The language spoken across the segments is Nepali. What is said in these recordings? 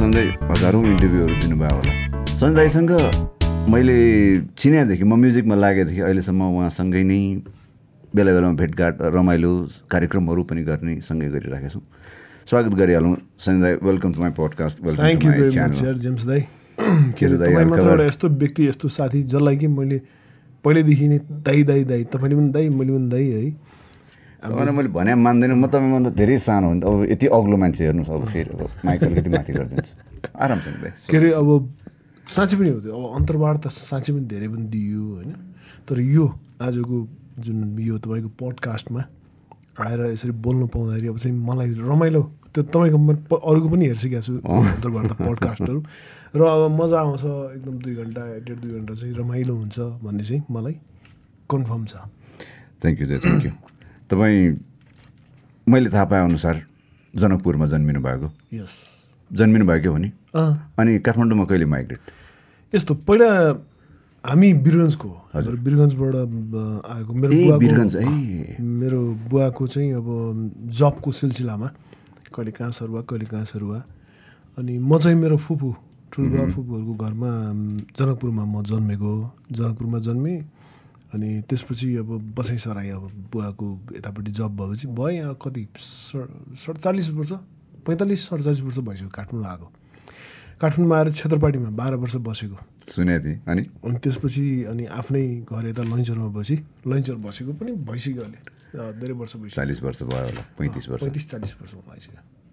सञ्जय हजारौँ इन्टरभ्यूहरू दिनुभयो होला। सञ्जय दाईसँग मैले चिनेदेखि म म्युजिकमा लागेदेखि अहिलेसम्म उहाँसँगै नै बेला बेलामा भेटघाट रमाइलो कार्यक्रमहरू पनि गर्ने सँगै गरिराखेका छौँ। स्वागत गरिहालौँ। Sanjay welcome to my podcast welcome thank you? एउटा यस्तो व्यक्ति यस्तो साथी जसलाई कि मैले पहिल्यैदेखि नै दाई दाई दाई तपाईँले पनि दाई मैले पनि दाई है। तपाईँलाई मैले भने मान्दैन म तपाईँभन्दा धेरै सानो हो नि त अब यति अग्लो मान्छे हेर्नुहोस् अब फेरि अब माइक अलिकति माथि गरिदिनुहोस्। आरामसँग के अरे अब साँच्चै पनि हो त्यो। अब अन्तर्वार्ता साँच्चै पनि धेरै पनि दियो होइन। तर यो आजको जुन यो तपाईँको पडकास्टमा आएर यसरी बोल्नु पाउँदाखेरि अब चाहिँ मलाई रमाइलो त्यो तपाईँको म अरूको पनि हेरिसकेको छु अन्तर्वार्ता पडकास्टहरू। र अब मजा आउँछ एकदम दुई घन्टा डेढ दुई घन्टा चाहिँ रमाइलो हुन्छ भन्ने चाहिँ मलाई कन्फर्म छ। थ्याङ्क यू थ्याङ्क यू तपाईँ मैले थाहा पाएअनुसार जनकपुरमा जन्मिनु भएको। यस जन्मिनु भएको हो नि? अनि काठमाडौँमा कहिले माइग्रेट? यस्तो पहिला हामी बिरगन्जको हो। हाम्रो बिरगन्जबाट आएको मेरो बिरगन्ज है मेरो बुवाको चाहिँ अब जबको सिलसिलामा कहिले कहाँ सरुवा कहिले कहाँ सरुवा अनि म चाहिँ मेरो फुपू ठुल्बा फुपूहरूको घरमा जनकपुरमा म जन्मेको। जनकपुरमा जन्मेँ अनि त्यसपछि अब बसाइ सराई अब बुवाको यतापट्टि जब भएपछि भयो यहाँ कति सड- सडचालिस वर्ष पैँतालिस सडचालिस वर्ष भइसक्यो काठमाडौँ आएको। काठमाडौँमा आएर क्षेत्रपाटीमा बाह्र वर्ष बसेको। सुनेको थिएँ। अनि? अनि त्यसपछि अनि आफ्नै घर यता लैन्चरमा बसी लैन्चर बसेको पनि भइसक्यो अहिले। धेरै वर्ष भइसक्यो। चालिस वर्ष भयो होला पैँतिस वर्ष। पैँतिस चालिस वर्ष भइसक्यो।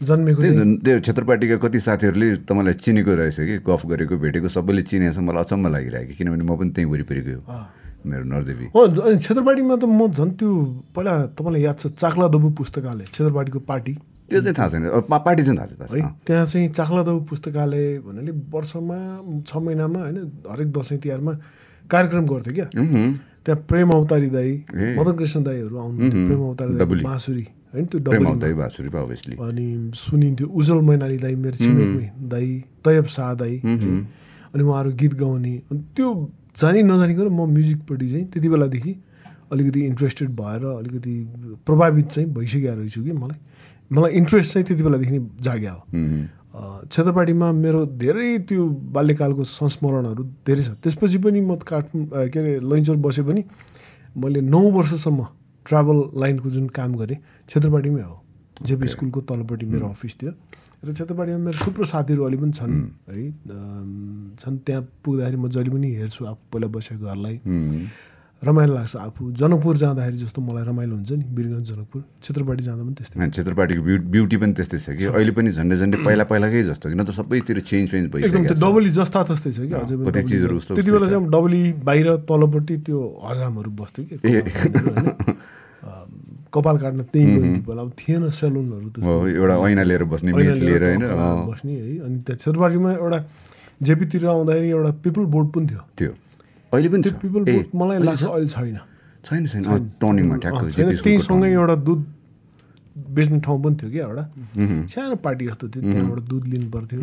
जन्मेको त्यो क्षेत्रपाटीका कति साथीहरूले तपाईँलाई चिनेको रहेछ कि गफ गरेको भेटेको सबैले चिनेछ मलाई अचम्म लागिरहेको कि किनभने म पनि त्यहीँ वरिपरि गयो अँ। मेरो नरदेवी हो अनि क्षेत्रपाटीमा त म झन् त्यो पहिला तपाईँलाई याद छ चाक्ला दबु पुस्तकालय क्षेत्रपाटीको पार्टी त्यो चाहिँ थाहा छैन पार्टी चाहिँ थाहा छ। त्यहाँ चाहिँ चाक्ला दबु पुस्तकालय भन्नाले वर्षमा छ महिनामा होइन हरेक दसैँ तिहारमा कार्यक्रम गर्थ्यो क्या। त्यहाँ प्रेम अवतारी दाई। मदन कृष्ण दाईहरू आउनुहुन्थ्यो प्रेम अवतारी दाई डबली। होइन त्यो अभियसली अनि सुनिन्थ्यो उज्जवल मैनाली दाई मेरो छिमेकमै दाई तयब शाह दाई अनि उहाँहरू गीत गाउने अनि त्यो जानी नजानिकन म म्युजिकपट्टि चाहिँ त्यति बेलादेखि अलिकति इन्ट्रेस्टेड भएर अलिकति प्रभावित चाहिँ भइसकेको रहेछु कि मलाई मलाई इन्ट्रेस्ट चाहिँ त्यति बेलादेखि जाग्या हो क्षेत्रपाटीमा मेरो धेरै त्यो बाल्यकालको संस्मरणहरू धेरै छ त्यसपछि पनि म काठ अ, के अरे लैन्चर बसे पनि मैले नौ वर्षसम्म ट्राभल लाइनको जुन काम गरेँ क्षेत्रपाटीमै हो। जेपी स्कुलको तलपट्टि मेरो अफिस थियो। र क्षेत्रपाटीमा मेरो थुप्रो साथीहरू अहिले पनि छन् है अम, छन्। त्यहाँ पुग्दाखेरि म जहिले पनि हेर्छु आफू पहिला बसेको घरलाई। रमाइलो लाग्छ आफू। जनकपुर जाँदाखेरि जस्तो मलाई रमाइलो हुन्छ नि वीरगञ्ज जनकपुर। क्षेत्रपाटी जाँदा पनि त्यस्तै। क्षेत्रपाटीको ब्यु ब्युटी पनि त्यस्तै छ कि? अहिले पनि झन्डै झन्डै पहिला पहिलाकै जस्तो कि? न त सबैतिर चेन्ज चेन्ज एकदम भइसक्यो त्यो डबली जस्ता तस्तै छ कि? अझै पनि चिजहरू त्यति बेला चाहिँ डबली बाहिर तलपट्टि त्यो हजामहरू बस्थ्यो कि? कपाल काट्न त्यहीँ पहिला। अब थिएन सेलुनहरू एउटा ऐना लिएर बस्ने लिएर होइन बस्ने है। अनि त्यहाँ क्षेत्रबारीमा एउटा जेपीतिर आउँदाखेरि एउटा पिपल बोर्ड पनि थियो। त्यो अहिले पनि त्यो पिपल मलाई लाग्छ? अहिले छैन। छैन छैन। टर्निङमा त्यही सँगै टर्निङ। एउटा दुध बेच्ने ठाउँ पनि थियो क्या एउटा। सानो पार्टी जस्तो थियो। त्यहाँबाट दुध लिनु पर्थ्यो।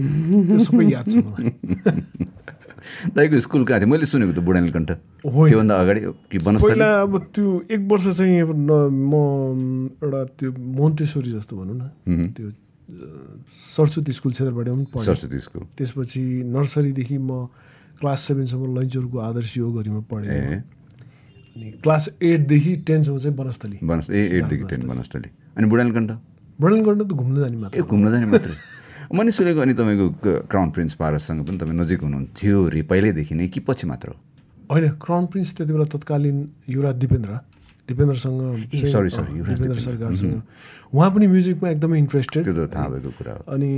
सबै याद छ मलाई। दाइको स्कुल कहाँ थियो? मैले सुनेको त बुढानी कण्ठ होइन। त्योभन्दा अगाडि कि पहिला अब त्यो एक वर्ष चाहिँ म एउटा त्यो मोन्टेश्वरी जस्तो भनौँ न। त्यो सरस्वती स्कुल क्षेत्रबाट पनि पढेँ। सरस्वती स्कुल। त्यसपछि नर्सरीदेखि म क्लास सेभेनसम्म लैचुरको आदर्श योगहरूमा पढेँ अनि क्लास एटदेखि टेनसम्म चाहिँ बनस्थली बनस् ए एटदेखि टेन बनस्थली अनि बुढानी कण्ठ? वर्णन गर्न त घुम्न जाने मात्र घुम्न जाने मात्रै मैले सुनेको अनि तपाईँको क्राउन प्रिन्स पारससँग पनि तपाईँ नजिक हुनुहुन्थ्यो अरे पहिल्यैदेखि नै कि पछि मात्र? होइन क्राउन प्रिन्स त्यति बेला तत्कालीन युवराज दिपेन्द्र दिपेन्द्रसँग sorry, युवराज दिपेन्द्र। सरकारसँग। उहाँ। पनि म्युजिकमा एकदमै इन्ट्रेस्टेड थाहा भएको कुरा हो। अनि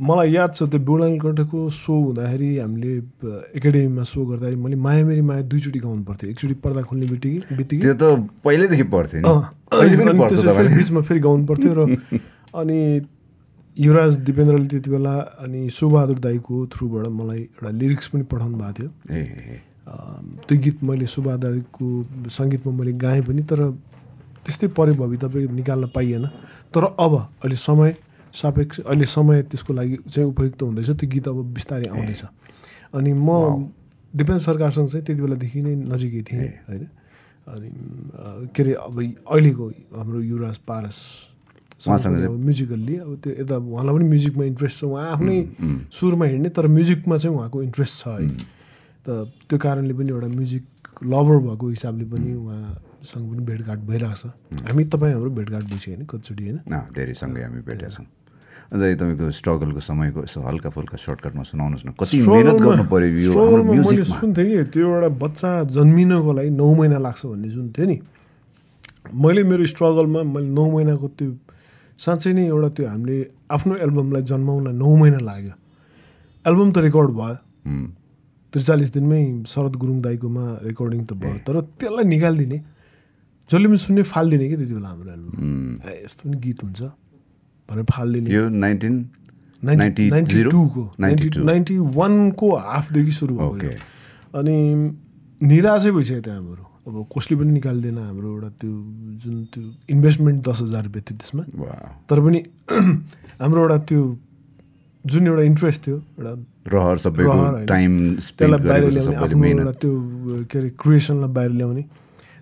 मलाई याद छ त्यो बुढानी कण्ठको सो हुँदाखेरि हामीले एकाडेमीमा सो गर्दाखेरि मैले माया मेरी माया दुईचोटि गाउनु पर्थ्यो। एकचोटि पर्दा खोल्ने बित्तिकै बित्तिकै। त्यो त पहिल्यैदेखि तपाईँले। बिचमा फेरि गाउनु पर्थ्यो र अनि युवराज दिपेन्द्रले त्यति बेला अनि सुबहादुर दाईको थ्रुबाट मलाई एउटा लिरिक्स पनि पठाउनु भएको थियो। त्यो गीत मैले सुबहादुर दाईको सङ्गीतमा मैले गाएँ पनि तर त्यस्तै परे भवि तपाईँ निकाल्न पाइएन। तर अब अहिले समय सापेक्ष अहिले समय त्यसको लागि चाहिँ उपयुक्त हुँदैछ। त्यो गीत अब बिस्तारै आउँदैछ। अनि म दिपेन्द्र सरकारसँग चाहिँ त्यति बेलादेखि नै नजिकै थिएँ होइन। अनि के अरे अब अहिलेको हाम्रो युवराज पारस चाहिँ म्युजिकल्ली अब त्यो यता उहाँलाई पनि म्युजिकमा इन्ट्रेस्ट छ। उहाँ आफ्नै सुरमा हिँड्ने तर म्युजिकमा चाहिँ उहाँको इन्ट्रेस्ट छ है। त त्यो कारणले पनि एउटा म्युजिक लभर भएको हिसाबले पनि उहाँसँग पनि भेटघाट भइरहेको छ। हामी तपाईँ हाम्रो भेटघाट भइसक्यो नि कतिचोटि होइन? अँ, धेरै सँगै हामी भेटेका छौँ। अन्त तपाईँको स्ट्रगलको समयको यसो हल्का फुल्का सर्टकटमा सुनाउनुहोस् न। कति मिहिनेत गर्नु पऱ्यो मैले सुन्थेँ कि त्यो एउटा बच्चा जन्मिनको लागि नौ महिना लाग्छ भन्ने सुन्थेँ नि। मैले मेरो स्ट्रगलमा मैले नौ महिनाको त्यो साँच्चै नै एउटा त्यो हामीले आफ्नो एल्बमलाई जन्माउनलाई नौ महिना लाग्यो। एल्बम त रेकर्ड भयो। त्रिचालिस दिनमै शरद गुरुङ दाईकोमा रेकर्डिङ त भयो। तर त्यसलाई निकालिदिने जसले पनि सुन्ने फालिदिने कि त्यति बेला हाम्रो एल्बम। यस्तो पनि गीत हुन्छ। भनेर फालिदिने। यो नाइन्टिन नाइन्टी टूको। नाइन्टी 92 नाइन्टी वानको हाफदेखि सुरु भएको। अनि निराशै भइसक्यो त्यहाँ हाम्रो। अब कसले पनि निकाल्दैन हाम्रो एउटा त्यो जुन त्यो इन्भेस्टमेन्ट दस हजार रुपियाँ थियो त्यसमा। तर पनि हाम्रो एउटा त्यो जुन एउटा इन्ट्रेस्ट थियो एउटा रहर सबैको। टाइम त्यसलाई बाहिर ल्याउने एउटा त्यो के अरे क्रिएसनलाई बाहिर ल्याउने।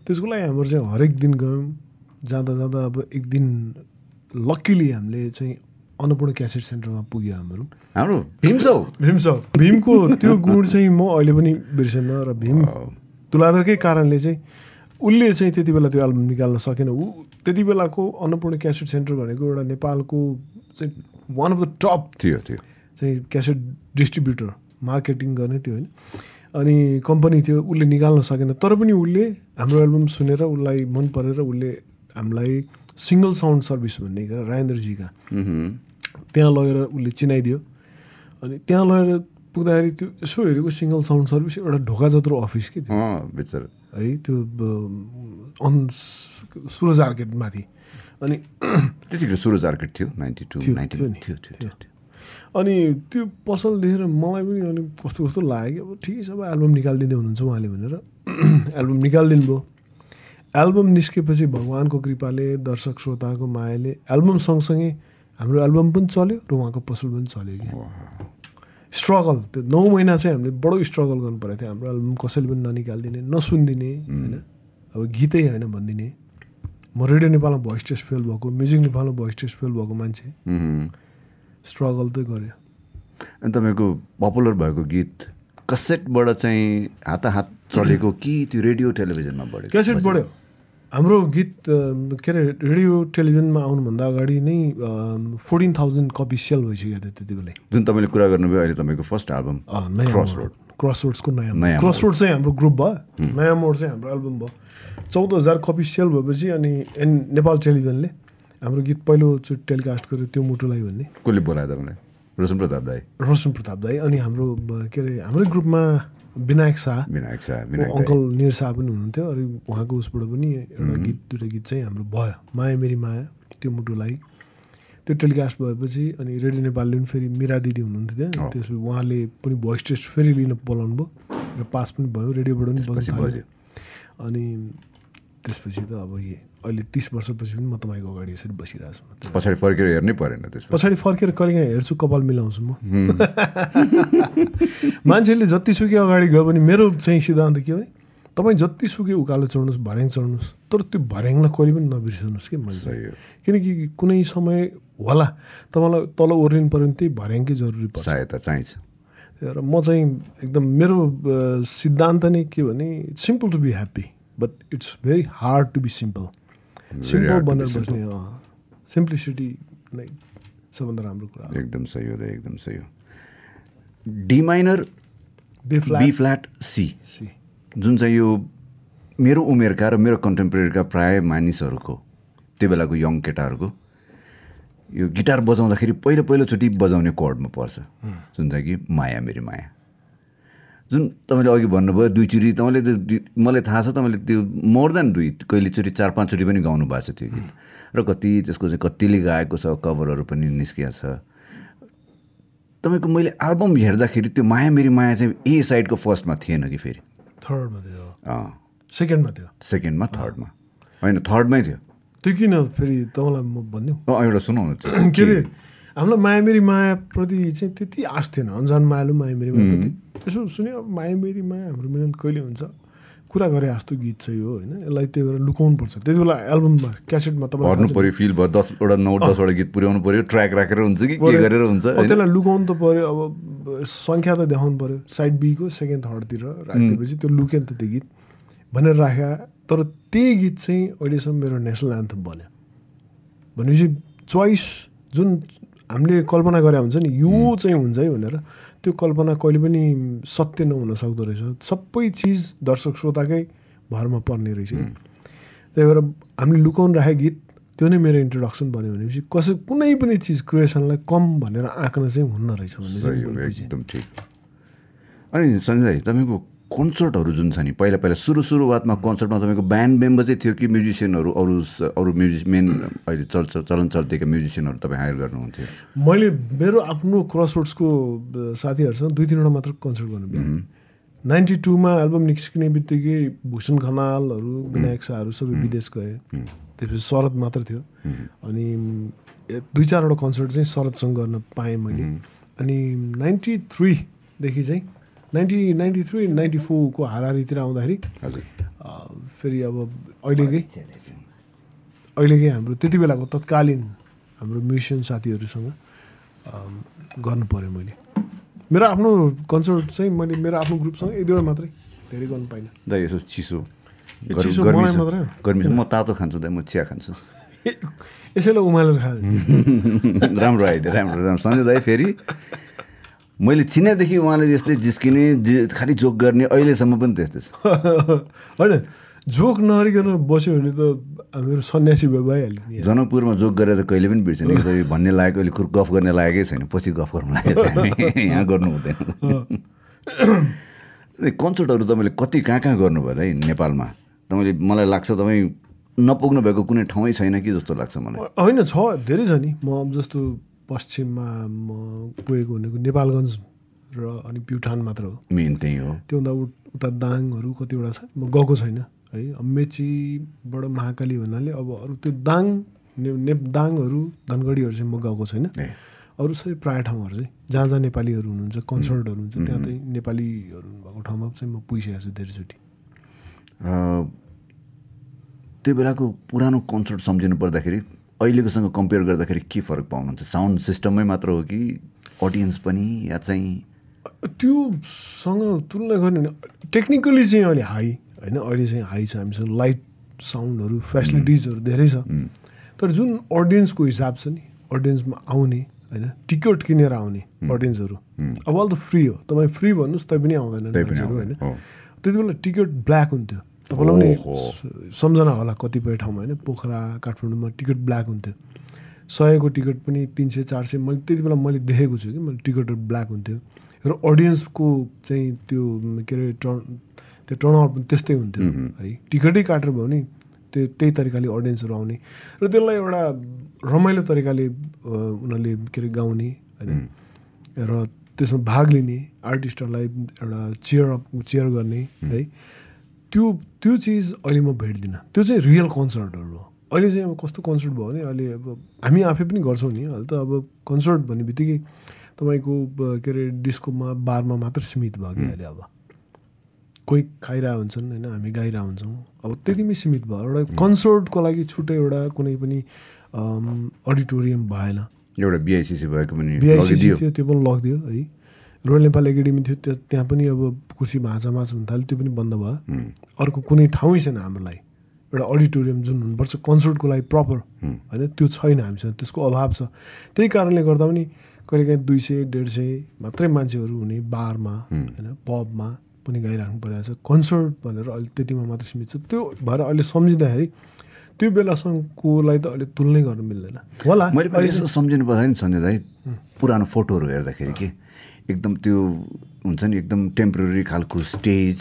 त्यसको लागि हाम्रो चाहिँ हरेक दिन गयौँ। जाँदा जाँदा अब एक दिन लक्किली हामीले चाहिँ अन्नपूर्ण क्यासेट सेन्टरमा पुग्यो हाम्रो। हाम्रो भीम छौ भीम छ भीमको त्यो गुण चाहिँ म अहिले पनि बिर्सेन र भीम तुलाधरकै कारणले चाहिँ उसले चाहिँ त्यति बेला त्यो एल्बम निकाल्न सकेन। ऊ त्यति बेलाको अन्नपूर्ण क्यासेट सेन्टर भनेको एउटा नेपालको चाहिँ वान अफ द टप थियो थियो। चाहिँ क्यासेट डिस्ट्रिब्युटर मार्केटिङ गर्ने थियो होइन। अनि कम्पनी थियो उसले निकाल्न सकेन। तर पनि उसले हाम्रो एल्बम सुनेर उसलाई मन परेर उसले हामीलाई सिङ्गल साउन्ड सर्भिस भन्ने क्या राजेन्द्रजीका। त्यहाँ लगेर उसले चिनाइदियो। अनि त्यहाँ लगेर पुग्दाखेरि त्यो यसो हेरेको सिङ्गल साउन्ड सर्भिस एउटा ढोका जत्रो अफिस के बिचरा। है त्यो अन सुरज आर्केट माथि। अनि त्यतिखेर सुरज आर्केट थियो नाइन्टी टू थियो। अनि त्यो पसल देखेर मलाई पनि अनि कस्तो कस्तो लाग्यो। कि अब ठिकै छ अब एल्बम निकालिदिँदै हुनुहुन्छ उहाँले भनेर। एल्बम निकालिदिनु भयो। एल्बम निस्केपछि भगवान्को कृपाले दर्शक श्रोताको मायाले एल्बम सँगसँगै हाम्रो एल्बम पनि चल्यो र उहाँको पसल पनि चल्यो कि। स्ट्रगल त्यो नौ महिना चाहिँ हामीले बडो स्ट्रगल गर्नु परेको थियो। हाम्रो एल्बम कसैले पनि ननिकालिदिने नसुनिदिने होइन? अब गीतै होइन भनिदिने। म रेडियो नेपालमा भोइस टेस्ट फेल भएको म्युजिक नेपालमा भोइस टेस्ट फेल भएको मान्छे। स्ट्रगल त गऱ्यो अनि तपाईँको पपुलर भएको गीत कसेटबाट चाहिँ हाताहात चलेको कि त्यो रेडियो टेलिभिजनमा बढ्यो क्यासेट बढ्यो। हाम्रो गीत के अरे रेडियो टेलिभिजनमा आउनुभन्दा अगाडि नै फोर्टिन थाउजन्ड कपी सेल भइसकेको थियो त्यति बेला। जुन तपाईँले कुरा गर्नुभयो अहिले तपाईँको first album cross road cross रोड्सको नयाँ नयाँ क्रस रोड चाहिँ हाम्रो ग्रुप भयो। नयाँ मोड चाहिँ हाम्रो एल्बम भयो। चौध हजार कपी सेल भएपछि अनि एन नेपाल टेलिभिजनले हाम्रो गीत पहिलोचोटि टेलिकास्ट गर्यो त्यो मुटुलाई भन्ने। कसले बोलायो तपाईँलाई? रोशन प्रताप दाई। रोशन प्रताप दाई अनि हाम्रो के अरे हाम्रै ग्रुपमा विनायक शाह। विनायक शाह विनायक अङ्कल निर शाह पनि हुनुहुन्थ्यो अनि उहाँको उसबाट पनि एउटा गीत दुइटा गीत चाहिँ हाम्रो भयो। माया मेरी माया त्यो मुटुलाई। त्यो टेलिकास्ट भएपछि अनि रेडियो नेपालले पनि फेरि मिरा दिदी हुनुहुन्थ्यो त्यहाँ। त्यसपछि उहाँले पनि भोइस टेस्ट फेरि लिन बोलाउनु भयो र पास पनि भयो रेडियोबाट पनि बज्नु पछि थाल्यो। बज्यो। अनि त्यसपछि त अब ये अहिले तिस वर्षपछि पनि म तपाईँको अगाडि यसरी बसिरहेको छु। पछाडि फर्केर हेर्नै परेन त्यसमा। पछाडि फर्केर कहिलेकाहीँ हेर्छु कपाल मिलाउँछु म। मान्छेले जतिसुकै अगाडि गयो भने मेरो चाहिँ सिद्धान्त के हो भने तपाईँ जतिसुकै उकालो चढ्नुहोस् भर्याङ चढ्नुहोस् तर त्यो भर्याङलाई कहिले पनि नबिर्सनुहोस् कि मैले। किनकि कुनै समय होला तपाईँलाई तल ओर्लिनु पऱ्यो भने त्यही भर्याङकै जरुरी पर्छ। सहायता चाहिन्छ। र म चाहिँ एकदम मेरो सिद्धान्त नै के भने simple to be happy but it's very hard to be simple simple बनेर. बस्ने सिम्प्लिसिटी नै सबभन्दा राम्रो कुरा एकदम सही हो दाइ एकदम सही हो। D minor B flat C C जुन चाहिँ यो मेरो उमेरका र मेरो कन्टेम्पोरेरीका प्राय मानिसहरूको त्यो बेलाको यङ केटाहरूको यो गिटार बजाउँदाखेरि पहिलो पहिलोचोटि बजाउने कोडमा पर्छ। जुन चाहिँ कि माया मेरी माया। जुन तपाईँले अघि भन्नुभयो दुईचोटि तपाईँले त्यो मलाई थाहा छ तपाईँले त्यो मोर देन दुई कहिलेचोटि चार पाँचचोटि पनि गाउनु भएको छ त्यो गीत। र कति त्यसको चाहिँ कतिले गाएको छ कभरहरू पनि निस्किया छ। तपाईँको मैले एल्बम हेर्दाखेरि त्यो माया मेरी माया चाहिँ ए साइडको फर्स्टमा थिएन कि फेरि? थर्डमा थियो। सेकेन्डमा थियो। सेकेन्डमा थर्डमा होइन थर्डमै थियो। त्यो किन फेरि तपाईँलाई म भनिदिउँ अँ एउटा सुनाउनु। के अरे हामीलाई माया मेरी मायाप्रति चाहिँ त्यति आश थिएन। अन्जान मायालु माया मेरी मायाप्रति यसो सुन्यो अब माया मेरी माया हाम्रो मिलन कहिले हुन्छ? कुरा गरे जस्तो गीत छ यो होइन? यसलाई त्यही भएर लुकाउनुपर्छ। त्यति बेला एल्बममा क्यासेटमा छ पऱ्यो फिल भयो दसवटा नौ दसवटा गीत पुर्याउनु पऱ्यो ट्र्याक राखेर हुन्छ कि के गरेर हुन्छ? त्यसलाई लुकाउनु त पऱ्यो। अब सङ्ख्या त देखाउनु पऱ्यो। साइड बीको सेकेन्ड थर्डतिर राखिदिएपछि त्यो लुक्यो नि त त्यो गीत। भनेर राख्या तर त्यही गीत चाहिँ अहिलेसम्म मेरो नेसनल एन्थम बन्यो। भनेपछि चोइस जुन हामीले कल्पना गरे हुन्छ नि यो चाहिँ हुन्छ है भनेर। त्यो कल्पना कहिले पनि सत्य नहुन सक्दो रहेछ। सबै चिज दर्शक श्रोताकै भरमा पर्ने रहेछ त्यही भएर हामीले लुकाउनु राखेको गीत त्यो नै मेरो इन्ट्रोडक्सन बन्यो भनेपछि कसै कुनै पनि चिज क्रिएसनलाई कम भनेर आँक्न चाहिँ हुन्न रहेछ भन्ने। एकदम ठिक। अनि सञ्जय तपाईँको कन्सर्टहरू जुन छ नि पहिला पहिला सुरु सुरुवातमा कन्सर्टमा तपाईँको ब्यान्ड मेम्बर चाहिँ थियो कि म्युजिसियनहरू अरू अरू म्युजिक मेन अहिले चल चल- चलन चल्तीका म्युजिसियनहरू तपाईँ हायर गर्नुहुन्थ्यो? मैले मेरो आफ्नो क्रस रोड्सको साथीहरूसँग दुई तिनवटा मात्र कन्सर्ट गर्नु बिहान। नाइन्टी टूमा एल्बम निस्किने बित्तिकै भूषण खनालहरू विनायक शाहहरू सबै विदेश गए। त्यसपछि शरद मात्र थियो। अनि दुई चारवटा कन्सर्ट चाहिँ शरदसँग गर्न पाएँ मैले। अनि नाइन्टी थ्रीदेखि चाहिँ नाइन्टी नाइन्टी थ्री नाइन्टी फोरको हाराहारीतिर आउँदाखेरि हजुर। अ, फेरि अब अहिलेकै अहिलेकै हाम्रो त्यति बेलाको तत्कालीन हाम्रो म्युजिसियन साथीहरूसँग गर्नु पऱ्यो मैले। मेरो आफ्नो कन्सर्ट चाहिँ मैले मेरो आफ्नो ग्रुपसँग एक दुईवटा मात्रै धेरै गर्नु पाइनँ। दाइ यसो चिसो। गर्मी- चिसो गर्मी मलाई छ। मात्रै हो? गर्मी छ। म तातो खान्छु दाइ म चिया खान्छु। यसैलाई उमालेर खायो राम्रो आइडिया राम्रो राम्रो। सञ्जय दाइ फेरि मैले चिनेदेखि उहाँले यस्तै जिस्किने जे- खालि जोक गर्ने अहिलेसम्म पनि त्यस्तै छ। होइन जोक नहरिकन बस्यो भने त हाम्रो सन्यासी भइहाल्यो जनकपुरमा जोक गरेर त कहिले पनि बिर्सेन भन्ने लायक अहिले गफ गर्ने लागेकै छैन। पछि गफ गर्नु लागेको छ यहाँ गर्नु हुँदैन। कन्सर्टहरू तपाईँले कति कहाँ कहाँ गर्नुभयो है नेपालमा? तपाईँले मलाई लाग्छ तपाईँ नपुग्नु भएको कुनै ठाउँै छैन कि जस्तो लाग्छ मलाई? होइन छ धेरै छ नि। म जस्तो पश्चिममा म पुगेको भनेको नेपालगञ्ज र अनि प्युठान मात्र हो। मेन त्यही हो। त्योभन्दा उ- उता दाङहरू कतिवटा छ। म गएको छैन है। मेचीबाट महाकाली भन्नाले अब अरू त्यो दाङ ने, ने दाङहरू धनगढीहरू चाहिँ म गएको छैन। अरू सबै प्रायः ठाउँहरू चाहिँ जहाँ जहाँ नेपालीहरू हुनुहुन्छ कन्सर्टहरू हुन्छ त्यहाँ चाहिँ नेपालीहरू भएको ठाउँमा चाहिँ म पुगिसकेको छु धेरैचोटि। त्यो बेलाको पुरानो कन्सर्ट सम्झिनु पर्दाखेरि अहिलेकोसँग कम्पेयर गर्दाखेरि के फरक पाउनुहुन्छ? साउन्ड सिस्टममै मात्र हो कि अडियन्स पनि या चाहिँ त्योसँग तुलना गर्ने भने टेक्निकली चाहिँ अहिले हाई होइन? अहिले चाहिँ हाई छ। हामीसँग लाइट साउन्डहरू फेसिलिटिजहरू धेरै छ। तर जुन अडियन्सको हिसाब छ नि अडियन्समा आउने होइन? टिकट किनेर आउने अडियन्सहरू। अब अहिले त फ्री हो। तपाईँ फ्री भन्नुहोस् तै पनि आउँदैन मान्छेहरू होइन। त्यति बेला टिकट ब्ल्याक हुन्थ्यो। तपाईँलाई पनि ओहो। स- सम्झना होला कतिपय ठाउँमा होइन? पोखरा काठमाडौँमा टिकट ब्ल्याक हुन्थ्यो। सयको टिकट पनि तिन सय चार सय मैले त्यति बेला मैले देखेको छु कि मैले टिकटहरू ब्ल्याक हुन्थ्यो। र अडियन्सको चाहिँ त्यो के अरे टर्न त्यो टर्नआउट पनि त्यस्तै हुन्थ्यो। है टिकटै काटेर भयो भने त्यो त्यही तरिकाले अडियन्सहरू आउने। र त्यसलाई एउटा रमाइलो तरिकाले उनीहरूले के अरे गाउने होइन? र त्यसमा भाग लिने आर्टिस्टहरूलाई एउटा चेयर अप चेयर गर्ने है? त्यो त्यो चिज अहिले म भेट्दिनँ। त्यो चाहिँ रियल कन्सर्टहरू हो अहिले चाहिँ अब कस्तो कन्सर्ट भयो भने अहिले अब हामी आफै पनि गर्छौँ नि। अहिले त अब कन्सर्ट भन्ने बित्तिकै तपाईँको के अरे डिस्कोमा बारमा मात्र सीमित भयो कि अहिले अब। कोही खाइरहेको हुन्छन् होइन? हामी गाइरहेको हुन्छौँ। अब त्यतिमै सीमित भयो। एउटा कन्सर्टको लागि छुट्टै एउटा कुनै पनि अडिटोरियम भएन। एउटा बिआइसिसी भएको पनि बिआइसिसी थियो त्यो पनि लगिदियो है। रोयल नेपाल एकाडेमी थियो त्यो त्यहाँ पनि अब कुर्सी भाँचामाच हुन थाल्यो त्यो पनि बन्द भयो। अर्को कुनै ठाउँै छैन हाम्रो लागि एउटा अडिटोरियम जुन हुनुपर्छ कन्सर्टको लागि प्रपर। होइन त्यो छैन हामीसँग त्यसको अभाव छ। त्यही कारणले गर्दा पनि कहिलेकाहीँ दुई सय डेढ सय मात्रै मान्छेहरू हुने बारमा होइन पबमा पनि गाइराख्नु परिरहेको छ। कन्सर्ट भनेर अहिले त्यतिमा मात्र सीमित छ। त्यो भएर अहिले सम्झिँदाखेरि त्यो बेलासँगकोलाई त अहिले तुलनै गर्न मिल्दैन। होला मैले पनि यसो सम्झिनु पर्छ नि सञ्जय दाई पुरानो फोटोहरू हेर्दाखेरि के? एकदम त्यो हुन्छ नि एकदम टेम्पोररी खालको स्टेज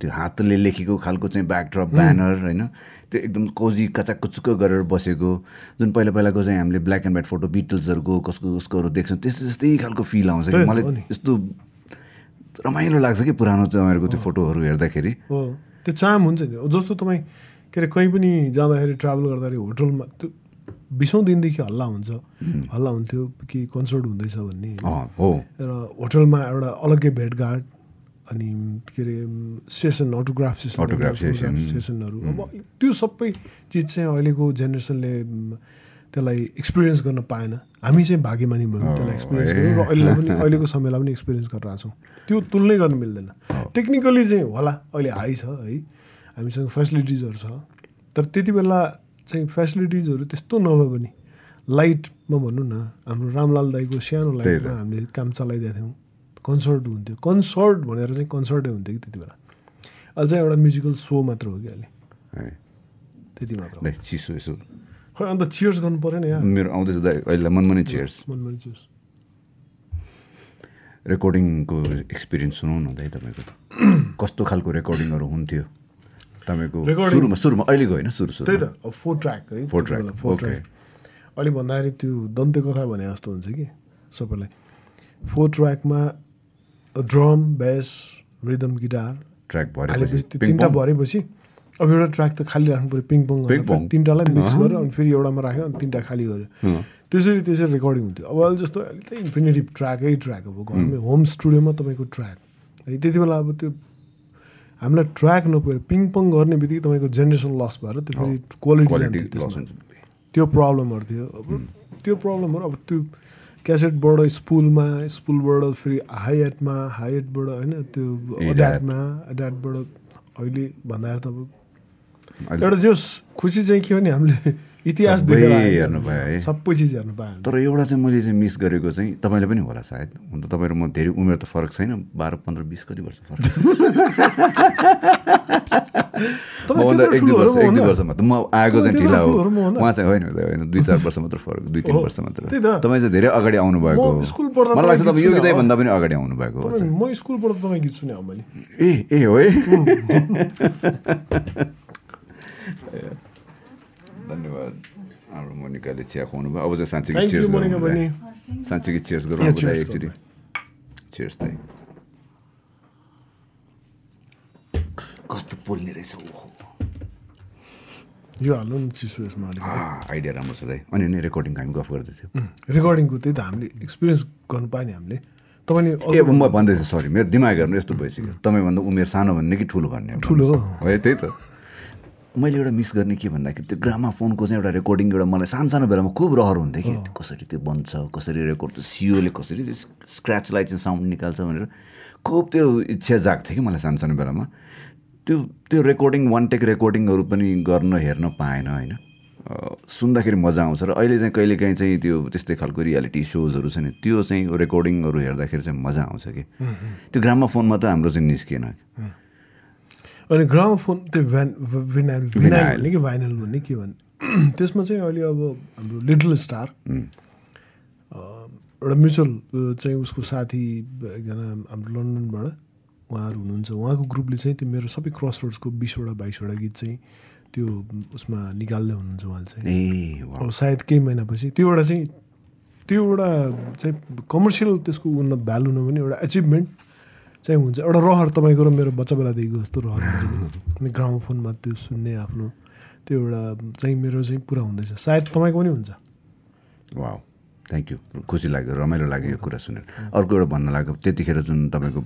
त्यो हातले लेखेको खालको चाहिँ ब्याकड्रप ब्यानर होइन? त्यो एकदम कोजी कचाक कुचुक्क गरेर बसेको जुन पहिला पहिलाको चाहिँ हामीले ब्ल्याक एन्ड व्हाइट फोटो बिटल्सहरूको कसको कसकोहरू देख्छौँ त्यस्तो त्यस्तै खालको फिल आउँछ कि? मलाई। यस्तो रमाइलो लाग्छ कि पुरानो तपाईँहरूको त्यो फोटोहरू हेर्दाखेरि। त्यो चाम हुन्छ नि। जस्तो तपाईँ के अरे कहीँ पनि जाँदाखेरि ट्राभल गर्दाखेरि होटलमा त्यो बिसौँ दिनदेखि हल्ला हुन्छ। हल्ला हुन्थ्यो कि कन्सर्ट हुँदैछ भन्ने। हो। र होटलमा एउटा अलग्गै भेटघाट अनि के अरे सेसन अटोग्राफ सेसन. सेसनहरू अब त्यो सबै चिज चाहिँ अहिलेको जेनेरेसनले त्यसलाई एक्सपिरियन्स गर्न पाएन। हामी चाहिँ भाग्यमानी भयौँ त्यसलाई एक्सपिरियन्स। गर्यौँ र अहिलेलाई पनि अहिलेको समयलाई पनि एक्सपिरियन्स गरेर छौँ। त्यो तुलनै गर्न मिल्दैन। टेक्निकली चाहिँ होला अहिले हाई छ है। हामीसँग फेसिलिटिजहरू छ। तर त्यति बेला चाहिँ फेसिलिटिजहरू त्यस्तो नभए पनि लाइटमा भनौँ न हाम्रो रामलाल दाईको सानो। लाइटमा हामीले काम चलाइदिएको थियौँ। कन्सर्ट हुन्थ्यो। कन्सर्ट भनेर चाहिँ कन्सर्टै हुन्थ्यो कि त्यति बेला। अहिले चाहिँ एउटा म्युजिकल सो मात्र हो कि अहिले। त्यति मात्र चिसो यसो। खै अन्त चियर्स गर्नु पऱ्यो नि यहाँ मेरो आउँदैछ दाइ अहिले मनमा नै चेयर्स मनमा चियर्स रेकर्डिङको एक्सपिरियन्स सुनाउनु न दाइ तपाईँको। कस्तो खालको रेकर्डिङहरू हुन्थ्यो? तपाईँको सुरुमा सुरुमा अहिलेको होइन सुरु सुरु त्यही त फोर ट्र्याक है track, बेला, फोर. ट्र्याक अहिले भन्दाखेरि त्यो दन्ते कथा भने जस्तो हुन्छ कि सबैलाई। Four ट्र्याकमा drum bass rhythm guitar track भरेपछि तिनवटा? भरेपछि अब एउटा ट्र्याक त खाली राख्नु पऱ्यो पिङ पङ। तिनवटालाई मिक्स। गरेर अनि फेरि एउटामा राख्यो अनि तिनवटा खाली गर्यो। त्यसरी त्यसरी रेकर्डिङ हुन्थ्यो। अब अहिले जस्तो अहिले त इन्फिनिटी ट्र्याकै ट्र्याक अब घरमै होम स्टुडियोमा तपाईँको ट्र्याक है त्यति बेला अब त्यो हामीलाई ट्र्याक नपुग्यो पिङ पङ गर्ने बित्तिकै तपाईँको जेनेरेसन लस भएर त्यो फेरि क्वालिटी जान्थ्यो त्यसमा। त्यो प्रब्लमहरू थियो। अब त्यो प्रब्लमहरू अब त्यो क्यासेटबाट स्पुलमा स्पुलबाट फेरि हाई एटमा हाई एटबाट होइन त्यो. एड्याटमा एड्याटबाट अहिले भन्दाखेरि त अब एउटा जो खुसी चाहिँ के हो नि हामीले इतिहास देखेर हेर्नु पायो है। सबै चिज हेर्नु पायो। तर एउटा चाहिँ मैले चाहिँ मिस गरेको चाहिँ तपाईँले पनि होला सायद। हुन त तपाईँ र म धेरै उमेर त फरक छैन बाह्र पन्ध्र बिस कति वर्ष फरक छ। मभन्दा एक दुई वर्ष एक दुई। वर्ष मात्र म आएको चाहिँ ढिला हो। उहाँ चाहिँ होइन होइन दुई चार वर्ष मात्र फरक दुई तिन हो, वर्ष मात्र। तपाईँ चाहिँ धेरै अगाडि आउनु भएको म स्कुल पढ्दा मलाई लाग्छ तपाईँ यो गीत भन्दा पनि अगाडि आउनु भएको हो तपाईँ- म स्कुलबाट तपाईँ गीत सुने हो मैले ए ए हो है धन्यवाद। हाम्रो मोनिकाले चिया खुवाउनु भयो अब चाहिँ साँच्चीकै चियर्स बहिनी। साँच्चीकै चियर्स गरौँ एकचोटि। गरौँ। चियर्स दाइ कस्तो पोल्ने रहेछ ओहो। यो हाल्नु नि चिसो यसमा अलिक। आइडिया राम्रो छ दाइ। अनि नि रेकर्डिङ हामी गफ गर्दैथ्यौँ रेकर्डिङको त्यही त हामीले एक्सपिरियन्स गर्नु पायो नि हामीले। तपाईँले ए म भन्दैछु सरी मेरो दिमागहरू यस्तो भइसक्यो। तपाईँभन्दा उमेर सानो भन्ने कि ठुलो भन्ने? ठुलो हो। है त्यही त। मैले एउटा मिस गर्ने के भन्दाखेरि त्यो ग्रामा फोनको चाहिँ एउटा रेकर्डिङ एउटा मलाई सानो सानो बेलामा खुब रहर हुन्थ्यो कि। त्यो कसरी त्यो बन्छ कसरी रेकर्ड त्यो सियोले कसरी त्यो स्क्र्याचलाई चाहिँ साउन्ड निकाल्छ भनेर खुब त्यो इच्छा जाग्थ्यो कि मलाई सानो सानो बेलामा। त्यो त्यो रेकर्डिङ वान टेक रेकर्डिङहरू पनि गर्न हेर्न पाएन होइन। सुन्दाखेरि मजा आउँछ र अहिले चाहिँ कहिलेकाहीँ चाहिँ त्यो त्यस्तै खालको रियालिटी सोजहरू छ नि त्यो चाहिँ रेकर्डिङहरू हेर्दाखेरि चाहिँ मजा आउँछ कि। त्यो ग्राममा फोनमा त हाम्रो चाहिँ निस्किएन अनि ग्रामोफोन त्यो भ्यान भिनाइल भिनाइल. भन्ने कि भाइनल भन्ने के भन्ने त्यसमा चाहिँ अहिले अब हाम्रो लिटल स्टार एउटा म्युचुअल चाहिँ उसको साथी एकजना हाम्रो लन्डनबाट उहाँहरू हुनुहुन्छ उहाँको ग्रुपले चाहिँ त्यो मेरो सबै क्रस रोड्सको बिसवटा बाइसवटा गीत चाहिँ त्यो उसमा निकाल्दै हुनुहुन्छ उहाँले चाहिँ ए। अब सायद केही महिनापछि त्यो एउटा चाहिँ त्यो एउटा चाहिँ कमर्सियल त्यसको उन्न भ्यालु नभने एउटा एचिभमेन्ट चाहिँ हुन्छ। एउटा रहर तपाईँको र मेरो बच्चा बेलादेखिको जस्तो रहर हुन्छ नि। ग्रामोफोनमा त्यो सुन्ने आफ्नो त्यो एउटा चाहिँ मेरो चाहिँ पुरा हुँदैछ। सायद तपाईँको पनि हुन्छ। वा थ्याङ्क यू। खुसी लाग्यो रमाइलो लाग्यो यो कुरा सुनेर। अर्को एउटा भन्न लाग्यो त्यतिखेर जुन तपाईँको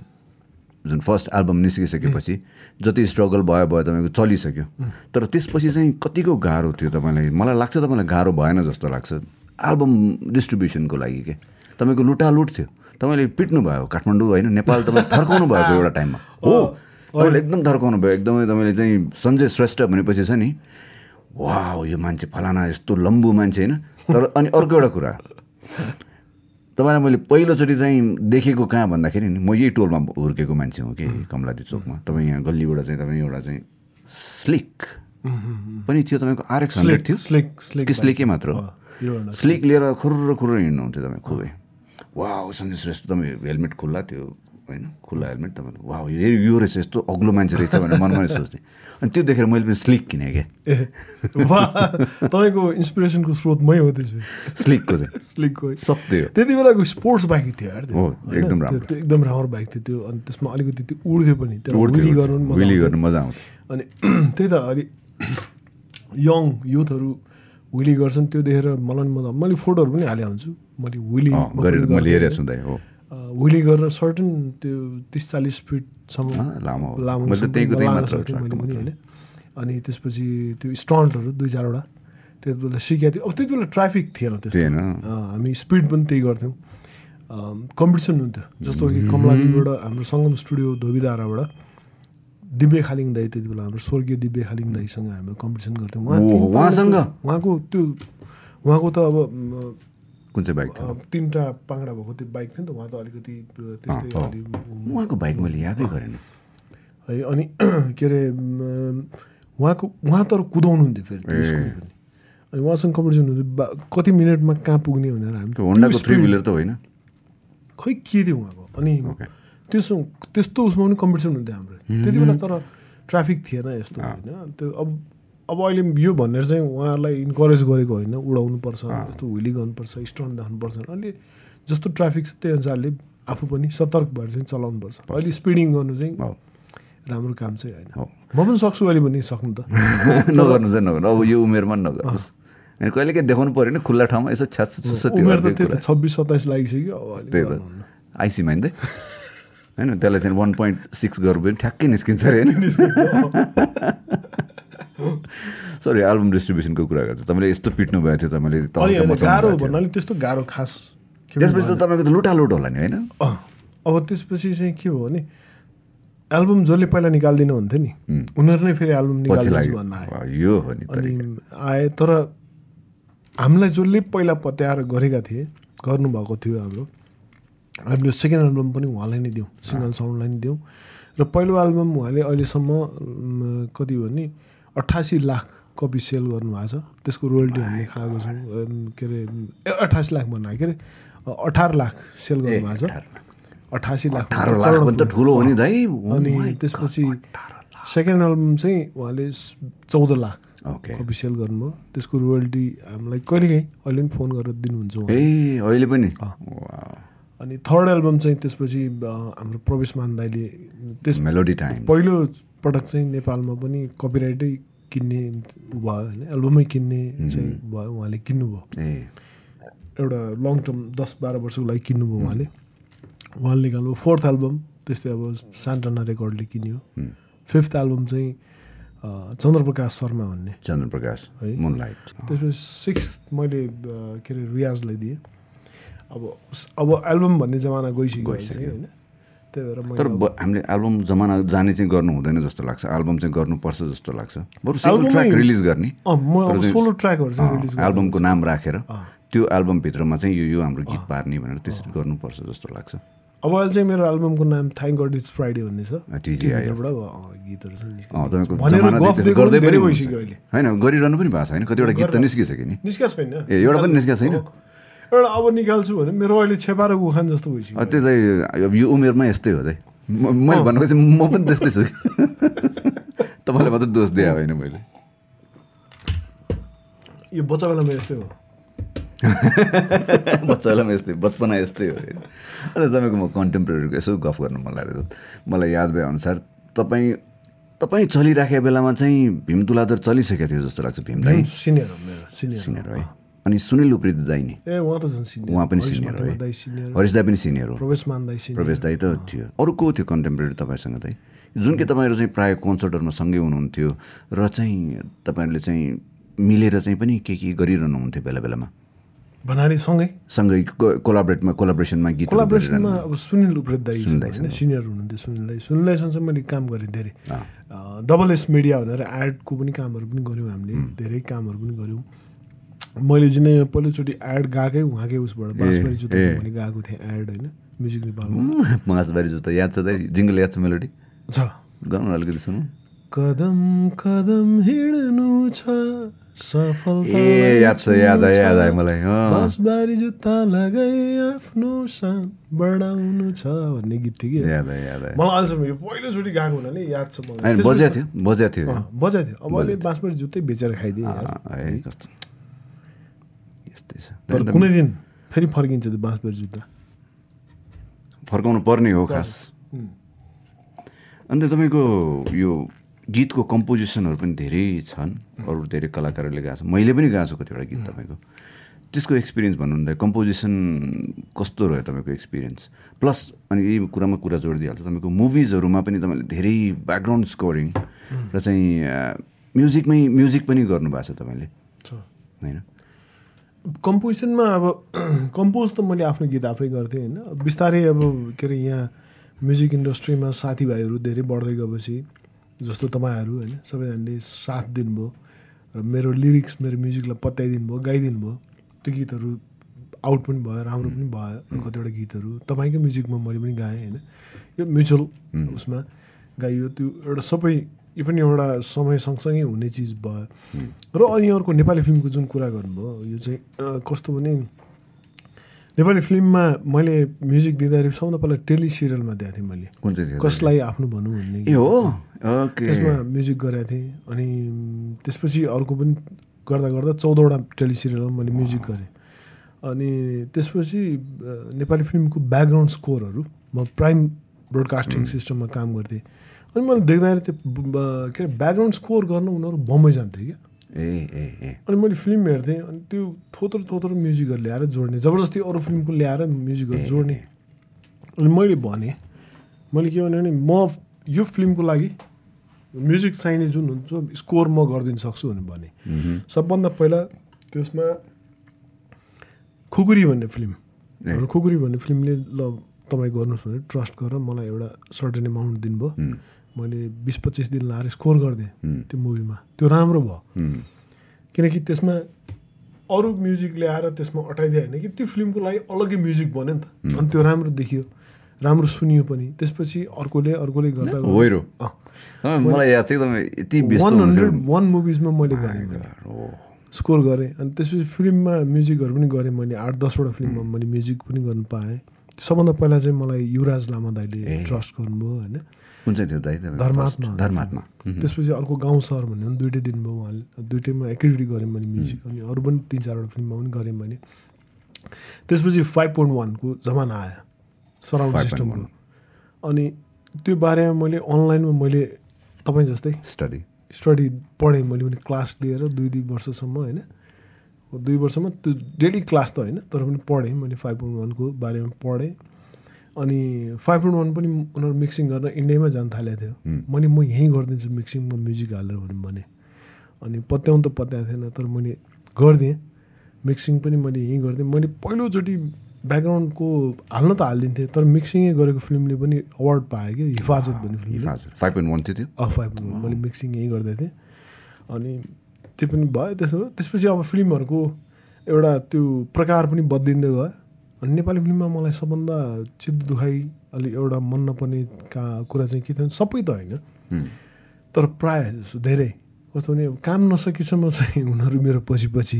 जुन फर्स्ट एल्बम निस्किसकेपछि जति स्ट्रगल भयो भयो तपाईँको चलिसक्यो। तर त्यसपछि चाहिँ कतिको गाह्रो थियो तपाईँलाई? मलाई लाग्छ तपाईँलाई गाह्रो भएन जस्तो लाग्छ। एल्बम डिस्ट्रिब्युसनको लागि के? तपाईँको लुटालुट थियो। तपाईँले पिट्नु भयो काठमाडौँ होइन नेपाल तपाईँ थर्काउनु भएको एउटा टाइममा। हो तपाईँले एकदम थर्काउनु भयो एकदमै तपाईँले चाहिँ सञ्जय श्रेष्ठ भनेपछि छ नि वा यो मान्छे फलाना यस्तो लम्बु मान्छे होइन। तर अनि अर्को एउटा कुरा तपाईँलाई मैले पहिलोचोटि चाहिँ देखेको कहाँ भन्दाखेरि नि म यही टोलमा हुर्केको मान्छे हो कि कमलादी चोकमा। तपाईँ यहाँ गल्लीबाट चाहिँ तपाईँ एउटा चाहिँ स्लिक पनि थियो तपाईँको आरएक्स हन्ड्रेड थियो। स्लिक स्लिक कि स्लिकै मात्र हो। स्लिक। लिएर खुर्र खुर्र हिँड्नुहुन्थ्यो तपाईँ खुबै। वा सञ्जय श्रेष्ठ तपाईँ हेलमेट खुल्ला थियो होइन खुल्ला हेलमेट तपाईँले वा यो यो रहेछ यस्तो अग्लो मान्छे रहेछ भनेर मनमा नै सोच्थेँ अनि त्यो देखेर मैले पनि स्लिक किनेँ क्या तपाईँको इन्सपिरेसनको स्रोत मै हो त्यसो स्लिकको चाहिँ स्लिकको सत्य हो त्यति बेलाको स्पोर्ट्स बाइक थियो त्यो हो? एकदम त्यो- राम्रो। त्यो एकदम राम्रो बाइक थियो त्यो अनि त्यसमा अलिकति त्यो उड्थ्यो पनि त्यो। गर्नु मजा आउँथ्यो। अनि त्यही त अलि यङ युथहरू विली गर्छन् त्यो देखेर मलाई पनि मजा मैले फोटोहरू पनि हाले हुन्छु मैले विली मैले हेरेको छु हो। विली गरेर सर्टन त्यो तिस चालिस फिटसम्म लामो। लामो मैले पनि। होइन? अनि त्यसपछि त्यो स्टन्टहरू दुई चारवटा त्यति बेला सिकेको थियो अब त्यति बेला ट्राफिक थिएन त्यस्तो। अँ, हामी स्पिड पनि त्यही गर्थ्यौँ। कम्पिटिसन हुन्थ्यो। जस्तो कि कमलादीबाट हाम्रो सङ्गम स्टुडियो धोबीधाराबाट दिव्य खालिङ दाई त्यति बेला हाम्रो स्वर्गीय दिव्य खालिङ दाईसँग हाम्रो कम्पिटिसन गर्थ्यौँ। उहाँसँग? उहाँको त्यो उहाँको त अब कुन चाहिँ बाइक थियो तिनवटा पाङ्ग्रा भएको त्यो बाइक थियो नि त उहाँ त अलिकति त्यस्तै उहाँको बाइक मैले यादै गरेन। है अनि के अरे उहाँको उहाँ तर कुदाउनुहुन्थ्यो फेरि अनि उहाँसँग कम्पिटिसन हुन्थ्यो कति मिनटमा कहाँ पुग्ने भनेर हामी होन्डाको थ्री विलर त होइन। खै के थियो उहाँको? अनि त्यसो त्यस्तो उसमा पनि कम्पिटिसन हुन्थ्यो हाम्रो। त्यति बेला तर ट्राफिक थिएन यस्तो होइन। त्यो अब अब अहिले यो भनेर चाहिँ उहाँहरूलाई इन्करेज गरेको होइन उडाउनुपर्छ यस्तो हुली गर्नुपर्छ स्टन्ट राख्नुपर्छ। अहिले जस्तो ट्राफिक छ त्यही अनुसारले आफू पनि सतर्क भएर चाहिँ चलाउनुपर्छ। अहिले स्पिडिङ गर्नु चाहिँ राम्रो काम चाहिँ होइन। म पनि सक्छु अहिले पनि सक्नु त। नगर्नु चाहिँ नगर्नु। अब यो उमेरमा नगर्नुहोस् अनि कहिले काहीँ देखाउनु पऱ्यो नि खुल्ला ठाउँमा यसो छ्यास छब्बिस सत्ताइस लागिसक्यो त्यही त। आइसीमा नि त होइन त्यसलाई चाहिँ वान पोइन्ट सिक्स गरेर पनि ठ्याक्कै निस्किन्छ अरे। होइन सरी एल्बम डिस्ट्रिब्युसनको कुरा गर्छु। तपाईँले यस्तो पिट्नु भएको थियो तपाईँले गाह्रो। भन्नाले त्यस्तो गाह्रो खास त्यसपछि त तपाईँको त लुटालुट होला नि होइन? अब त्यसपछि चाहिँ के भयो भने एल्बम जसले पहिला निकालिदिनु हुन्थ्यो नि उनीहरू नै फेरि एल्बम भन्न आयो। वा, यो हो नि अनि आए तर हामीलाई जसले पहिला पत्याएर गरेका थिए गर्नुभएको थियो हाम्रो हामीले सेकेन्ड एल्बम पनि उहाँलाई नै दिउँ सिङ्गल साउन्डलाई नै दिउँ र पहिलो एल्बम उहाँले अहिलेसम्म कति भने अठासी लाख कपी सेल गर्नुभएको छ। त्यसको रोयल्टी हामीले खाएको छौँ। के अरे अठासी लाख भन्नु के अरे अठार लाख सेल गर्नुभएको छ। अठासी लाख ठुलो हो नि Oh अनि त्यसपछि सेकेन्ड एल्बम चाहिँ उहाँले चौध लाख कपी सेल गर्नुभयो। त्यसको रोयल्टी हामीलाई कहिलेकाहीँ अहिले पनि फोन गरेर दिनुहुन्छ ए अहिले पनि। अनि थर्ड एल्बम चाहिँ त्यसपछि हाम्रो प्रवेश मान दाईले त्यस मेलोडी टाइम पहिलो पटक चाहिँ नेपालमा पनि कपिराइटै किन्ने भयो होइन एल्बमै किन्ने चाहिँ भयो उहाँले किन्नुभयो। ए। एउटा लङ टर्म दस बाह्र वर्षको लागि किन्नुभयो उहाँले। उहाँले निकाल्नु फोर्थ एल्बम त्यस्तै अब सान्टाना रेकर्डले किन्यो। फिफ्थ एल्बम चाहिँ चन्द्रप्रकाश शर्मा भन्ने। चन्द्रप्रकाश है। मुनलाइट त्यसपछि सिक्स मैले के अरे रियाजलाई दिएँ। अब अब एल्बम भन्ने जमाना गइसक्यो होइन। त्यही भएर तर हामीले एल्बम जमाना जाने चाहिँ गर्नु हुँदैन जस्तो लाग्छ। एल्बम चाहिँ गर्नुपर्छ जस्तो लाग्छ। बरु सिङ्गल ट्र्याक रिलिज गर्ने। सोलो ट्र्याकहरू चाहिँ एल्बमको नाम राखेर त्यो एल्बमभित्रमा चाहिँ यो यो हाम्रो गीत पार्ने भनेर त्यसरी गर्नुपर्छ जस्तो लाग्छ। अब अहिले चाहिँ मेरो एल्बमको नाम थ्याङ्क गड इट्स फ्राइडे भन्ने छ। गीतहरू चाहिँ होइन गरिरहनु पनि भएको छ। होइन कतिवटा गीत त निस्किसक्यो नि। निस्किएको छैन। ए, एउटा पनि निस्किएको छैन? एउटा अब निकाल्छु भने मेरो अहिले छेपारो उखान जस्तो भइसक्यो। अँ, त्यो चाहिँ अब यो उमेरमा यस्तै हो दाइ मैले भनेको चाहिँ म पनि त्यस्तै छु। तपाईँलाई मात्र दोष दिए होइन मैले। यो बच्चा बेलामा यस्तै हो। बच्चालाई पनि यस्तै बचपना यस्तै हो। होइन अन्त तपाईँको म कन्टेम्पोरेरीको यसो गफ गर्नु मन लागेको मलाई याद भए अनुसार तपाईँ तपाईँ चलिराखेको बेलामा चाहिँ भीम तुलाधर चलिसकेको थियो जस्तो लाग्छ भीम दाई सिनियर हो मेरो सिनियर। सिनियर है अनि सुनिल उप्रेती दाई नि ए उहाँ त झन् सिनियर उहाँ पनि सिनियर हो हरिश दाई पनि सिनियर हो। प्रवेश मान दाई प्रवेश दाई त थियो। अरू को थियो कन्टेम्पोरेरी तपाईँसँग दाई? जुन कि तपाईँहरू चाहिँ प्रायः कन्सर्टहरूमा सँगै हुनुहुन्थ्यो र चाहिँ तपाईँहरूले चाहिँ मिलेर चाहिँ पनि के के गरिरहनु हुन्थ्यो बेला बेलामा? भन्नाले सँगै? सँगै कोलाबरेटमा कोलाबरेसनमा गीत कोलाब्रेसनमा अब सुनिल उप्रेत दाई होइन सिनियर हुनुहुन्थ्यो सुनिल दाई। सुनिल दाईसँग चाहिँ मैले काम गरेँ धेरै। डबल एस मिडिया भनेर एडको पनि कामहरू पनि गऱ्यौँ हामीले। धेरै कामहरू पनि गऱ्यौँ। मैले जुन पहिलोचोटि एड गएकै उहाँकै उसबाट बाँसबारी जुत्ता। मैले गएको थिएँ एड होइन म्युजिक नेपालमा। मासबारी जुत्ता याद छ दाइ? जिङ्गल याद छ मेलोडी? छ। न अलिकति सुनौँ। कदम कदम हिँड्नु छ सफलता ए याद छ याद आयो याद आयो मलाई। बाँसबारी जुत्ता लगाई आफ्नो सान बढाउनु छ भन्ने गीत थियो कि? याद आयो याद आयो। मलाई अहिलेसम्म यो पहिलोचोटि गएको हुनाले याद छ मलाई। बज्या थियो बज्या थियो। बजाएको थियो। अब अहिले बाँसबारी जुत्तै बेचेर खाइदिएँ कस्तो। यस्तै छ तर कुनै दिन फेरि फर्किन्छ त्यो बाँसबारी जुत्ता फर्काउनु पर्ने हो खास. अन्त तपाईँको यो गीतको कम्पोजिसनहरू पनि धेरै छन् अरू धेरै कलाकारहरूले गाएको छ मैले पनि गाएको छु कतिवटा गीत तपाईँको त्यसको एक्सपिरियन्स भन्नुहुँदा कम्पोजिसन कस्तो रह्यो तपाईँको एक्सपिरियन्स प्लस अनि यही कुरामा कुरा जोडिदिइहाल्छ तपाईँको मुभिजहरूमा पनि तपाईँले धेरै ब्याकग्राउन्ड स्कोरिङ र चाहिँ म्युजिकमै म्युजिक पनि गर्नुभएको छ तपाईँले होइन कम्पोजिसनमा अब कम्पोज त मैले आफ्नो गीत आफै गर्थेँ होइन। बिस्तारै अब के अरे यहाँ म्युजिक इन्डस्ट्रीमा साथीभाइहरू धेरै बढ्दै गएपछि जस्तो तपाईँहरू होइन सबैजनाले साथ दिनुभयो र मेरो लिरिक्स मेरो म्युजिकलाई पत्याइदिनु भयो गाइदिनु भयो त्यो गीतहरू आउट पनि भयो राम्रो पनि भयो कतिवटा गीतहरू। तपाईँकै म्युजिकमा मैले पनि गाएँ होइन। यो म्युचुअल उसमा गाइयो त्यो एउटा सबै यो पनि एउटा समय सँगसँगै हुने चिज भयो। र अनि अर्को नेपाली फिल्मको जुन कुरा गर्नुभयो यो चाहिँ कस्तो भने नेपाली फिल्ममा मैले म्युजिक दिँदाखेरि सबभन्दा पहिला टेली सिरियलमा दिएको थिएँ मैले। कुन चाहिँ थियो कसलाई आफ्नो भनौँ भन्ने ए हो? ओके। त्यसमा म्युजिक गरेको थिएँ अनि त्यसपछि अर्को पनि गर्दा गर्दा चौधवटा टेली सिरियलमा मैले म्युजिक गरेँ। अनि त्यसपछि नेपाली फिल्मको ब्याकग्राउन्ड स्कोरहरू म प्राइम ब्रोडकास्टिङ सिस्टममा काम गर्थेँ। अनि मैले देख्दाखेरि त्यो के अरे ब्याकग्राउन्ड स्कोर गर्न उनीहरू बम्बई जान्थ्यो क्या। ए ए ए। अनि मैले फिल्म हेर्थेँ अनि त्यो थोत्रो थोत्रो म्युजिकहरू ल्याएर जोड्ने जबरजस्ती अरू फिल्मको ल्याएर म्युजिकहरू जोड्ने। अनि मैले भनेँ मैले के भने म यो फिल्मको लागि म्युजिक चाहिने जुन हुन्छ स्कोर म गरिदिन सक्छु भनेर भने। सबभन्दा पहिला त्यसमा खुकुरी भन्ने फिल्म। खुकुरी भन्ने फिल्मले ल तपाईँ गर्नुहोस् भने ट्रस्ट गरेर मलाई एउटा सर्टेन एमाउन्ट दिनुभयो। मैले बिस पच्चिस दिन लाएर स्कोर गरिदिएँ त्यो मुभीमा। त्यो राम्रो भयो। किनकि त्यसमा अरू म्युजिक ल्याएर त्यसमा अटाइदियो होइन कि त्यो फिल्मको लागि अलग्गै म्युजिक बन्यो नि त। अनि त्यो राम्रो देखियो राम्रो सुनियो पनि। त्यसपछि अर्कोले अर्कोले गर्दा होइन अँ, मलाई याद छ एकदम यति व्यस्त वान हुन्थ्यो। हन्ड्रेड वान मुभिजमा मैले गरेँ स्कोर गरेँ। अनि त्यसपछि फिल्ममा म्युजिकहरू पनि गरेँ मैले। आठ दसवटा फिल्ममा मैले म्युजिक पनि गर्नु पाएँ। सबभन्दा पहिला चाहिँ मलाई युवराज लामा दाइले ए। ट्रस्ट गर्नुभयो होइन। कुन चाहिँ थियो दाइ धर्मात्मा? धर्मात्मा। त्यसपछि अर्को गाउँ सहर भन्ने पनि दुइटै दिनुभयो उहाँले। दुइटैमा एकैचोटि गरेँ मैले म्युजिक। अनि अरू पनि तिन चारवटा फिल्ममा पनि गरेँ मैले। त्यसपछि फाइभ पोइन्ट वानको जमाना आयो सराउन्ड 5.1 सिस्टमको अनि त्यो बारेमा मैले अनलाइनमा मैले तपाईँ जस्तै स्टडी स्टडी पढेँ मैले पनि क्लास लिएर दुई दुई वर्षसम्म होइन। दुई वर्षमा त्यो डेली क्लास त होइन तर पनि पढेँ। मैले फाइभ पोइन्ट वानको बारेमा पढेँ। अनि फाइभ पोइन्ट वान पनि उनीहरू मिक्सिङ गर्न इन्डियामै जान थालेको थियो। मैले म यहीँ गरिदिन्छु मिक्सिङमा म्युजिक हालेर भने भने। अनि पत्याउनु त पत्याएको थिएन तर मैले गरिदिएँ। मिक्सिङ पनि मैले यहीँ गरिदिएँ। मैले पहिलोचोटि ब्याकग्राउन्डको हाल्न त हालिदिन्थेँ तर मिक्सिङै गरेको फिल्मले पनि अवार्ड पायो कि हिफाजत भन्ने हिफाजत। फाइभ पोइन्ट वान थियो त्यो? अफ फाइभ मैले मिक्सिङ यहीँ गर्दै थिएँ। अनि त्यो पनि भयो त्यसो त्यसपछि अब फिल्महरूको एउटा त्यो प्रकार पनि बद्लिँदै गयो। अनि नेपाली फिल्ममा मलाई सबभन्दा चित्त दुखाइ अलिक एउटा मन नपर्ने का कुरा चाहिँ के थियो सबै त होइन। तर प्रायः जस्तो धेरै कस्तो भने काम नसकेसम्म चाहिँ उनीहरू मेरो पछि पछि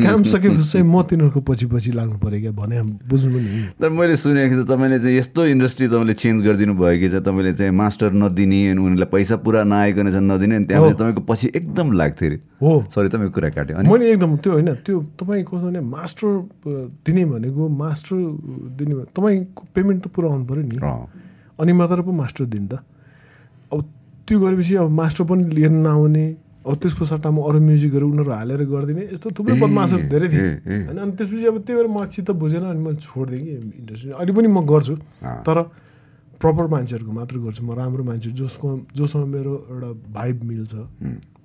काम सकेपछि चाहिँ म तिनीहरूको पछि पछि लाग्नु पऱ्यो क्या भने बुझ्नु नि। तर मैले सुनेको थिएँ तपाईँले चाहिँ यस्तो इन्डस्ट्री तपाईँले चेन्ज गरिदिनु भयो कि चाहिँ तपाईँले चाहिँ मास्टर नदिने अनि उनीहरूलाई पैसा पुरा नआइकन चाहिँ नदिने अनि त्यहाँ। तपाईँको पछि एकदम लाग्थ्यो अरे। हो। सरी तपाईँको कुरा काट्यो। अनि मैले एकदम त्यो होइन त्यो तपाईँ कस्तो भने मास्टर दिने भनेको मास्टर दिने तपाईँको पेमेन्ट त पुरा आउनु पऱ्यो नि। अनि मात्र पो मास्टर दिनु त। अब त्यो गरेपछि अब मास्टर पनि लिएर नआउने अब त्यसको सट्टामा अरू म्युजिकहरू उनीहरू हालेर गरिदिने यस्तो थुप्रै बदमासहरू धेरै थिए। होइन अनि त्यसपछि अब त्यही भएर मलाई चित्त बुझेन अनि मैले छोडिदिएँ कि इन्डस्ट्री। अहिले पनि म गर्छु। तर प्रपर मान्छेहरूको मात्र गर्छु। म राम्रो मान्छे जसको जोसँग मेरो एउटा भाइब मिल्छ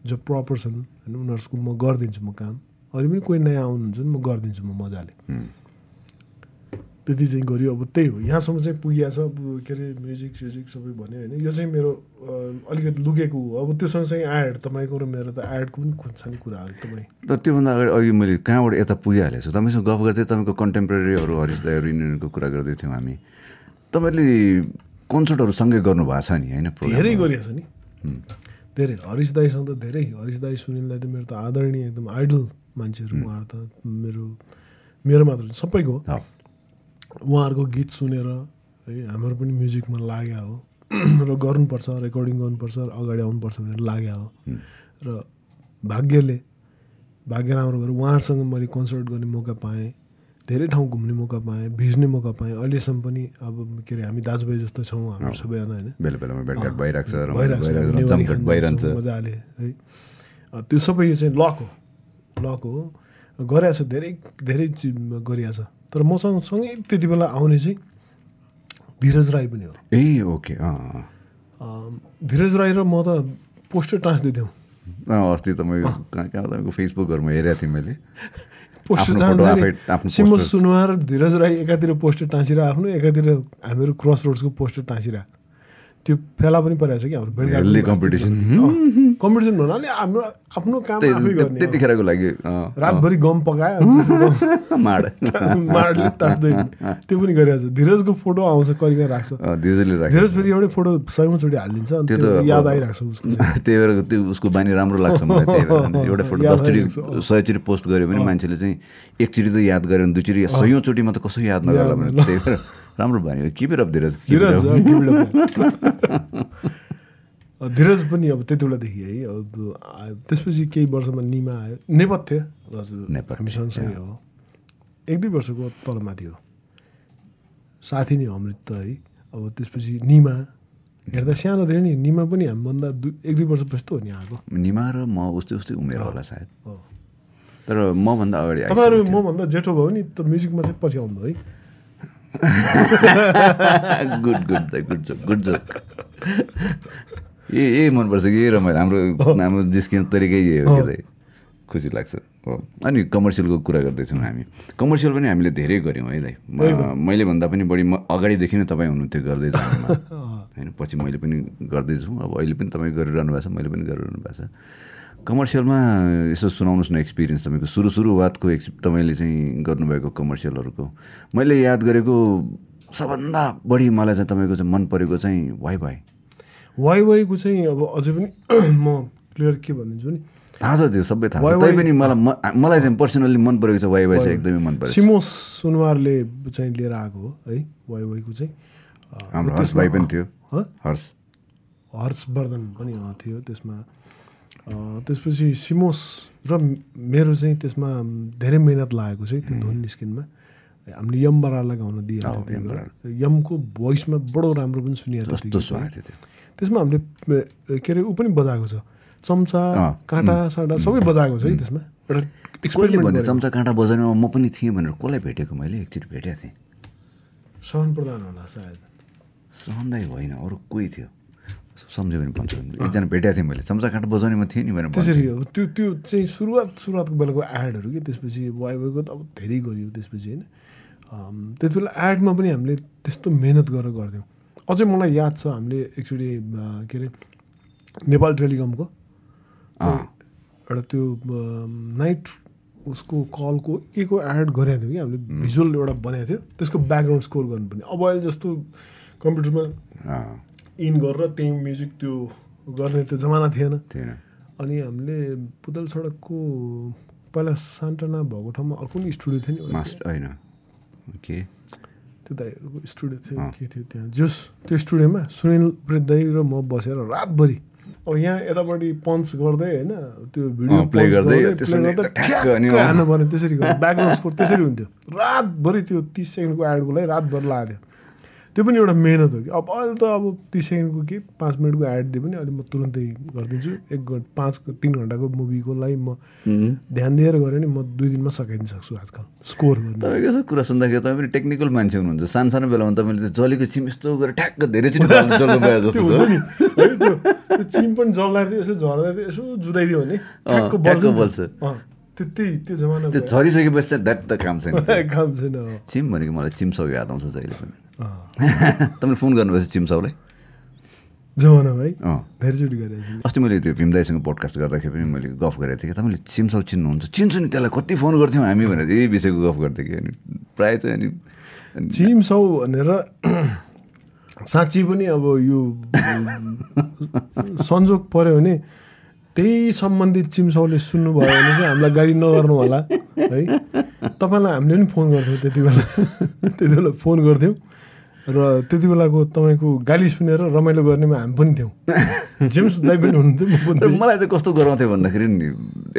जो प्रपर छन् होइन उनीहरूको म गरिदिन्छु म काम। अहिले पनि कोही नयाँ आउनुहुन्छ भने म गरिदिन्छु म मजाले। त्यति चाहिँ गरियो। अब त्यही हो। यहाँसम्म चाहिँ पुगिया छ। अब के अरे म्युजिक स्युजिक सबै भन्यो होइन। यो चाहिँ मेरो अलिकति लुकेको हो। अब त्यो सँगसँगै एड तपाईँको र मेरो त एडको पनि खोज्छाने कुरा हो तपाईँ। तर त्योभन्दा अगाडि अघि मैले कहाँबाट यता पुगिहालेको छु? तपाईँसँग गफ गर्दै तपाईँको कन्टेम्पोरेरीहरू हरिश दाईहरू यिनीहरूको कुरा गर्दै थियौँ हामी। तपाईँले कन्सर्टहरू सँगै गर्नुभएको छ नि होइन? धेरै गरिएको छ नि। धेरै। हरिश दाईसँग त धेरै। हरिश दाई सुनिल दाई त मेरो त आदरणीय एकदम आइडल मान्छेहरू उहाँहरू त मेरो मेरो मात्र सबैको हो, उहाँहरूको गीत सुनेर है हाम्रो पनि म्युजिकमा लाग्यो हो। र गर्नुपर्छ रेकर्डिङ गर्नुपर्छ र अगाडि आउनुपर्छ भनेर लाग्यो हो। र भाग्यले भाग्य राम्रो भएर उहाँहरूसँग मैले कन्सर्ट गर्ने मौका पाएँ धेरै ठाउँ घुम्ने मौका पाएँ भिज्ने मौका पाएँ। अहिलेसम्म पनि अब के अरे हामी दाजुभाइ जस्तो छौँ हाम्रो सबैजना होइन? बेला बेलामा भेटघाट अँ, भइरहेको छ भइरहेको मजाले है। त्यो सबै यो चाहिँ लक हो लक हो। गरेको छ धेरै धेरै गरिएको छ तर मसँग सँगै त्यति बेला आउने चाहिँ धीरज राई पनि हो। ए ओके धीरज राई र म त पोस्टर टाँच्दैथ्यौँ अँ, अस्ति त मैले कहाँ कहाँ तपाईँको फेसबुकहरूमा हेरेको थिएँ मैले। पोस्टर टाँच्दै। सुनवार धीरज राई एकातिर पोस्टर टाँसिरहेको आफ्नो एकातिर हामीहरू क्रस रोड्सको पोस्टर टाँसिरहेको त्यो फेला पनि परिरहेको छ कि हाम्रो भेटघाट Healthy competition भन्नाले हाम्रो आफ्नो काम आफै गर्ने। त्यतिखेरको लागि रातभरि गम पकायो। माड। माडले त्यो पनि गरिरहेको छ धीरजको फोटो आउँछ कहिले काहीँ राख्छ। अँ, दिउजूले राख्यो धीरज फेरि एउटै फोटो सयौँचोटि हालिदिन्छ त्यो त याद आइरहेको छ उसको। त्यही भएर त्यो उसको बानी राम्रो लाग्छ मलाई त्यही भएर। एउटा फोटो दसचोटि। सयचोटि पोस्ट गऱ्यो भने मान्छेले चाहिँ एकचोटि त याद गर्यो भने दुईचोटि सयौँचोटिमा त कसो याद नगर्ला भने। त्यही भएर राम्रो भन्यो keep it up Dhiraj. Dhiraj Dhiraj पनि अब त्यति बेलादेखि है अब त्यसपछि केही वर्षमा निमा आयो। नेपथ्य हजुर हामी सँगसँगै हो। एक दुई वर्षको तलमाथि हो। साथी नै हो अमृत है। अब त्यसपछि निमा हेर्दा सानो थियो नि निमा पनि हामीभन्दा दुई एक दुई वर्षपछि त हो नि आएको निमा र म उस्तै उस्तै उमेर होला सायद। तर मभन्दा अगाडि तपाईँहरू। मभन्दा जेठो भयो नि त म्युजिकमा चाहिँ पछि आउनु है। Good good good joke good joke ए ए मनपर्छ कि? रमाइलो हाम्रो हाम्रो जिस्किने तरिकै यही हो कि खुसी लाग्छ। हो अनि कमर्सियलको कुरा गर्दैछौँ हामी। कमर्सियल पनि हामीले धेरै गऱ्यौँ है दाइ। मैले भन्दा पनि बढी म अगाडिदेखि नै तपाईँ हुनुहुन्थ्यो गर्दै जानुमा होइन पछि मैले पनि गर्दैछु अब अहिले पनि तपाईँ गरिरहनु भएको छ मैले पनि गरिरहनु भएको छ। कमर्सियलमा यसो सुनाउनुहोस् न एक्सपिरियन्स तपाईँको। सुरु सुरुवातको एक्स तपाईँले चाहिँ गर्नुभएको कमर्सियलहरूको। मैले याद गरेको सबभन्दा बढी मलाई चाहिँ तपाईँको चाहिँ मन परेको चाहिँ वाइ वाइ वाइ वाइको चाहिँ अब अझै पनि म क्लियर के भनिदिन्छु नि थाहा छ त्यो सबै थाहा छ। तैपनि मलाई मलाई चाहिँ पर्सनल्ली मन परेको छ वाइ वाइ चाहिँ एकदमै मन परेको छ। सिमोस सुनवारले चाहिँ लिएर आएको हो है वाइ वाइको चाहिँ। हाम्रो हर्ष भाइ पनि थियो। हँ? हर्ष। हर्षवर्धन पनि थियो त्यसमा। त्यसपछि सिमोस र मेरो चाहिँ त्यसमा धेरै मिहिनेत लागेको चाहिँ त्यो धुन निस्किनमा। हामीले यम बरालाई गाउन। बराल। यमको भोइसमा बडो राम्रो पनि सुनिएको थियो त्यसमा हामीले के अरे ऊ पनि बजाएको छ। चम्चा काँटा साँटा सबै बजाएको छ है त्यसमा। एउटा कसले। चम्चा काँटा बजाउनेमा म पनि थिएँ भनेर कसलाई भेटेको मैले? एकचोटि भेटेको थिएँ। सहन प्रधान होला सायद। सहन्दै होइन अरू कोही थियो। सम्झ्यो भने भन्छु। एकजना भेटेको थिएँ मैले। चम्चा काँटा बजाउनेमा थिएँ नि भनेर त्यसरी। हो। त्यो त्यो चाहिँ सुरुवात सुरुवातको बेलाको एडहरू कि त्यसपछि वाइ वाइको त अब धेरै गरियो त्यसपछि होइन। त्यति बेला एडमा पनि हामीले त्यस्तो मिहिनेत गरेर गर्थ्यौँ। अझै मलाई याद छ हामीले एकचोटि अ, के अरे नेपाल टेलिकमको। एउटा त्यो नाइट उसको कलको के को एड गरेको थियौँ कि हामीले भिजुअल एउटा बनाएको थियो। त्यसको ब्याकग्राउन्ड स्कोर गर्नुपर्ने अब अहिले जस्तो कम्प्युटरमा इन गरेर त्यही म्युजिक त्यो गर्ने त्यो जमाना थिएन। थिएन। अनि हामीले पुतल सडकको पहिला सान्टाना भएको ठाउँमा अर्को नि स्टुडियो थियो नि होइन। त्यो दाईहरूको स्टुडियो थियो। के थियो त्यहाँ। जस त्यो स्टुडियोमा सुनिल उप्रेत दाई र म बसेर रातभरि। अब यहाँ यतापट्टि पन्च गर्दै होइन त्यो भिडियो punch गर्दै, play त्यसरी नै गर्दै ठ्याक्क ठ्याक्क अनि अँ। हान्नु पर्ने त्यसरी ब्याकग्राउन्ड स्कोर त्यसरी हुन्थ्यो। रातभरि त्यो तिस सेकेन्डको एडको लागि रातभर लाग्थ्यो त्यो पनि एउटा मेहनत हो कि। अब अहिले त अब तिस सेकेन्डको के पाँच मिनटको एड दिए पनि अहिले म तुरन्तै गरिदिन्छु। एक घन्टा पाँच तिन घन्टाको मुभीको लागि म ध्यान दिएर गऱ्यो भने म दुई दिनमा सकाइदिन सक्छु आजकल। स्कोर गर्नु। तपाईँको यसो कुरा सुन्दाखेरि तपाईँ पनि टेक्निकल मान्छे हुनुहुन्छ। सानो सानो बेलामा तपाईँले त्यो जलेको चिम यस्तो गरेर ठ्याक्क त्यो जस्तो हुन्छ नि। त्यो चिम पनि जल्दाखेरि यसो झर्दा यसो जुदाइदियो भने बल्छ नि त्यही त्यो जमाना त्यो झरिसकेपछि चाहिँ द्याट त काम छैन काम छैन। चिम भनेको मलाई चिमसाउ याद आउँछ जहिले पनि। तपाईँले फोन गर्नुभएछ चिमसाउलाई? जमाना भाइ धेरैचोटि गरेको अस्ति मैले त्यो भीमदाईसँग पोडकास्ट गर्दाखेरि पनि मैले गफ गरेको थिएँ कि तपाईँले चिमसाउ चिन्नुहुन्छ। चिन्छु नि त्यसलाई कति फोन गर्थ्यौँ हामी भनेर यही विषयको गफ गर्थ्यो कि अनि प्रायः चाहिँ अनि अनि चिम सौ भनेर साँच्ची पनि अब यो संजोग पऱ्यो भने त्यही सम्बन्धित चिमसाउले सुन्नुभयो भने चाहिँ हामीलाई गाडी नगर्नु होला है? तपाईँलाई हामीले पनि फोन गर्थ्यौँ त्यति बेला। त्यति बेला फोन गर्थ्यौँ र त्यति बेलाको तपाईँको गाली सुनेर रमाइलो गर्नेमा हामी पनि थियौँ। जेम्स दाई पनि हुनुहुन्थ्यो मलाई चाहिँ कस्तो गराउँथ्यो भन्दाखेरि नि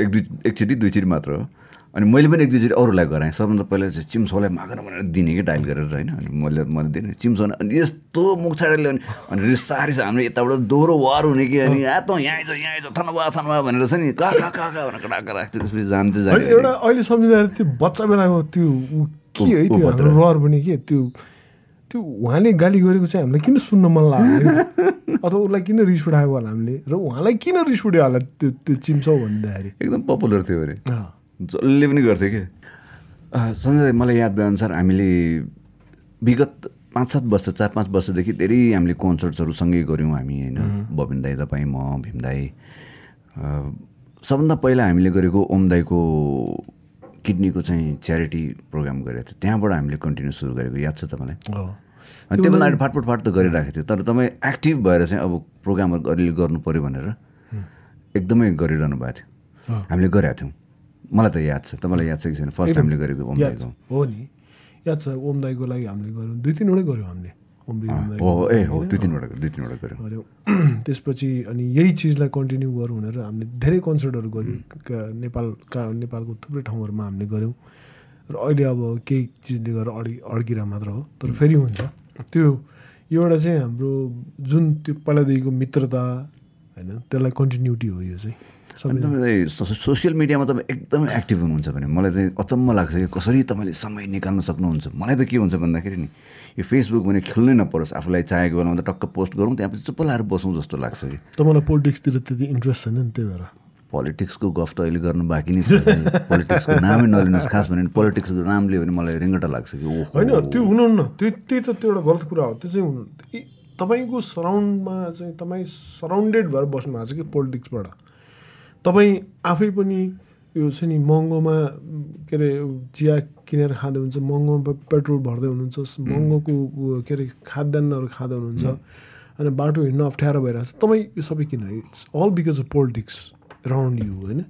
एक दुई एकचोटि दुईचोटि मात्र हो। अनि मैले पनि एक दुईचोटि अरूलाई गराएँ सबभन्दा पहिला चाहिँ चिम्सोलाई मागेर भनेर दिने कि डाइल गरेर होइन अनि मैले मैले दिने चिम्सो अनि यस्तो मुख छाडेर ल्याउने। अनि रिसारी छ हाम्रो यताबाट दोहोरो वार हुने कि अनि आ त यहाँ आइज यहाँ आइज थनवा थनवा भनेर चाहिँ नि कहाँ कहाँ कहाँ कहाँ भनेर कडाका राख्थ्यो त्यसपछि जान्थ्यो जाने एउटा अहिले सम्झिँदाखेरि त्यो बच्चा बेलाको त्यो के है त्यो रहर पनि के? त्यो त्यो उहाँले गाली गरेको चाहिँ हामीलाई किन सुन्न मन लाग्यो अथवा उसलाई किन रिस उठाएको होला हामीले? र उहाँलाई किन रिस उठ्यो होला त्यो त्यो चिम्छौ भन्दाखेरि? एकदम पपुलर थियो अरे। जसले पनि गर्थ्यो कि? सञ्जय मलाई याद भएअनुसार हामीले विगत पाँच सात वर्ष चार पाँच वर्षदेखि धेरै हामीले कन्सर्ट्सहरू सँगै गऱ्यौँ हामी होइन? बबिन दाई तपाईँ म भीम दाई। सबभन्दा पहिला हामीले गरेको ओम दाईको किडनीको चाहिँ च्यारिटी प्रोग्राम गरेको थियो। त्यहाँबाट हामीले कन्टिन्यू सुरु गरेको। याद छ तपाईँलाई। अनि त्योभन्दा अगाडि फाटफुट फाट त गरिरहेको थियो। तर तपाईँ एक्टिभ भएर चाहिँ अब प्रोग्रामहरू अलिअलि गर्नु पऱ्यो भनेर एकदमै गरिरहनु भएको थियो। हामीले गरेका थियौँ। मलाई त याद छ तपाईँलाई याद छ कि छैन? फर्स्ट हामीले गरेको ओम याद दाईको हो नि। याद छ ओम दाईको लागि हामीले गऱ्यौँ दुई तिनवटै गऱ्यौँ हामीले। ओम हो ए हो दुई तिनवटा दुई तिनवटा गऱ्यौँ। गऱ्यौँ। त्यसपछि अनि यही चिजलाई कन्टिन्यू गरौँ भनेर हामीले धेरै कन्सर्टहरू गऱ्यौँ। नेपाल नेपालको थुप्रै ठाउँहरूमा हामीले गऱ्यौँ। र अहिले अब केही चिजले गर्दा अडि अड्किरा मात्र हो तर फेरि हुन्छ। त्यो एउटा चाहिँ हाम्रो जुन त्यो पहिलादेखिको मित्रता होइन त्यसलाई कन्टिन्युटी हो यो चाहिँ। तपाईँ सोसियल मिडियामा तपाईँ एकदमै एक्टिभ हुनुहुन्छ भने मलाई चाहिँ अचम्म लाग्छ कि कसरी तपाईँले समय निकाल्न सक्नुहुन्छ? मलाई त के हुन्छ भन्दाखेरि नि यो फेसबुक भने खेल्नै नपरोस् आफूलाई चाहेको बेलामा त टक्क पोस्ट गरौँ त्यहाँपछि चुप्प लाएर बसौँ जस्तो लाग्छ कि। तपाईँलाई पोलिटिक्सतिर त्यति इन्ट्रेस्ट छैन नि त्यही भएर? पोलिटिक्सको गफ त अहिले गर्नु बाँकी नै छ पोलिटिक्सको नामै नलिनुहोस् खास भने पोलिटिक्सको नाम लियो भने मलाई रिङ्गटा लाग्छ कि ओहो। होइन त्यो हुनुहुन्न। त्यो त्यही त त्यो एउटा गलत कुरा हो त्यो चाहिँ हुनु तपाईँको सराउन्डमा चाहिँ तपाईँ सराउन्डेड भएर बस्नु भएको छ कि पोलिटिक्सबाट? तपाईँ आफै पनि यो चाहिँ नि महँगोमा के अरे चिया किनेर खाँदै हुन्छ महँगोमा पेट्रोल भर्दै हुनुहुन्छ महँगोको के अरे खाद्यान्नहरू खाँदै हुनुहुन्छ अनि बाटो हिँड्न अप्ठ्यारो भइरहेको छ। तपाईँ यो सबै किन? It's all because of politics round you होइन?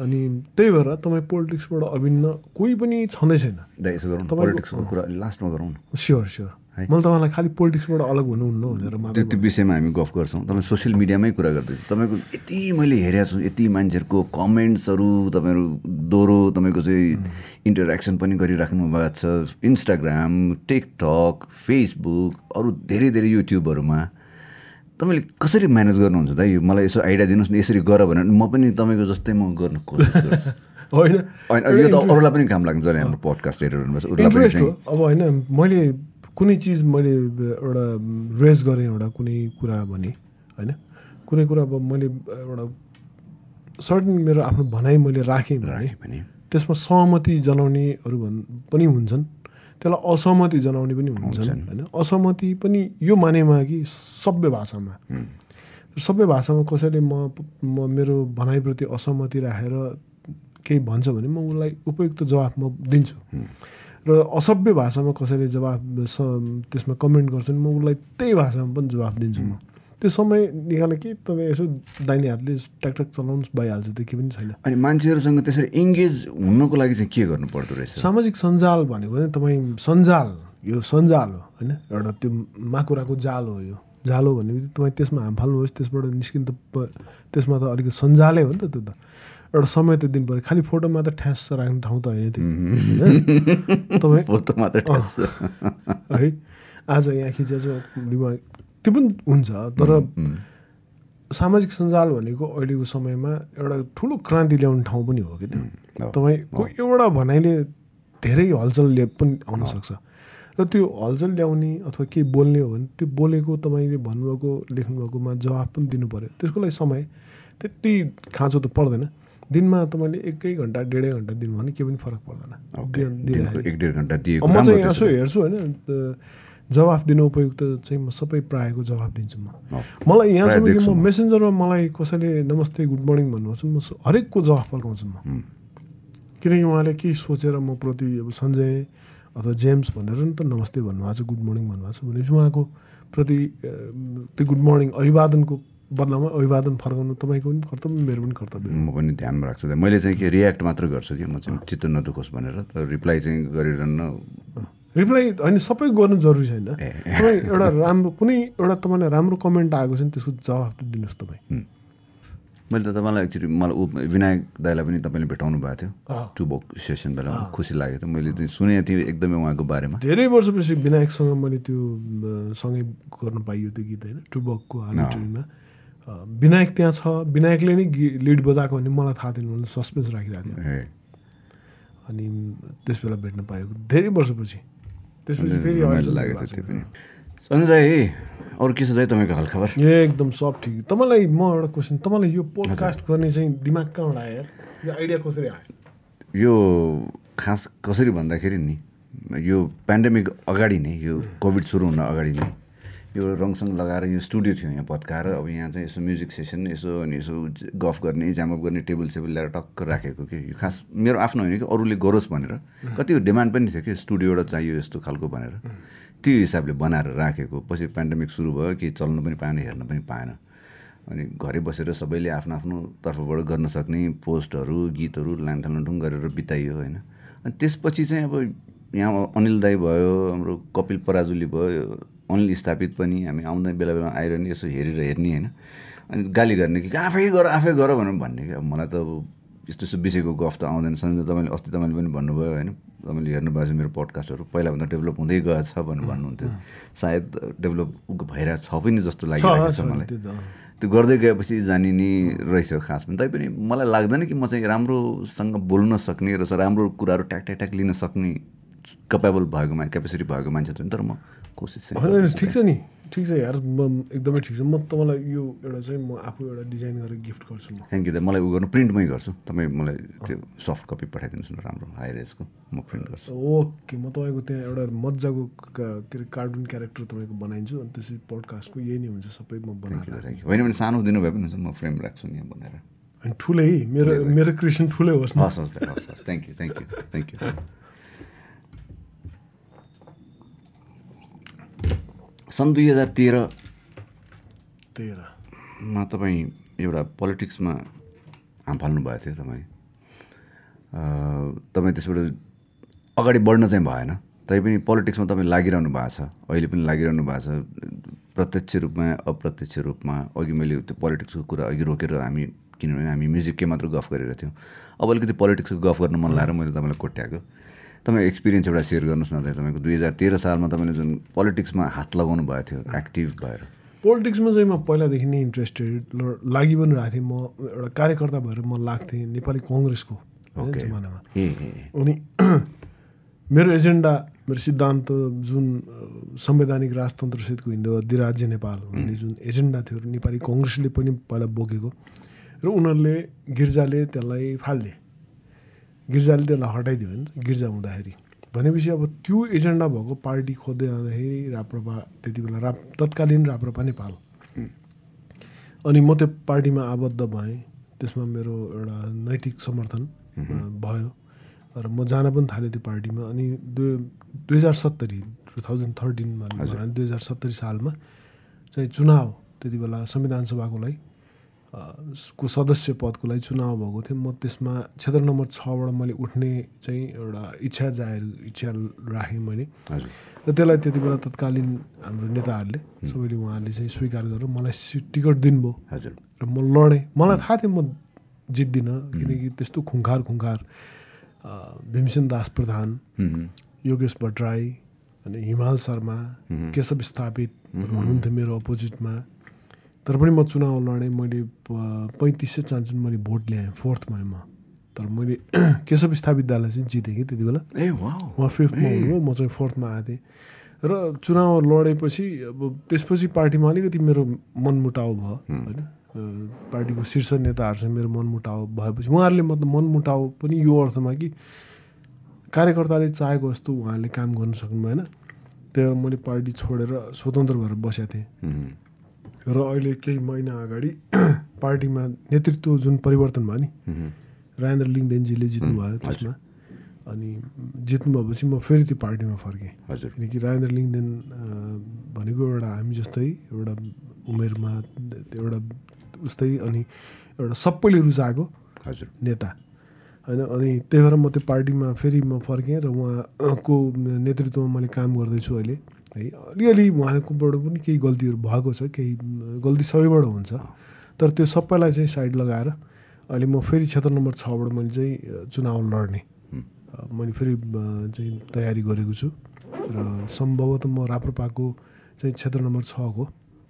अनि त्यही भएर तपाईँ पोलिटिक्सबाट अभिन्न कोही पनि छँदै छैन। यसो गरौँ पोलिटिक्सको कुरा लास्टमा गरौँ न। Sure sure. मैले तपाईँलाई खालि पोलिटिक्सबाट अलग हुनुहुन्न भनेर मात्र त्यो विषयमा हामी गफ गर्छौँ। तपाईँ सोसियल मिडियामै कुरा गर्दैछु। तपाईँको यति मैले हेरेको छु यति मान्छेहरूको कमेन्ट्सहरू तपाईँहरू दोहोरो तपाईँको चाहिँ इन्टरेक्सन पनि गरिराख्नु भएको छ। इन्स्टाग्राम टिकटक फेसबुक अरू धेरै धेरै युट्युबहरूमा तपाईँले कसरी म्यानेज गर्नुहुन्छ त यो मलाई यसो आइडिया दिनुहोस् न यसरी गर भने म पनि तपाईँको जस्तै म गर्न कोसिस गर्छु। होइन। यो त अरूलाई पनि काम लाग्छ जसले हाम्रो पडकास्ट हेरेर अब होइन मैले कुनै चिज मैले एउटा रेस गरेँ एउटा कुनै कुरा भने होइन? कुनै कुरा अब मैले एउटा सर्टन मेरो आफ्नो भनाइ मैले राखेँ भने। त्यसमा सहमति जनाउनेहरू भन् पनि हुन्छन्। त्यसलाई असहमति जनाउने पनि हुन्छन् हुन्छन्। होइन? असहमति पनि यो मानेमा कि सभ्य भाषामा। सबै भाषामा कसैले म म मेरो भनाइप्रति असहमति राखेर केही भन्छ भने म उसलाई उपयुक्त जवाफ म दिन्छु। र असभ्य भाषामा कसैले जवाफ त्यसमा कमेन्ट गर्छन् म उसलाई त्यही भाषामा पनि जवाफ दिन्छु म। त्यो समय निकाल्न के तपाईँ यसो दाहिने हातले ट्याकट्याक चलाउनु भइहाल्छ त्यो केही पनि छैन। अनि मान्छेहरूसँग त्यसरी इङ्गेज हुनको लागि चाहिँ के गर्नु पर्दो रहेछ? सामाजिक सञ्जाल भनेको चाहिँ तपाईँ सञ्जाल यो सञ्जाल हो होइन? एउटा त्यो माकुराको जाल हो यो। जाल हो भने तपाईँ त्यसमा हाम फाल्नुहोस् त्यसबाट निस्किन त त्यसमा त अलिकति सञ्जालै हो नि त त्यो त। एउटा समय त दिनु पऱ्यो खालि फोटोमा त ठ्यास राख्ने ठाउँ त होइन त्यो? तपाईँ फोटो मात्र ठ्यास। है? आज यहाँ खिचेछ दिमाग त्यो पनि हुन्छ तर सामाजिक सञ्जाल भनेको अहिलेको समयमा एउटा ठुलो क्रान्ति ल्याउने ठाउँ पनि हो कि त्यो। तपाईँको एउटा भनाइले धेरै हलचल ल्या पनि आउन सक्छ। र त्यो हलचल ल्याउने अथवा केही बोल्ने हो भने त्यो बोलेको तपाईँले भन्नुभएको लेख्नुभएकोमा जवाफ पनि दिनु पऱ्यो त्यसको लागि समय त्यति खाँचो त पर्दैन। दिनमा तपाईँले एकै घन्टा डेढै घन्टा दिनु भने केही पनि फरक पर्दैन। म चाहिँ यसो। हेर्छु होइन जवाफ दिनु उपयुक्त चाहिँ म सबै प्रायःको जवाफ दिन्छु म। मलाई यहाँसम्म कि म। मेसेन्जरमा मलाई कसैले नमस्ते गुड मर्निङ भन्नुहुन्छ म हरेकको जवाफ फर्काउँछु म। किनकि उहाँले केही सोचेर म प्रति अब सञ्जय अथवा जेम्स भनेर नि त नमस्ते भन्नुभएको छ गुड मर्निङ भन्नुभएको छ भनेपछि उहाँको प्रति त्यो गुड मर्निङ अभिवादनको बदलामा अभिवादन फर्काउनु तपाईँको पनि कर्तव्य मेरो पनि कर्तव्य। म पनि ध्यानमा राख्छु मैले चाहिँ के रियाक्ट मात्र गर्छु कि म चाहिँ चित्त नदुखोस् भनेर तर रिप्लाई चाहिँ गरिरहन्न रिप्लाई होइन सबै गर्नु जरुरी छैन। तपाईँ एउटा राम्रो कुनै एउटा तपाईँलाई राम्रो कमेन्ट आएको छ नि त्यसको जवाफ त दिनुहोस् तपाईँ। मैले त तपाईँलाई एक्चुली मलाई ऊ विनायक दाईलाई पनि तपाईँले भेटाउनु भएको थियो। अँ। टु बुक सेसन बेला खुसी लागेको थियो। मैले त्यो सुनेको थिएँ एकदमै उहाँको बारेमा। धेरै वर्षपछि विनायकसँग मैले त्यो सँगै गर्न पाइयो त्यो गीत होइन टुबकको हालिटरीमा विनायक त्यहाँ छ। विनायकले नै लिड बजाएको भने मलाई थाहा थिएन। मैले सस्पेन्स राखिरहेको ए। अनि त्यस बेला भेट्न पाएको। धेरै वर्षपछि। त्यसपछि फेरि लागेको थियो त्यो। पनि सञ्जय अरू के छ दाई तपाईँको हालखबर ए एकदम सब ठिक तपाईँलाई म एउटा क्वेसन तपाईँलाई यो पोडकास्ट गर्ने चाहिँ दिमाग कहाँबाट आयो? यो आइडिया कसरी आयो यो खास कसरी भन्दाखेरि नि यो पेन्डेमिक अगाडि नै यो कोभिड सुरु हुन अगाडि नै यो रङसङ लगाएर यो स्टुडियो थियो यहाँ पत्काएर। अब यहाँ चाहिँ यसो म्युजिक सेसन यसो अनि यसो गफ गर्ने जामअप गर्ने टेबल सेबल ल्याएर टक्क राखेको कि? यो खास मेरो आफ्नो होइन कि अरूले गरोस् भनेर। कति डिमान्ड पनि थियो कि? स्टुडियो एउटा चाहियो यस्तो खालको भनेर। त्यो हिसाबले बनाएर राखेको। पछि पेन्डेमिक सुरु भयो कि चल्नु पनि पाएन हेर्न पनि पाएन। अनि घरै बसेर सबैले आफ्नो आफ्नो तर्फबाट गर्न सक्ने पोस्टहरू गीतहरू लाङठाङलुङठुङ गरेर बिताइयो होइन। अनि त्यसपछि चाहिँ अब यहाँ अनिल दाई भयो हाम्रो कपिल पराजुली भयो अनिल स्थापित पनि हामी आउँदा बेला बेलामा आइरहने यसो हेरेर हेर्ने होइन। अनि गाली गर्ने कि आफै गर आफै गर भनेर भन्ने कि अब मलाई त अब यस्तो यस्तो विषयको गफ त आउँदैन। सन्जय तपाईँले अस्ति तपाईँले पनि भन्नुभयो होइन तपाईँले हेर्नुभएको छ मेरो पडकास्टहरू पहिलाभन्दा डेभलप हुँदै गएछ भनेर भन्नुहुन्थ्यो। सायद डेभलप भइरहेको छ पनि जस्तो लागिरहेको छ मलाई। त्यो गर्दै गएपछि जानिने रहेछ खासमा तैपनि मलाई लाग्दैन कि म चाहिँ राम्रोसँग बोल्न सक्ने र राम्रो कुराहरू ट्याक ट्याक ट्याक लिन सक्ने कपेबल भएको क्यापेसिटी भएको मान्छे त होइन, तर म कोसिस। ठिक छ नि ठिक छ यार म एकदमै ठिक छ। म तपाईँलाई यो एउटा चाहिँ म आफू एउटा डिजाइन गरेर गिफ्ट गर्छु म। थ्याङ्क यू दा। मलाई उ गर्नु प्रिन्टमै गर्छु। तपाईँ मलाई त्यो सफ्ट कपी पठाइदिनुहोस् न राम्रो हाई रेजको म प्रिन्ट गर्छु। ओके म तपाईँको त्यहाँ एउटा मजाको का- अरे कार्टुन क्यारेक्टर तपाईँको बनाइदिन्छु अनि त्यसपछि पोडकास्टको यही नै हुन्छ सबै म बनाएर होइन भने सानो दिनुभए पनि हुन्छ म फ्रेम राख्छु नि भनेर अनि ठुलै मेरो मेरो क्रिएसन ठुलै होस् न। हस् हस् हस् हस्। Thank you thank you thank you सन् दुई हजार तेह्र तेह्र। मा तपाईँ एउटा पोलिटिक्समा हाम फाल्नु भएको थियो तपाईँ। तपाईँ त्यसबाट अगाडि बढ्न चाहिँ भएन। तैपनि पोलिटिक्समा तपाईँ लागिरहनु भएको छ। अहिले पनि लागिरहनु भएको छ। प्रत्यक्ष रूपमा अप्रत्यक्ष रूपमा अघि मैले त्यो पोलिटिक्सको कुरा अघि रोकेर हामी किनभने हामी म्युजिककै मात्र गफ गरेर थियौँ। अब अलिकति पोलिटिक्सको गफ गर्न मन लागेर मैले तपाईँलाई कोट्याएको। तपाईँ एक्सपिरियन्स एउटा सेयर गर्नुहोस् न त तपाईँको दुई हजार तेह्र सालमा तपाईँले जुन पोलिटिक्समा हात लगाउनु भएको थियो एक्टिभ भएर। पोलिटिक्समा चाहिँ म पहिलादेखि नै इन्ट्रेस्टेड लागि पनि रहेको थिएँ। म एउटा कार्यकर्ता भएर म लाग्थेँ नेपाली कङ्ग्रेसको जमानामा। अनि मेरो एजेन्डा मेरो सिद्धान्त जुन संवैधानिक राजतन्त्रसहितको हिन्दू अधिराज्य नेपाल भन्ने जुन एजेन्डा थियो नेपाली कङ्ग्रेसले पनि पहिला बोकेको। र उनीहरूले गिर्जाले त्यसलाई फालिदिए। गिर्जाले त्यसलाई हटाइदियो नि त गिर्जा हुँदाखेरि। भनेपछि अब त्यो एजेन्डा भएको पार्टी खोज्दै जाँदाखेरि राप्रपा त्यति बेला राप तत्कालीन राप्रपा नेपाल। अनि म त्यो पार्टीमा आबद्ध भएँ। त्यसमा मेरो एउटा नैतिक समर्थन भयो। र म जान पनि थालेँ त्यो पार्टीमा। अनि दुई दुई हजार सत्तरी टु थाउजन्ड थर्टिनमा दुई हजार सत्तरी सालमा चाहिँ चुनाव त्यति बेला संविधान सभाको लागि को सदस्य पदको लागि चुनाव भएको थियो म त्यसमा क्षेत्र नम्बर छबाट मैले उठ्ने चाहिँ एउटा इच्छा जाहेर इच्छा राखेँ मैले। र त्यसलाई त्यति बेला तत्कालीन हाम्रो नेताहरूले सबैले उहाँहरूले चाहिँ स्वीकार गरेर मलाई टिकट दिनुभयो। हजुर। र म लडेँ। मलाई थाहा थियो म जित्दिनँ किनकि त्यस्तो खुङ्खार खुङ्खार भीमसेन दास प्रधान योगेश भट्टराई अनि हिमाल शर्मा केशव स्थापित हुनुहुन्थ्यो मेरो अपोजिटमा। तर पनि म चुनाव लडेँ मैले पैँतिस सय चान्चुन मैले भोट ल्याएँ फोर्थमा म तर मैले केशव दालाई चाहिँ जितेँ कि त्यति बेला। ए उहाँ फिफ्थमा हुनुभयो म चाहिँ फोर्थमा आएको थिएँ। र चुनाव लडेपछि अब त्यसपछि पार्टीमा अलिकति मेरो मनमुटाउ भयो होइन? पार्टीको शीर्ष नेताहरूसँग मेरो मनमुटाउ भएपछि उहाँहरूले मतलब मनमुटाउ पनि यो अर्थमा कि कार्यकर्ताले चाहेको जस्तो उहाँहरूले काम गर्न सक्नु भएन त्यही भएर मैले पार्टी छोडेर स्वतन्त्र भएर बसेको थिएँ। र अहिले केही महिना अगाडि पार्टीमा नेतृत्व जुन परिवर्तन भयो नि राजेन्द्र लिङ्गदेनजीले जित्नुभयो त्यसमा। अनि जित्नु भएपछि म फेरि त्यो पार्टीमा फर्केँ। हजुर। किनकि राजेन्द्र लिङ्गदेन अ, भनेको एउटा हामी जस्तै एउटा उमेरमा एउटा उस्तै अनि एउटा सबैले रुचाएको हजुर। नेता। होइन अनि त्यही भएर म त्यो पार्टीमा फेरि म फर्केँ र उहाँको नेतृत्वमा मैले काम गर्दैछु अहिले। है। अलिअलि उहाँकोबाट पनि केही गल्तीहरू भएको छ केही गल्ती सबैबाट हुन्छ। तर त्यो सबैलाई चाहिँ साइड लगाएर अहिले म फेरि क्षेत्र नम्बर छबाट मैले चाहिँ चुनाव लड्ने मैले फेरि चाहिँ तयारी गरेको छु। र सम्भवतः म राप्रपाको चाहिँ क्षेत्र नम्बर छको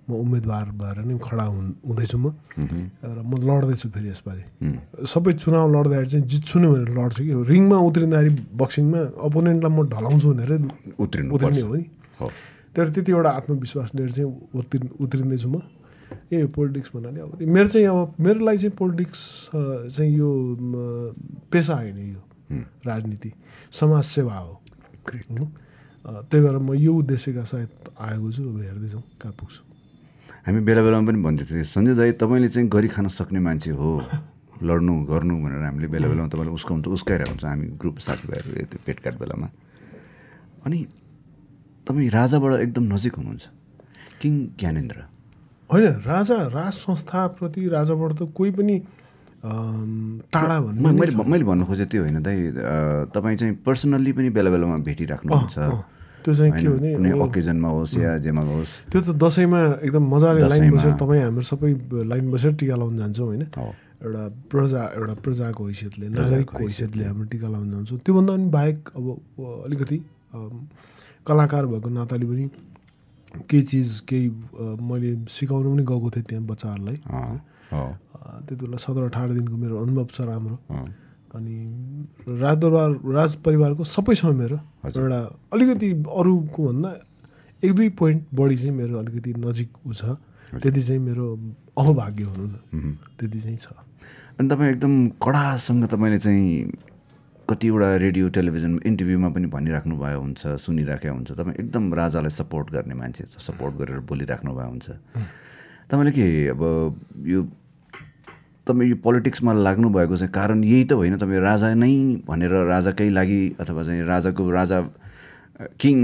म उम्मेदवार भएर नै खडा हुँ हुँदैछु म। र म लड्दैछु फेरि यसपालि। सबै चुनाव लड्दाखेरि चाहिँ जित्छु नै भनेर लड्छु कि? रिङमा उत्रिँदाखेरि बक्सिङमा अपोनेन्टलाई म ढलाउँछु भनेर उत्रिनु उत्रिने हो नि। तर त्यति एउटा आत्मविश्वास लिएर चाहिँ उत्रि उत्रिँदैछु म। ए पोलिटिक्स भन्नाले अब मेरो चाहिँ अब मेरो लागि चाहिँ पोलिटिक्स चाहिँ यो पेसा होइन यो राजनीति। समाजसेवा हो। त्यही भएर म यो उद्देश्यका सायद आएको छु अब हेर्दैछौँ कहाँ पुग्छु। हामी बेला बेलामा पनि भन्दै थियौँ सञ्जय दाई तपाईँले चाहिँ गरी खान सक्ने मान्छे हो। लड्नु गर्नु भनेर हामीले बेला बेलामा तपाईँलाई उस्काउनु त उस्काइरहेको हुन्छ। हामी ग्रुप साथीभाइहरू त्यो भेटघाट बेलामा। अनि तपाईँ राजाबाट एकदम नजिक हुनुहुन्छ। किङ ज्ञानेन्द्र। होइन राजा राज संस्थाप्रति राजाबाट त कोही पनि टाढा भन्नु मैले मैले भन्नु खोजेँ त्यो होइन दाइ तपाईँ चाहिँ पर्सनल्ली पनि बेला बेलामा भेटिराख्नुहुन्छ। त्यो चाहिँ के? भने ओकेजनमा होस् या जेमा होस्। त्यो त दसैँमा एकदम मजाले लाइन। बसेर तपाईँ हाम्रो सबै लाइन बसेर टिका लाउन जान्छौँ होइन। एउटा प्रजा एउटा प्रजाको हैसियतले नागरिकको हैसियतले। हाम्रो टिका लाउन जान्छौँ। त्योभन्दा पनि बाहेक अब अलिकति कलाकार भएको नाताले पनि केही चिज केही मैले सिकाउनु पनि गएको थिएँ त्यहाँ बच्चाहरूलाई। त्यति बेला सत्र अठार दिनको मेरो अनुभव छ राम्रो। अनि राजदरबार राज परिवारको सबैसँग मेरो। एउटा अलिकति अरूको भन्दा एक दुई पोइन्ट बढी चाहिँ मेरो अलिकति नजिक ऊ छ। त्यति चाहिँ मेरो अहभाग्य भनौँ न त्यति चाहिँ छ। अनि तपाईँ एकदम कडासँग तपाईँले चाहिँ कतिवटा रेडियो टेलिभिजन इन्टरभ्यूमा पनि भनिराख्नु भयो हुन्छ सुनिराखेको हुन्छ। तपाईँ एकदम राजालाई सपोर्ट गर्ने मान्छे सपोर्ट गरेर बोलिराख्नु भयो हुन्छ। तपाईँले के अब यो तपाईँ यो पोलिटिक्समा लाग्नु भएको चाहिँ कारण यही त होइन तपाईँ राजा नै भनेर राजाकै लागि अथवा चाहिँ राजाको राजा किङ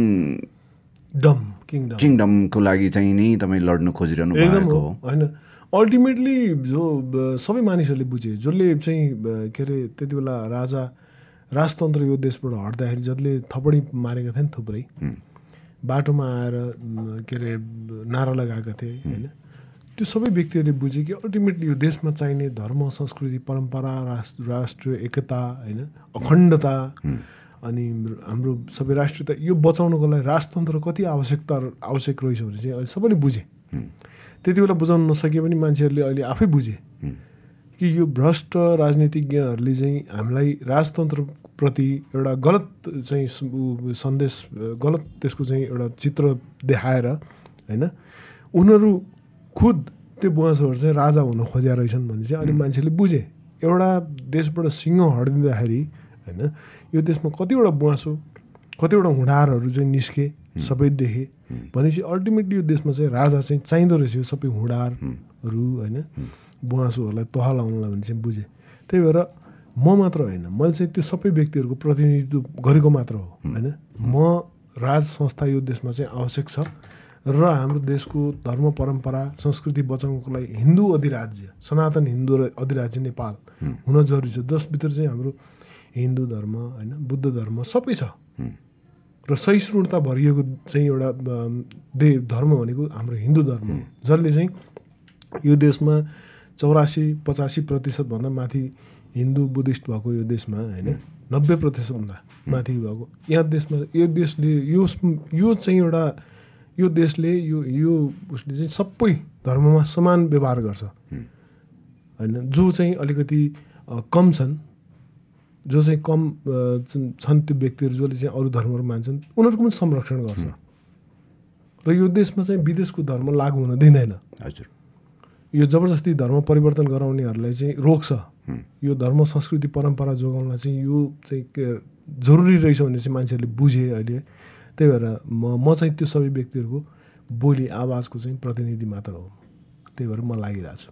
डम किङडम किङडमको लागि चाहिँ नै तपाईँ लड्नु खोजिरहनु भएको होइन। अल्टिमेटली जो सबै मानिसहरूले बुझे जसले चाहिँ के अरे त्यति बेला राजा राजतन्त्र यो देशबाट हट्दाखेरि जसले थपडी मारेका थिए नि थुप्रै बाटोमा आएर के अरे नारा लगाएका थिए होइन? त्यो सबै व्यक्तिहरूले बुझे कि अल्टिमेटली यो देशमा चाहिने धर्म संस्कृति परम्परा राष्ट्र राष्ट्रिय एकता होइन? अखण्डता अनि हाम्रो सबै राष्ट्रियता यो बचाउनको लागि राजतन्त्र कति आवश्यकता आवश्यक रहेछ भने चाहिँ अहिले सबैले बुझे। त्यति बेला बुझाउन नसके पनि मान्छेहरूले अहिले आफै बुझे। कि यो भ्रष्ट राजनीतिज्ञहरूले चाहिँ हामीलाई राजतन्त्रप्रति एउटा गलत चाहिँ सन्देश गलत त्यसको चाहिँ एउटा चित्र देखाएर होइन उनीहरू खुद त्यो बुवासोहरू चाहिँ राजा हुन खोज्या रहेछन् भने चाहिँ अनि मान्छेले बुझे। एउटा देशबाट सिंह हटिदिँदाखेरि होइन यो देशमा कतिवटा बुवासो कतिवटा हुँडारहरू चाहिँ निस्के सबै देखे। भनेपछि अल्टिमेटली यो देशमा चाहिँ राजा चाहिँ चाहिँदो रहेछ यो सबै हुँडारहरू होइन। बुवासोहरूलाई तह लाउनलाई भने चाहिँ बुझेँ। त्यही भएर म मात्र होइन मैले चाहिँ त्यो सबै व्यक्तिहरूको प्रतिनिधित्व गरेको मात्र हो होइन? म राज संस्था यो देशमा चाहिँ आवश्यक छ र हाम्रो देशको धर्म परम्परा संस्कृति बचाउनको लागि हिन्दू अधिराज्य सनातन हिन्दू र अधिराज्य नेपाल हुन जरुरी छ। जसभित्र चाहिँ हाम्रो हिन्दू धर्म होइन बुद्ध धर्म सबै छ। र सहिष्णुता भरिएको चाहिँ एउटा दे धर्म भनेको हाम्रो हिन्दू धर्म हो। जसले चाहिँ यो देशमा चौरासी पचासी प्रतिशतभन्दा माथि हिन्दू बुद्धिस्ट भएको यो देशमा होइन नब्बे प्रतिशतभन्दा माथि भएको यहाँ देशमा यो देशले यो यो चाहिँ एउटा यो देशले यो यो उसले चाहिँ सबै धर्ममा समान व्यवहार गर्छ। होइन जो चाहिँ अलिकति कम छन् जो चाहिँ कम छन् त्यो व्यक्तिहरू जसले चाहिँ अरू धर्महरू मान्छन् उनीहरूको पनि संरक्षण गर्छ। र यो देशमा चाहिँ विदेशको धर्म लागू हुन दिँदैन। हजुर। यो जबरजस्ती धर्म परिवर्तन गराउनेहरूलाई चाहिँ रोक्छ। यो धर्म संस्कृति परम्परा जोगाउनलाई चाहिँ यो चाहिँ जरुरी रहेछ भने चाहिँ मान्छेहरूले बुझे अहिले। त्यही भएर म म चाहिँ त्यो सबै व्यक्तिहरूको बोली आवाजको चाहिँ प्रतिनिधि मात्र हो। त्यही भएर म लागिरहेको छु।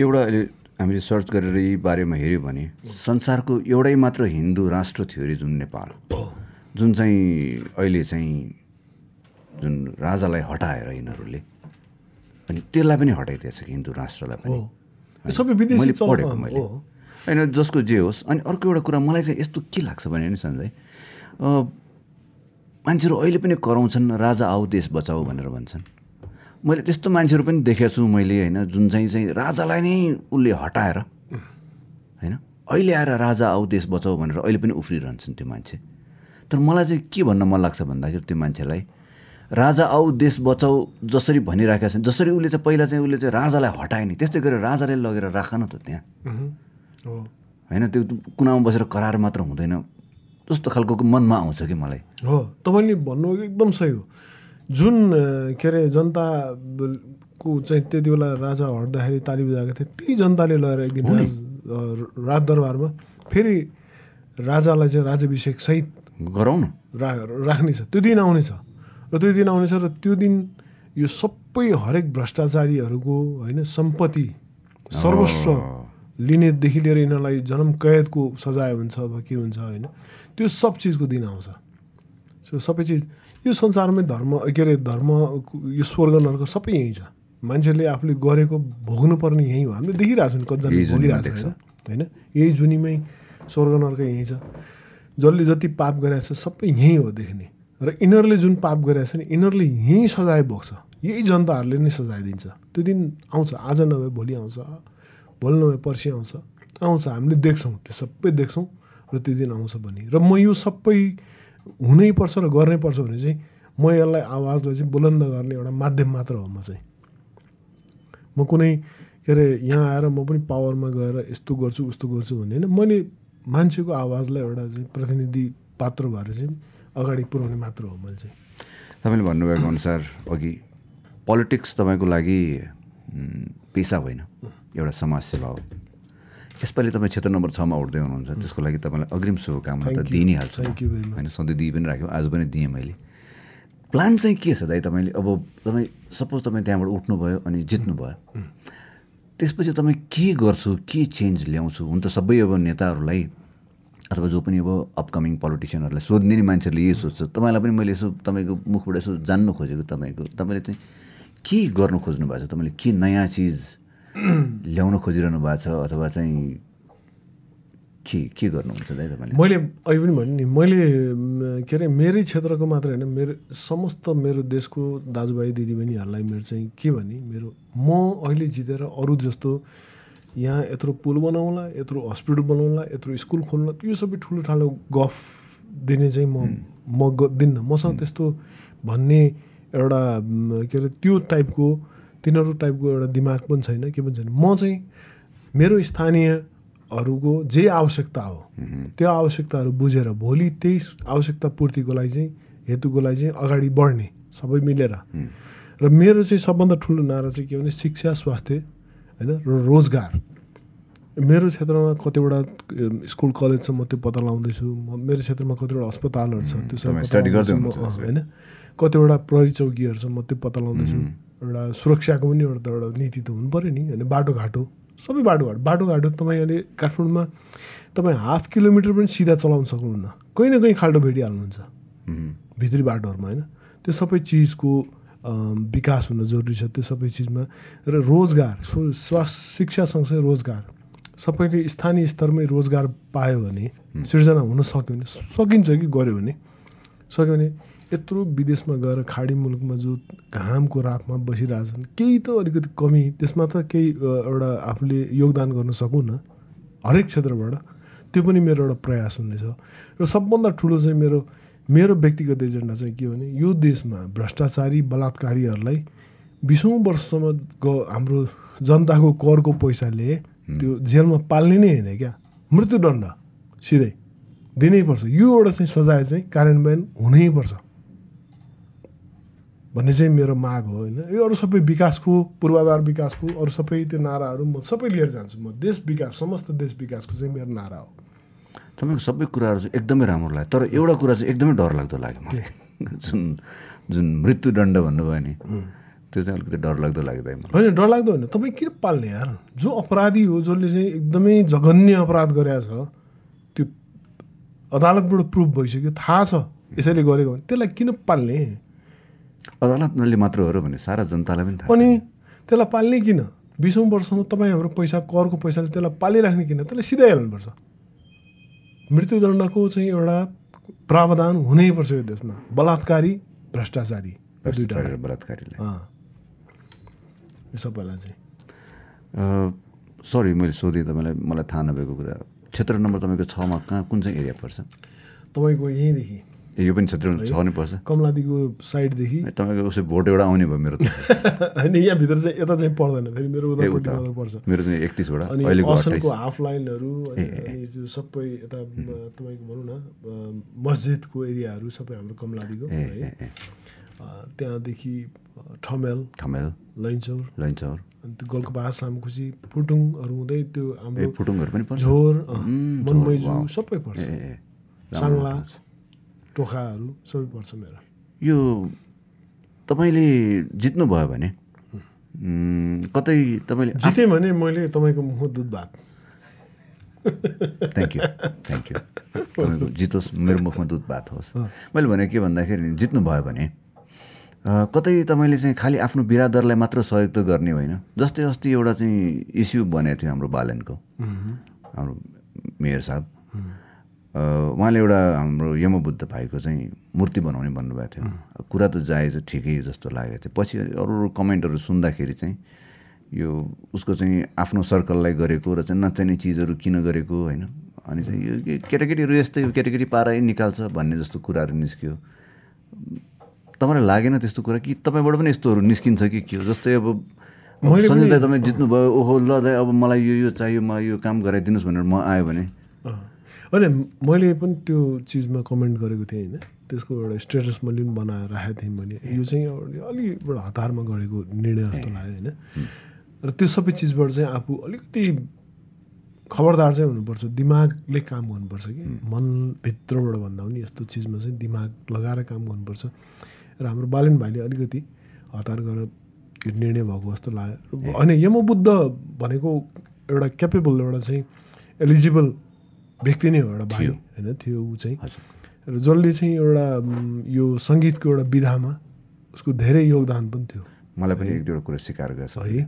एउटा अहिले हामीले सर्च गरेर यी बारेमा हेऱ्यो भने संसारको एउटै मात्र हिन्दू राष्ट्र थियो अरे जुन नेपाल। जुन चाहिँ अहिले चाहिँ जुन राजालाई हटाएर यिनीहरूले अनि त्यसलाई पनि हटाइदिएछ कि हिन्दू राष्ट्रलाई पनि। सबै विदेशी मैले पढेको मैले। होइन जसको जे होस्। अनि अर्को एउटा कुरा मलाई चाहिँ यस्तो के लाग्छ भने नि सञ्जय मान्छेहरू अहिले पनि कराउँछन् राजा आऊ देश बचाऊ भनेर भन्छन्। मैले त्यस्तो मान्छेहरू पनि देखेको छु मैले होइन जुन चाहिँ चाहिँ राजालाई नै उसले हटाएर होइन अहिले आएर राजा आऊ देश बचाऊ भनेर अहिले पनि उफ्रिरहन्छन् त्यो मान्छे। तर मलाई चाहिँ के भन्न मन लाग्छ भन्दाखेरि त्यो मान्छेलाई राजा आऊ देश बचाऊ जसरी भनिराखेका छन् जसरी उसले चाहिँ पहिला चाहिँ उसले चाहिँ राजालाई हटाए नि। त्यस्तै गरेर राजाले लगेर राख न त त्यहाँ। होइन त्यो कुनामा बसेर करार मात्र हुँदैन। जस्तो खालको मनमा आउँछ कि मलाई। हो। तपाईँले भन्नुभएको एकदम सही हो। जुन के अरे जनताको चाहिँ त्यति बेला राजा हट्दाखेरि ताली बजाएको थियो त्यही जनताले लगेर एक दिन राज अ, राजदरबारमा फेरि राजालाई चाहिँ राज्याभिषेक सहित गरौँ न। रा राख्ने छ त्यो दिन आउनेछ। र त्यो दिन आउनेछ र त्यो दिन यो सबै हरेक भ्रष्टाचारीहरूको होइन सम्पत्ति सर्वस्व लिनेदेखि लिएर यिनीहरूलाई जन्म कैदको सजाय हुन्छ अथवा के हुन्छ होइन त्यो सब चिजको दिन आउँछ। सो सबै चिज यो संसारमै धर्म के अरे धर्म यो स्वर्ग नर्क सबै यहीँ छ। मान्छेले आफूले गरेको भोग्नुपर्ने यहीँ हो। हामीले देखिरहेको छौँ कतिजना भोगिरहेको। छ होइन। यही जुनीमै स्वर्ग नर्क यहीँ छ। जसले जति पाप गरेको छ सबै यहीँ हो देख्ने। र यिनीहरूले जुन पाप गरेको नि यिनीहरूले यहीँ सजाय बोक्छ यही जनताहरूले नै सजाय दिन्छ। त्यो दिन आउँछ आज नभए भोलि आउँछ भोलि नभए पर्सि आउँछ। आउँछ हामीले देख्छौँ त्यो सबै देख्छौँ र त्यो दिन आउँछ भने र म यो सबै हुनैपर्छ र गर्नैपर्छ भने चाहिँ म यसलाई आवाजलाई चाहिँ बुलन्द गर्ने एउटा माध्यम मात्र हो म चाहिँ। म कुनै के अरे यहाँ आएर म पनि पावरमा गएर यस्तो गर्छु उस्तो गर्छु भन्ने होइन। मैले मान्छेको आवाजलाई एउटा चाहिँ प्रतिनिधि पात्र भएर चाहिँ अगाडि पुर्याउने मात्र हो मैले चाहिँ। तपाईँले भन्नुभएको अनुसार अघि पोलिटिक्स तपाईँको लागि पेसा होइन एउटा समाजसेवा हो। यसपालि तपाईँ क्षेत्र नम्बर छमा उठ्दै हुनुहुन्छ त्यसको लागि तपाईँलाई अग्रिम शुभकामना त. दिइ नै हाल्छु. होइन सधैँ दिइ पनि राख्यो आज पनि दिएँ मैले। प्लान चाहिँ के छ दाइ तपाईँले? अब तपाईँ सपोज तपाईँ त्यहाँबाट उठ्नुभयो अनि जित्नुभयो। त्यसपछि तपाईँ के गर्छु के चेन्ज ल्याउँछु? हुन त सबै अब नेताहरूलाई अथवा जो पनि अब अपकमिङ पोलिटिसियनहरूलाई सोध्ने नि मान्छेहरूले यही सोध्छ। तपाईँलाई पनि मैले यसो तपाईँको मुखबाट यसो जान्नु खोजेको तपाईँको। तपाईँले चाहिँ के गर्नु खोज्नु भएको छ? तपाईँले के नयाँ चिज ल्याउन खोजिरहनु भएको छ? अथवा चाहिँ के के गर्नुहुन्छ दाइ तपाईँले? मैले अहिले पनि भने नि मैले के अरे मेरै क्षेत्रको मात्र होइन मेरो समस्त मेरो देशको दाजुभाइ दिदीबहिनीहरूलाई मेरो चाहिँ के भने मेरो म अहिले जितेर अरू जस्तो यहाँ यत्रो पुल बनाउँला यत्रो हस्पिटल बनाउँला यत्रो स्कुल खोल्ला यो सबै ठुलो ठालो गफ दिने चाहिँ म म दिन्न। मसँग त्यस्तो भन्ने एउटा के अरे त्यो टाइपको तिनीहरू टाइपको एउटा दिमाग पनि छैन। के पनि छैन। म चाहिँ मेरो स्थानीयहरूको जे आवश्यकता हो त्यो आवश्यकताहरू बुझेर भोलि त्यही आवश्यकता पूर्तिको लागि चाहिँ हेतुको लागि चाहिँ अगाडि बढ्ने सबै मिलेर। र मेरो चाहिँ सबभन्दा ठुलो नारा चाहिँ के भने शिक्षा स्वास्थ्य। होइन? र रोजगार। मेरो क्षेत्रमा कतिवटा स्कुल कलेज छ म त्यो पत्ता लगाउँदैछु म मेरो क्षेत्रमा कतिवटा अस्पतालहरू छ त्यो होइन कतिवटा प्रहरी चौकीहरू छ म। त्यो पत्ता लगाउँदैछु एउटा सुरक्षाको पनि एउटा त एउटा नीति त हुनु पऱ्यो नि होइन? बाटोघाटो। सबै बाटोघाटो। बाटोघाटो तपाईँ अहिले काठमाडौँमा तपाईँ हाफ किलोमिटर पनि सिधा चलाउन सक्नुहुन्न। कहीँ न कहीँ खाल्टो भेटिहाल्नुहुन्छ। भित्री बाटोहरूमा होइन? त्यो सबै चिजको विकास हुन जरुरी छ त्यो सबै चिजमा। र रोजगार स्वास्थ्य शिक्षा सँगसँगै रोजगार। सबैले स्थानीय स्तरमै रोजगार पायो भने सिर्जना हुन सक्यो भने सकिन्छ कि गऱ्यो भने। सक्यो भने यत्रो विदेशमा गएर खाडी मुलुकमा जो घामको रापमा बसिरहेछन् केही त अलिकति कमी त्यसमा त केही एउटा आफूले योगदान गर्न सकौँ न हरेक क्षेत्रबाट। त्यो पनि मेरो एउटा प्रयास हुनेछ र सबभन्दा ठुलो चाहिँ मेरो मेरो व्यक्तिगत एजेन्डा चाहिँ के भने यो देशमा भ्रष्टाचारी बलात्कारीहरूलाई बिसौँ वर्षसम्म ग- हाम्रो जनताको करको पैसाले त्यो जेलमा पाल्ने नै होइन क्या। मृत्युदण्ड सिधै दिनैपर्छ यो एउटा चाहिँ सजाय चाहिँ कार्यान्वयन हुनैपर्छ भन्ने चाहिँ मेरो माग हो होइन। यो अरू सबै विकासको पूर्वाधार विकासको अरू सबै त्यो नाराहरू म सबै लिएर जान्छु। म देश विकास समस्त देश विकासको चाहिँ मेरो नारा हो। तपाईँको सबै कुराहरू चाहिँ एकदमै राम्रो लाग्यो। तर एउटा कुरा चाहिँ एकदमै डरलाग्दो लाग्यो मलाई। जुन जुन मृत्युदण्ड भन्नुभयो नि त्यो चाहिँ अलिकति डरलाग्दो लाग्यो होइन डरलाग्दो होइन। तपाईँ किन पाल्ने यार? जो अपराधी हो जसले चाहिँ एकदमै जघन्य अपराध गरेको छ त्यो अदालतबाट प्रुफ भइसक्यो थाहा छ यसैले गरेको भने त्यसलाई किन पाल्ने? अदालतले मात्र हो र भने सारा जनतालाई पनि थाहा अनि त्यसलाई पाल्ने किन? बिसौँ वर्षसम्म तपाईँ हाम्रो पैसा करको पैसाले त्यसलाई पालिराख्ने किन? त्यसलाई सिधै हाल्नुपर्छ। मृत्युदण्डको चाहिँ एउटा प्रावधान हुनैपर्छ यो देशमा। बलात्कारी भ्रष्टाचारी यो दुइटा भ्रष्टाचारी र बलात्कारीलाई। अँ। यो सबैलाई चाहिँ। सरी मैले सोधेँ तपाईँलाई मलाई थाहा नभएको कुरा। क्षेत्र नम्बर तपाईँको छमा कहाँ कुन चाहिँ एरिया पर्छ? तपाईँको यहीँदेखि। यो पनि क्षेत्र छ नै पर्छ। कमलादीको साइडदेखि। तपाईँको उसै भोट एउटा आउने भयो मेरो त। होइन यहाँभित्र चाहिँ यता चाहिँ पर्दैन फेरि मेरो उता पर्छ। मेरो चाहिँ एकतिसवटा अट्ठाइस। हाफ लाइनहरू अनि सबै यता तपाईँको भनौँ न मस्जिदको एरियाहरू सबै हाम्रो कमलादीको है। त्यहाँदेखि ठमेल। ठमेल। लैनचौर लैनचौर अनि त्यो गोल्कबास सामखुसी फुटुङहरू हुँदै त्यो हाम्रो फुटुङहरू पनि पर्छ। झोर मनमैजु। सबै पर्छ। साङ्ला। टोखाहरू सबै पर्छ मेरो। यो तपाईँले जित्नुभयो भने कतै तपाईँले जितेँ भने मैले तपाईँको मुख दुध भात। थ्याङ्क यू थ्याङ्क यू तपाईँको जितोस् मेरो मुखमा दुध भात होस्। मैले भने के भन्दाखेरि जित्नुभयो भने कतै तपाईँले चाहिँ खालि आफ्नो बिरादरलाई मात्र सहयोग त गर्ने होइन। जस्तै अस्ति एउटा चाहिँ इस्यु बनेको थियो हाम्रो बालनको। हाम्रो मेयर साहब। उहाँले एउटा हाम्रो यमबुद्ध भाइको चाहिँ मूर्ति बनाउने भन्नुभएको थियो। कुरा त जायज ठिकै जस्तो लागेको थियो। पछि अरू अरू कमेन्टहरू सुन्दाखेरि चाहिँ यो उसको चाहिँ आफ्नो सर्कललाई गरेको र चाहिँ नचाहिने चिजहरू किन गरेको होइन? अनि चाहिँ यो केटाकेटीहरू यस्तै केटाकेटी पारै निकाल्छ भन्ने जस्तो कुराहरू निस्क्यो। तपाईँलाई लागेन त्यस्तो कुरा? कि तपाईँबाट पनि यस्तोहरू निस्किन्छ कि के हो? जस्तै अब मैले सञ्जय दाई तपाईँ जित्नुभयो ओहो ल दाई अब मलाई यो यो चाहियो म यो काम गराइदिनुहोस् भनेर म आयो भने अँ। होइन मैले पनि त्यो चिजमा कमेन्ट गरेको थिएँ होइन। त्यसको एउटा स्टेटस मैले पनि बनाएर राखेको थिएँ मैले। यो चाहिँ अलि एउटा हतारमा गरेको निर्णय जस्तो लाग्यो होइन। र त्यो सबै चिजबाट चाहिँ आफू अलिकति खबरदार चाहिँ हुनुपर्छ दिमागले काम गर्नुपर्छ कि। मनभित्रबाट भन्दा पनि यस्तो चिजमा चाहिँ दिमाग लगाएर काम गर्नुपर्छ। र हाम्रो बालन भाइले अलिकति हतार गरेर यो निर्णय भएको जस्तो लाग्यो। होइन यमबुद्ध भनेको एउटा क्यापेबल एउटा चाहिँ एलिजिबल व्यक्ति नै हो एउटा भाइ होइन? थियो ऊ चाहिँ। र जसले चाहिँ एउटा यो सङ्गीतको एउटा विधामा उसको धेरै योगदान पनि थियो। मलाई पनि एक दुईवटा कुरा सिकार गर्छ। है।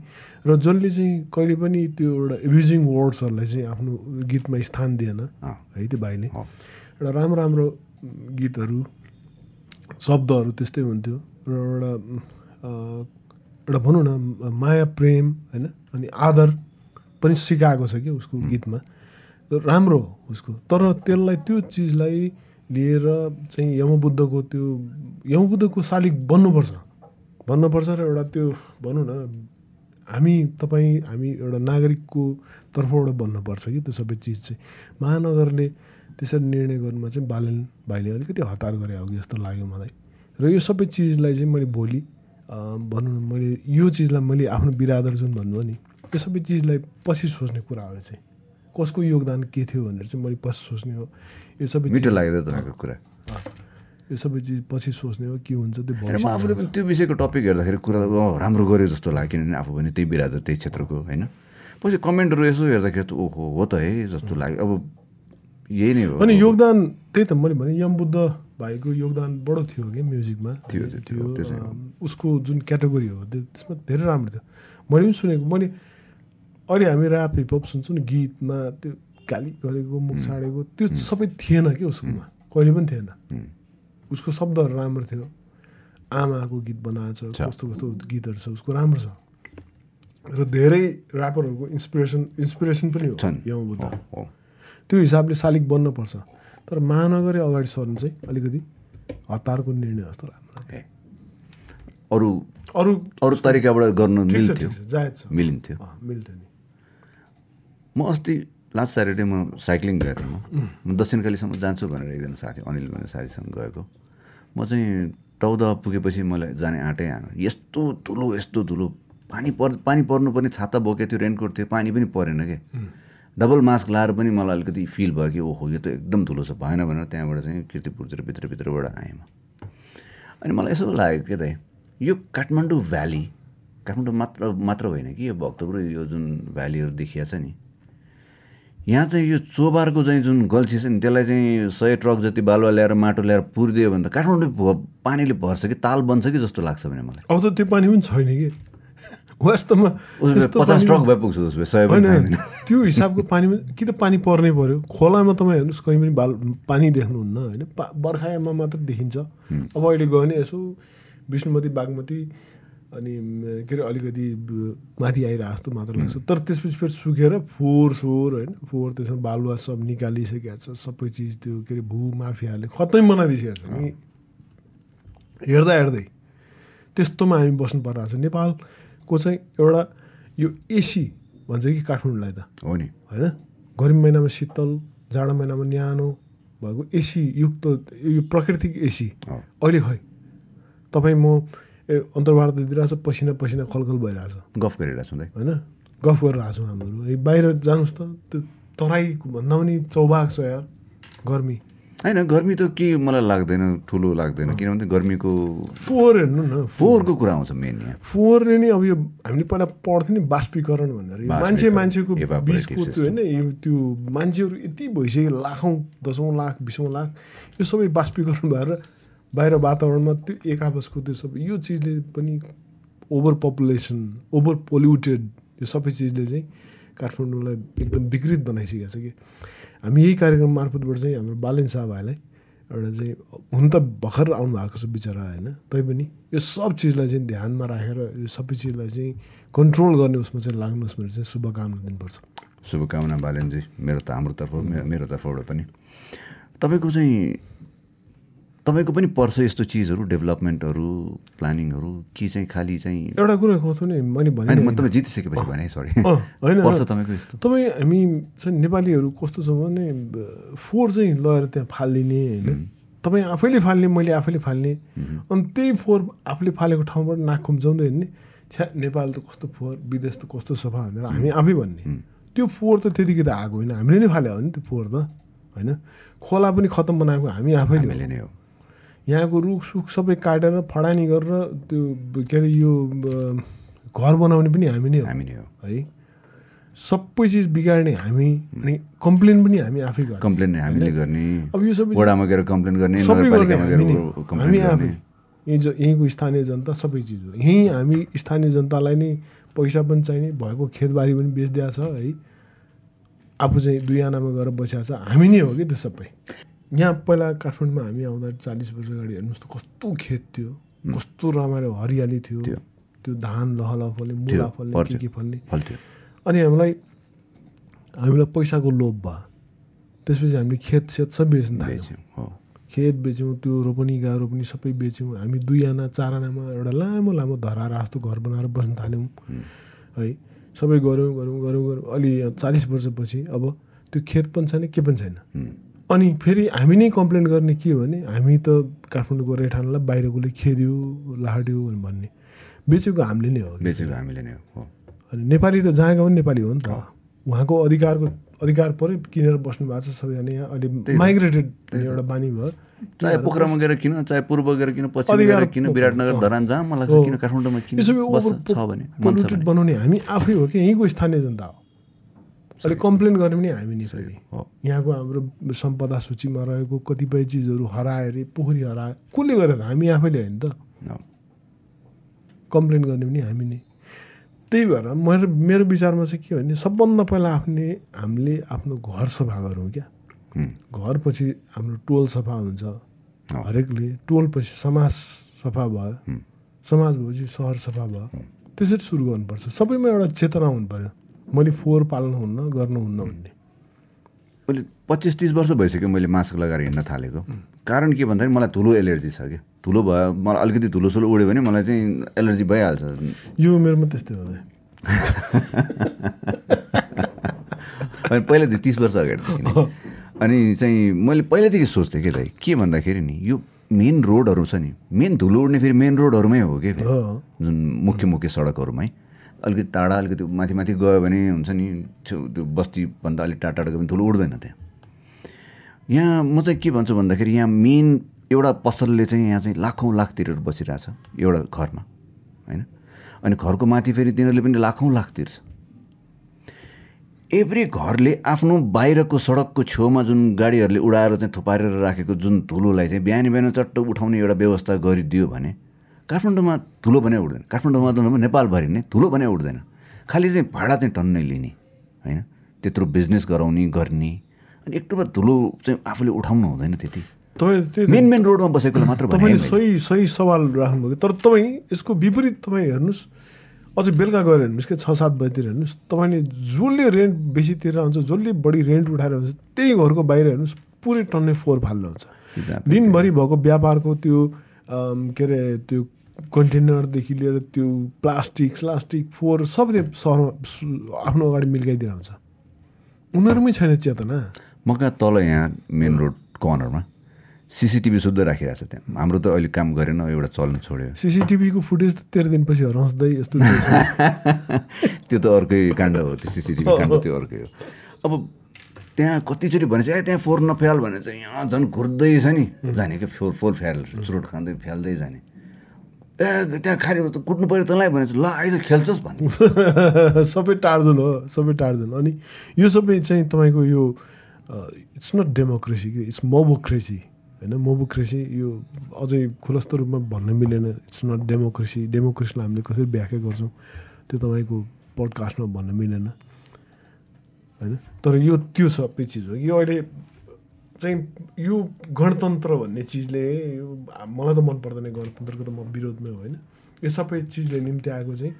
र जसले चाहिँ कहिले पनि त्यो एउटा एब्युजिङ वर्ड्सहरूलाई चाहिँ आफ्नो गीतमा स्थान दिएन। है त्यो भाइले। एउटा राम्रो राम्रो गीतहरू शब्दहरू त्यस्तै हुन्थ्यो। र एउटा एउटा भनौँ न माया प्रेम होइन? अनि आदर पनि सिकाएको छ कि उसको गीतमा। राम्रो हो उसको। तर त्यसलाई त्यो चिजलाई लिएर चाहिँ यमबुद्धको त्यो यमबुद्धको शालिक बन्नुपर्छ। भन्नुपर्छ र एउटा त्यो भनौँ न हामी तपाईँ हामी एउटा नागरिकको तर्फबाट भन्नुपर्छ कि त्यो सबै चिज चाहिँ। महानगरले त्यसरी निर्णय गर्नुमा चाहिँ बालन भाइले अलिकति हतार गरे हो कि जस्तो लाग्यो मलाई। र यो सबै चिजलाई चाहिँ मैले भोलि भनौँ न मैले यो चिजलाई मैले आफ्नो बिरादर जुन भन्नुभयो नि त्यो सबै चिजलाई पछि सोच्ने कुरा हो चाहिँ। कसको योगदान के थियो भनेर चाहिँ मैले पछि सोच्ने हो। यो सबै मिठो लाग्यो तपाईँको कुरा। यो सबै चिज पछि सोच्ने हो के हुन्छ त्यो म आफूले पनि त्यो विषयको टपिक हेर्दाखेरि कुरा राम्रो गर्यो जस्तो लाग्यो किनभने आफू पनि त्यही बिरादर त्यही क्षेत्रको होइन? पछि कमेन्टहरू यसो हेर्दाखेरि त ओहो हो त है जस्तो लाग्यो। अब यही नै हो। अनि योगदान त्यही त मैले भने यम बुद्ध भाइको योगदान बडो थियो कि म्युजिकमा। थियो, थियो, उसको जुन क्याटेगोरी हो त्यो त्यसमा धेरै राम्रो थियो। मैले पनि सुनेको मैले अहिले हामी ऱ्याप हिपहप सुन्छौँ नि गीतमा त्यो गाली गरेको मुख छाडेको त्यो सबै थिएन कि उसकोमा। कहिले पनि थिएन। उसको शब्दहरू राम्रो थियो। आमाको गीत बनाएको छ छ। कस्तो कस्तो गीतहरू छ उसको राम्रो छ। र धेरै ऱ्यापरहरूको इन्सपिरेसन इन्सपिरेसन पनि हो हो। त्यो हिसाबले शालिक बन्नुपर्छ तर महानगरै अगाडि सर्नु चाहिँ अलिकति हतारको निर्णय जस्तो लाग्छ। अरू अरू अरू तरिकाबाट गर्न मिल्थ्यो। मिलिन्थ्यो। मिल्थ्यो नि। म अस्ति लास्ट स्याटरडे म साइक्लिङ गएको थिएँ म। म दक्षिणकालीसम्म जान्छु भनेर एकजना साथी अनिल भन्ने साथीसँग गएको। म चाहिँ टौद पुगेपछि मलाई जाने आँटै आएन। यस्तो धुलो यस्तो धुलो। पानी पर पानी पर्नुपर्ने छाता बोकेको थियो रेनकोट थियो पानी पनि परेन क्या डबल मास्क लाएर पनि मलाई अलिकति फिल भयो कि ओहो यो त एकदम धुलो छ भएन भनेर त्यहाँबाट चाहिँ किर्तिपुरतिर भित्र भित्रबाट आएँ म। अनि मलाई यसो लाग्यो के त यो काठमाडौँ भ्याली काठमाडौँ मात्र मात्र होइन कि यो भक्तपुर यो जुन भ्यालीहरू देखिया छ नि यहाँ चाहिँ यो चोबारको चाहिँ जुन गल्छी छ नि त्यसलाई चाहिँ सय ट्रक जति बालुवा ल्याएर माटो ल्याएर पुरिदियो भने त काठमाडौँ भ- पानीले भर्छ कि ताल बन्छ कि जस्तो लाग्छ भने मलाई? अब त त्यो पानी पनि छैन कि। वास्तवमा पचास ट्रक भए पुग्छ उसो भए सय पनि त्यो हिसाबको पानीमा कि त पानी पर्नै पर्यो। खोलामा तपाईँ हेर्नुहोस् कहीँ पनि बाल पानी देख्नुहुन्न होइन? पा बर्खायाममा मात्र देखिन्छ। अब अहिले गयो भने यसो विष्णुमती बागमती अनि के अरे अलिकति माथि आइरहेको जस्तो मात्र लाग्छ। तर त्यसपछि फेरि सुकेर फोहोर सोहोर होइन? फोहोर त्यसमा बालुवा सब निकालिसकेको छ सबै चिज त्यो के अरे भू माफियाहरूले खत्तै बनाइदिइसकेको छ। नि हेर्दा हेर्दै त्यस्तोमा हामी बस्नु परिरहेको छ नेपालको चाहिँ एउटा यो एसी भन्छ कि काठमाडौँलाई त? हो नि। होइन? गर्मी महिनामा शीतल जाडो महिनामा न्यानो भएको एसी युक्त यो प्राकृतिक एसी। अहिले खै तपाईँ म ए अन्तर्वार्ता दिइरहेको छ पसिना पसिना खलखल भइरहेछ। गफ गरिरहेको छु दाइ होइन? गफ गरिरहेको छौँ हामीहरू बाहिर जानुहोस् त त्यो तराईको भन्दा पनि चौभाग छ यार गर्मी। होइन गर्मी त के मलाई लाग्दैन ठुलो लाग्दैन। किनभने गर्मीको फोहोर हेर्नु न फोहोरको कुरा आउँछ मेन यहाँ। फोहोरले नै अब यो हामीले पहिला पढ्थ्यौँ नि बाष्पीकरण भनेर। यो मान्छे मान्छेको बिचको त्यो होइन यो त्यो मान्छेहरू यति भइसक्यो लाखौँ दसौँ लाख बिसौँ लाख यो सबै बाष्पीकरण भएर बाहिर वातावरणमा त्यो एक आपसको त्यो सबै यो चिजले पनि ओभर पपुलेसन ओभर पोल्युटेड यो सबै चिजले चाहिँ काठमाडौँलाई एकदम विकृत बनाइसकेको छ कि। हामी यही कार्यक्रम मार्फतबाट चाहिँ हाम्रो बालेन शाह भाइलाई एउटा चाहिँ हुन त भर्खर आउनु भएको छ बिचरा होइन तैपनि यो सब चिजलाई चाहिँ ध्यानमा राखेर यो सबै चिजलाई चाहिँ कन्ट्रोल गर्ने उसमा चाहिँ लाग्नुहोस् भनेर चाहिँ शुभकामना दिनुपर्छ। शुभकामना बालेनजी मेरो त हाम्रो तर्फ मेरो तर्फबाट पनि। तपाईँको चाहिँ तपाईँको पनि पर्छ यस्तो चिजहरू डेभलपमेन्टहरू प्लानिङहरू? कि चाहिँ खालि चाहिँ एउटा कुरा कस्तो नि मैले भने तपाईँ जितिसकेपछि भने सरी होइन। पर्छ तपाईँको यस्तो। तपाईँ हामी चाहिँ नेपालीहरू कस्तो छ भने फोहोर चाहिँ लगेर त्यहाँ फालिदिने होइन। तपाईँ आफैले फाल्ने मैले आफैले फाल्ने। अनि त्यही फोहोर आफूले फालेको ठाउँबाट नाक खुम्चाउँदै हिँड्ने छ्या नेपाल त कस्तो फोहोर विदेश त कस्तो सफा भनेर हामी आफै भन्ने। त्यो फोहोर त त्यतिकै त आएको होइन। हामीले नै फाले हो नि त्यो फोहोर त होइन। खोला पनि खतम बनाएको हामी आफैले नै हो। यहाँको रुख सुख सबै काटेर फडानी गरेर त्यो के अरे यो घर बनाउने पनि हामी नै हो। हामी नै हो। है? सबै चिज बिगार्ने हामी अनि कम्प्लेन पनि हामी आफै गर्ने। कम्प्लेन नै हामीले गर्ने। अब यो सबै वडामा गएर कम्प्लेन गर्ने सबै गर्ने नगरपालिकामा हामी आफै। यहीँ यहीँको स्थानीय जनता सबै चिज हो। यहीँ हामी स्थानीय जनतालाई नै पैसा पनि चाहिने भएको खेतबारी पनि बेचिदिएको छ है? आफू चाहिँ दुई आनामा गएर बसिएको छ। हामी नै हो कि त्यो सबै? यहाँ पहिला काठमाडौँमा हामी आउँदा चालिस वर्ष अगाडि हेर्नुहोस् त कस्तो खेत थियो। कस्तो रमाइलो हरियाली थियो। त्यो धान लहल फल्ने मुला फल्ने के। के फल्ने। अनि हामीलाई हामीलाई पैसाको लोभ भयो। त्यसपछि हामीले खेत सेत सब बेच्न थाल्यौँ। खेत बेच्यौँ त्यो रोपनी गा रोपनी सबै बेच्यौँ। हामी दुई आना चार आनामा एउटा लामो लामो धराएर जस्तो घर बनाएर बस्न थाल्यौँ। है सबै गऱ्यौँ गऱ्यौँ गऱ्यौँ गऱ्यौँ। अलि चालिस वर्षपछि अब त्यो खेत पनि छैन के पनि छैन। अनि फेरि हामी नै कम्प्लेन गर्ने के हो भने हामी त काठमाडौँको रेठानलाई बाहिरकोले खेद्यो लाड्यो भन्ने। बेचेको हामीले नै हो। बेचेको हामीले नै हो। अनि नेपाली त जहाँ पनि नेपाली हो नि त। उहाँको अधिकारको अधिकार पऱ्यो किनेर बस्नु भएको छ सबैजना यहाँ। अहिले। माइग्रेटेड एउटा बानी भयो। चाहे पोखरामा गएर किन चाहे पूर्व गएर किन पश्चिम गएर किन विराटनगर। धरान जहाँ मलाई। लाग्छ किन काठमाडौँमा किन छ भने। बनाउने हामी आफै हो कि? यहीँको स्थानीय जनता हो। अहिले कम्प्लेन गर्ने पनि हामी नै फेरि यहाँको हाम्रो सम्पदा सूचीमा रहेको कतिपय चिजहरू हरायो अरे पोखरी हरायो कसले गरेर हामी आफैले होइन त। कम्प्लेन गर्ने पनि हामी नै। त्यही भएर मेरो मेरो विचारमा चाहिँ के भने सबभन्दा पहिला आफ्ने हामीले आफ्नो घर सफा गरौँ क्या। घर पछि हाम्रो टोल सफा हुन्छ। हरेकले टोल पछि समाज सफा भयो। समाज भएपछि सहर सफा भयो। त्यसरी सुरु गर्नुपर्छ। सबैमा एउटा चेतना हुनु पऱ्यो मैले फोहोर पाल्नुहुन्न गर्नुहुन्न भन्ने। मैले पच्चिस तिस वर्ष भइसक्यो मैले मास्क लगाएर हिँड्न थालेको। कारण के भन्दाखेरि मलाई धुलो एलर्जी छ क्या। धुलो भयो मलाई अलिकति धुलो सुलो उड्यो भने मलाई चाहिँ एलर्जी भइहाल्छ। यो उमेरमा त्यस्तै हुँदैन अनि पहिलादेखि तिस वर्ष अगाडिदेखि नै अनि चाहिँ मैले पहिल्यैदेखि सोच्थेँ कि दाइ के भन्दाखेरि नि यो मेन रोडहरू छ नि मेन धुलो उड्ने फेरि मेन रोडहरूमै हो कि जुन मुख्य मुख्य सडकहरूमै। अलिकति टाढा अलिकति माथि माथि गयो भने हुन्छ नि छेउ त्यो बस्तीभन्दा अलिक टाढा टाढा गयो भने धुलो उड्दैन त्यहाँ। यहाँ म चाहिँ के भन्छु भन्दाखेरि यहाँ मेन एउटा पसलले चाहिँ यहाँ चाहिँ लाखौँ लाख तिरेर बसिरहेछ एउटा घरमा होइन? अनि घरको माथि फेरि तिनीहरूले पनि लाखौँ लाख तिर्छ। एभ्री घरले आफ्नो बाहिरको सडकको छेउमा जुन गाडीहरूले उडाएर चाहिँ थुपारेर राखेको जुन धुलोलाई चाहिँ बिहान बिहान चट्ट उठाउने एउटा व्यवस्था गरिदियो भने काठमाडौँमा ठुलो भने उठ्दैन। काठमाडौँमा त नभए नेपालभरि नै ठुलो भने उठ्दैन। खालि चाहिँ भाडा चाहिँ टन्नै लिने होइन? त्यत्रो बिजनेस गराउने गर्ने। अनि एक ठुलो चाहिँ आफूले उठाउनु हुँदैन त्यति। मेन मेन रोडमा बसेकोलाई मात्र तपाईँले सही सही सवाल राख्नुभयो तर तपाईँ यसको विपरीत तपाईँ हेर्नुहोस्। अझ बेलुका गएर हेर्नुहोस् कि? छ सात बजीतिर हेर्नुहोस्। तपाईँले जसले रेन्ट बेसी तिरेर हुन्छ जसले बढी रेन्ट उठाएर हुन्छ त्यही घरको बाहिर हेर्नुहोस् पुरै टन्नै फोहोर फाल्नु हुन्छ। दिनभरि भएको व्यापारको त्यो के अरे त्यो कन्टेनरदेखि लिएर त्यो प्लास्टिक स्लास्टिक फोहोर सबै त्यो सहरमा सु- आफ्नो अगाडि मिल्काइदिएर हुन्छ उनीहरूमै छैन चेतना। म कहाँ तल यहाँ मेन रोड कर्नरमा सिसिटिभी शुद्ध राखिरहेको छ त्यहाँ। हाम्रो त अहिले काम गरेन एउटा चल्न छोड्यो। सिसिटिभीको फुटेज त तेह्र दिनपछि हराउँदै यस्तो। त्यो त अर्कै काण्ड हो त्यो सिसिटिभी काण्ड त्यो अर्कै हो। अब त्यहाँ कतिचोटि भनेपछि ए त्यहाँ फोहोर नफ्याल भने चाहिँ यहाँ झन् घुर्दैछ नि। जाने क्या फोहोर फोहोर फ्याल चुरोट खाँदै फ्याल्दै जाने। ए त्यहाँ खाने त कुट्नु पऱ्यो तँलाई भने ल आइज खेल्छस् भने। सबै टार्जन हो सबै टार्जन अनि यो सबै चाहिँ तपाईँको यो इट्स नट डेमोक्रेसी कि इट्स मोबोक्रेसी होइन? मोबोक्रेसी यो अझै खुलस्त रूपमा भन्न मिलेन। इट्स नट डेमोक्रेसी डेमोक्रेसीलाई हामीले कसरी व्याख्या गर्छौँ त्यो तपाईँको पडकास्टमा भन्न मिलेन। होइन? तर यो त्यो सबै चिज हो यो अहिले चाहिँ यो गणतन्त्र भन्ने चिजले मलाई त मन पर्दैन गणतन्त्रको त म विरोधमै हो होइन? यो सबै चिजले निम्ति आएको चाहिँ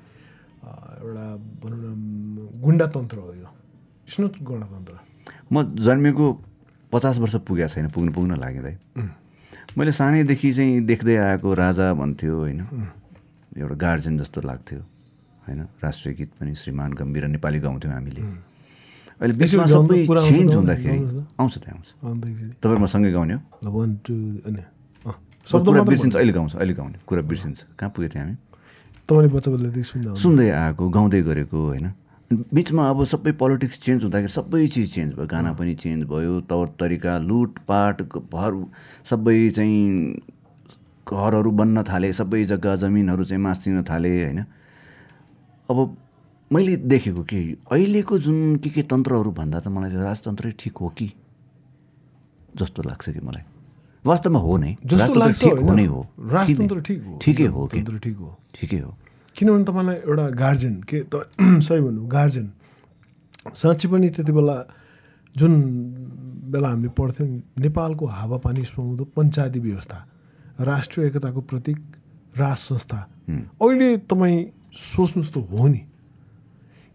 एउटा भनौँ न गुन्डातन्त्र हो यो। इट्स नट गणतन्त्र। म जन्मेको पचास वर्ष पुगेको छैन पुग्नु पुग्न लाग्यो दाइ मैले सानैदेखि चाहिँ देख्दै आएको राजा भन्थ्यो होइन? एउटा गार्जेन जस्तो लाग्थ्यो होइन? राष्ट्रिय गीत पनि श्रीमान गम्भीर नेपाली गाउँथ्यौँ हामीले। अहिले बिचमा सबै चेन्ज हुँदाखेरि। आउँछ त्यहाँ आउँछ तपाईँ मसँगै गाउने हो वान टू अनि कुरा बिर्सिन्छ अहिले गाउँछ अहिले गाउने कुरा बिर्सिन्छ कहाँ पुगेको थियौँ हामी तपाईँले बच्चा सुन्दा आएको गाउँदै गरेको होइन बिचमा अब सबै पोलिटिक्स चेन्ज हुँदाखेरि सबै चिज चेन्ज भयो गाना पनि चेन्ज भयो तौर तरिका लुटपाट भर सबै चाहिँ घरहरू बन्न थाले सबै जग्गा जमिनहरू चाहिँ मासिन थाले होइन अब मैले देखेको के अहिलेको जुन के के तन्त्रहरू भन्दा त मलाई राजतन्त्रै ठिक हो कि? जस्तो लाग्छ कि मलाई। वास्तवमा हो नै। ठिक हो? नै हो। राजतन्त्र ठिक। हो। ठिकै हो कि? ठिक हो। ठिकै हो। किनभने तपाईँलाई एउटा गार्जेन के त सही भन्नु गार्जेन साँच्ची पनि त्यति बेला जुन बेला हामीले पढ्थ्यौँ नेपालको हावापानी सुहाउँदो पञ्चायती व्यवस्था राष्ट्रिय एकताको प्रतीक राज संस्था। अहिले तपाईँ सोच्नुहोस् त हो नि।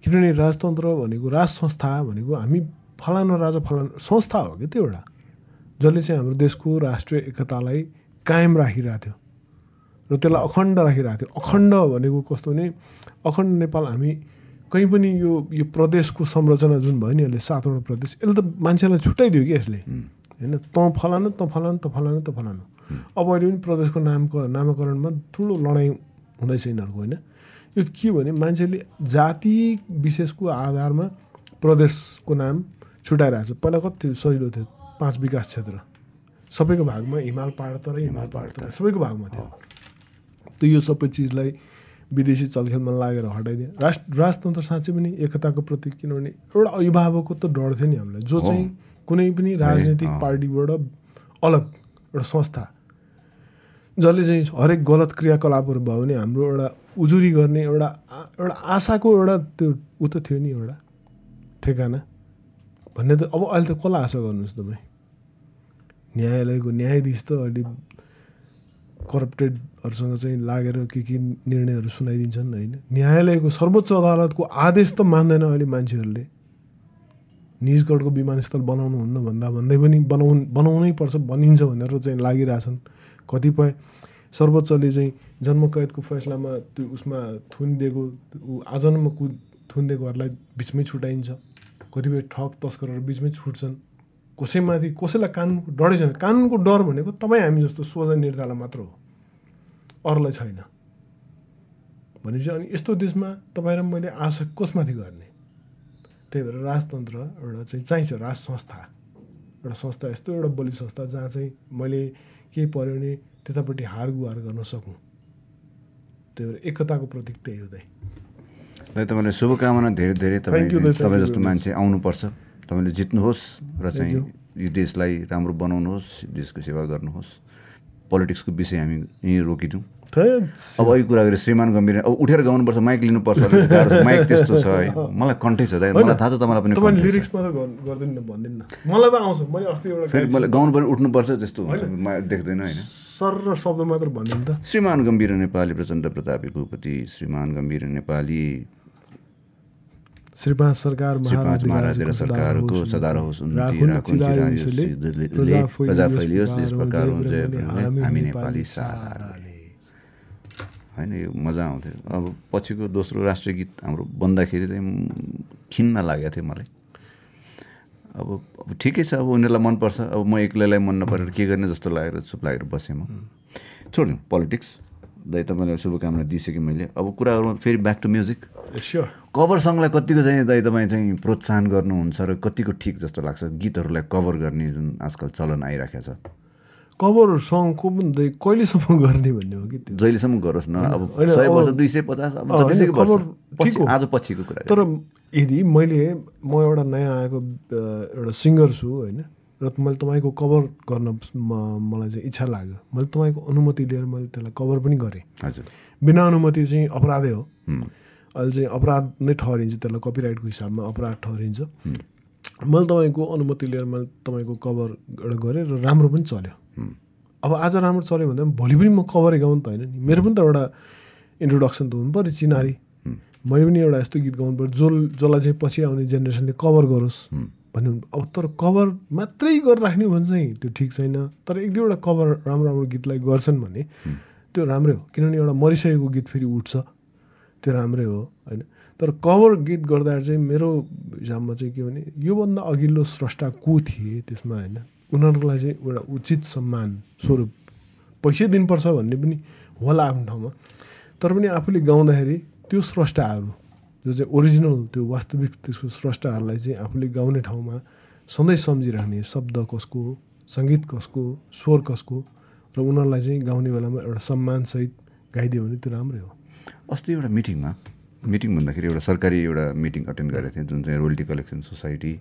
किनभने राजतन्त्र भनेको राज संस्था भनेको हामी फलाना राजा फलाना संस्था हो कि त्यो एउटा जसले चाहिँ हाम्रो देशको राष्ट्रिय एकतालाई कायम राखिरहेको थियो र त्यसलाई अखण्ड राखिरहेको थियो अखण्ड भनेको कस्तो भने अखण्ड नेपाल हामी कहीँ पनि यो यो प्रदेशको संरचना जुन भयो नि यसले सातवटा प्रदेश यसले त मान्छेलाई छुट्याइदियो कि यसले? होइन त फलानु त फलानु त फलानु त फलानु। अब अहिले पनि प्रदेशको नामको नामाकरणमा ठुलो लडाइँ हुँदैछ यिनीहरूको होइन? यो के भने मान्छेले जाति विशेषको आधारमा प्रदेशको नाम छुट्याइरहेको छ। पहिला कति? सजिलो थियो। पाँच विकास क्षेत्र। सबैको भागमा हिमाल पहाड तर हिमाल पहाड तर सबैको भागमा थियो। त यो सबै चिजलाई विदेशी चलखेलमा लागेर हटाइदियो। राष्ट्र राजतन्त्र साँच्चै पनि एकताको प्रतीक किनभने एउटा अभिभावकको त डर थियो नि हामीलाई। जो चाहिँ कुनै पनि राजनीतिक। पार्टीबाट अलग एउटा संस्था जसले चाहिँ हरेक गलत क्रियाकलापहरू भयो भने हाम्रो एउटा उजुरी गर्ने एउटा एउटा आशाको एउटा त्यो ऊ त थियो नि एउटा ठेगाना। भन्ने त अब अहिले त कसलाई आशा गर्नुहोस् तपाईँ? न्यायालयको न्यायाधीश त अहिले करप्टेडहरूसँग चाहिँ लागेर के के निर्णयहरू सुनाइदिन्छन् होइन। न्यायालयको सर्वोच्च अदालतको आदेश त मान्दैन अहिले मान्छेहरूले। निजगढको विमानस्थल बनाउनु हुन्न भन्दा भन्दै पनि बनाउनु बनाउनै पर्छ भनिन्छ भनेर चाहिँ लागिरहेछन्। कतिपय सर्वोच्चले चाहिँ जन्मकैदको फैसलामा त्यो उसमा थुनिदिएको ऊ आजन्म कु थुनिदिएकोहरूलाई बिचमै छुट्याइन्छ कतिपय ठग तस्करहरू बिचमै छुट्छन्। कसैमाथि कसैलाई कानुनको डरै छैन। कानुनको डर भनेको तपाईँ हामी जस्तो सोझा निर्धारण मात्र हो। अरूलाई छैन। भनेपछि अनि यस्तो देशमा तपाईँ र मैले आशा कसमाथि गर्ने? त्यही भएर राजतन्त्र एउटा चाहिँ चाहिन्छ। राज संस्था एउटा संस्था यस्तो एउटा बलियो संस्था जहाँ चाहिँ मैले केही पऱ्यो भने त्यतापट्टि हार गुहार गर्न सकौँ त्यही भएर एकताको प्रतीक त्यही हो दाइ तपाईँलाई शुभकामना धेरै धेरै तपाईँ तपाईँ जस्तो. मान्छे आउनुपर्छ तपाईँले जित्नुहोस् र चाहिँ. यो देशलाई राम्रो बनाउनुहोस् देशको सेवा गर्नुहोस् पोलिटिक्सको विषय हामी यहीँ रोकिदिउँ। अब अघि कुरा गरेँ श्रीमान गम्भीर। अब उठेर गाउनुपर्छ माइक लिनुपर्छ। माइक त्यस्तो छ है। मलाई कन्ठै छ दाइ। मलाई थाहा छ तपाईँलाई पनि मलाई त आउँछ। मैले अस्ति एउटा फेरि मलाई गाउनु पनि उठ्नुपर्छ त्यस्तो हुन्छ। देख्दैन होइन। सर र शब्द मात्र भनिदिनु त। श्रीमान गम्भीर नेपाली प्रचण्ड प्रतापी भूपति श्रीमान गम्भीर नेपाली। श्रीपाद सरकार महाराज महाराज सरकारको सदा रहोस् उन्नति राखुन् चिरायुषले प्रजा फैलियोस् देश प्रकार हामी नेपाली साराले होइन यो मजा आउँथ्यो। अब पछिको दोस्रो राष्ट्रिय गीत हाम्रो बन्दाखेरि चाहिँ खिन्न लागेको थियो मलाई। अब अब ठिकै छ अब उनीहरूलाई मनपर्छ अब म एक्लैलाई मन नपरेर के गर्ने जस्तो लागेर चुप लागेर बसेँ म। छोड्यौँ पोलिटिक्स दाइ तपाईँलाई शुभकामना दिइसकेँ मैले। अब कुराहरूमा फेरि back to music sure cover सङलाई कतिको चाहिँ दाइ तपाईँ चाहिँ प्रोत्साहन गर्नुहुन्छ र कतिको ठिक जस्तो लाग्छ? गीतहरूलाई कभर गर्ने जुन आजकल चलन आइराखेको छ। कभर सङको पनि त कहिलेसम्म गर्ने भन्ने हो कि त्यो? जहिलेसम्म गरोस् न अब सय वर्ष दुई सय पचास अब। आज पछिको कुरा तर यदि मैले म एउटा नयाँ आएको एउटा सिङ्गर छु होइन र मैले तपाईँको कभर गर्न मलाई चाहिँ इच्छा लाग्यो। मैले तपाईँको अनुमति लिएर मैले त्यसलाई कभर पनि गरेँ। हजुर। बिना अनुमति चाहिँ अपराधै हो। अहिले चाहिँ अपराध नै ठहरिन्छ त्यसलाई कपिराइटको हिसाबमा अपराध ठहरिन्छ। मैले तपाईँको अनुमति लिएर मैले तपाईँको कभर एउटा गरेँ र राम्रो पनि चल्यो। अब आज राम्रो चल्यो पनि भोलि पनि म कभरै गाउनु त होइन नि। मेरो पनि त एउटा इन्ट्रोडक्सन त हुनु पऱ्यो चिनारी। मैले पनि एउटा यस्तो गीत गाउनु पऱ्यो जो जसलाई चाहिँ पछि आउने जेनेरेसनले कभर गरोस् भन्ने अब तर कभर मात्रै गरेर राख्ने हो भने चाहिँ त्यो ठिक छैन। तर एक दुईवटा कभर राम्रो राम्रो गीतलाई गर्छन् भने त्यो राम्रै हो। किनभने एउटा मरिसकेको गीत फेरि उठ्छ। त्यो राम्रै हो होइन। तर कभर गीत गर्दा चाहिँ मेरो हिसाबमा चाहिँ के भने योभन्दा अघिल्लो स्रष्टा को थिए त्यसमा होइन? उनीहरूलाई चाहिँ एउटा उचित सम्मान स्वरूप पैसै दिनुपर्छ भन्ने पनि होला आफ्नो ठाउँमा। तर पनि आफूले गाउँदाखेरि त्यो स्रष्टाहरू जो चाहिँ ओरिजिनल त्यो वास्तविक त्यसको स्रष्टाहरूलाई चाहिँ आफूले गाउने ठाउँमा सधैँ सम्झिराख्ने शब्द कसको सङ्गीत कसको स्वर कसको र उनीहरूलाई चाहिँ गाउने बेलामा एउटा सम्मानसहित गाइदियो भने त्यो राम्रै हो। अस्ति एउटा मिटिङमा मिटिङ भन्दाखेरि एउटा सरकारी एउटा मिटिङ अटेन्ड गरेको थिएँ जुन चाहिँ रोयल्टी कलेक्सन सोसाइटी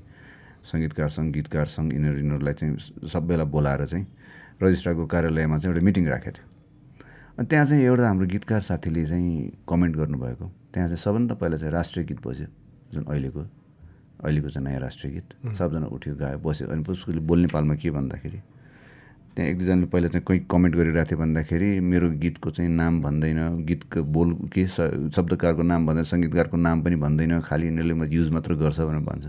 सङ्गीतकार सङ्घ गीतकार सङ्घ यिनीहरू यिनीहरूलाई चाहिँ सबैलाई बोलाएर चाहिँ रजिस्ट्रारको कार्यालयमा चाहिँ एउटा मिटिङ राखेको थियो। अनि त्यहाँ चाहिँ एउटा हाम्रो गीतकार साथीले चाहिँ कमेन्ट गर्नुभएको। त्यहाँ चाहिँ सबभन्दा पहिला चाहिँ राष्ट्रिय गीत बज्यो जुन अहिलेको अहिलेको चाहिँ नयाँ राष्ट्रिय गीत। सबजना उठ्यो गायो बस्यो। अनि उसले बोल्ने पालमा के भन्दाखेरि त्यहाँ एक दुईजनाले पहिला चाहिँ कोही कमेन्ट गरिरहेको थियो भन्दाखेरि मेरो गीतको चाहिँ नाम भन्दैन गीतको बोल के शब्दकारको नाम भन्दैन सङ्गीतकारको नाम पनि भन्दैन खालि यिनीहरूले युज मात्र गर्छ भनेर भन्छ।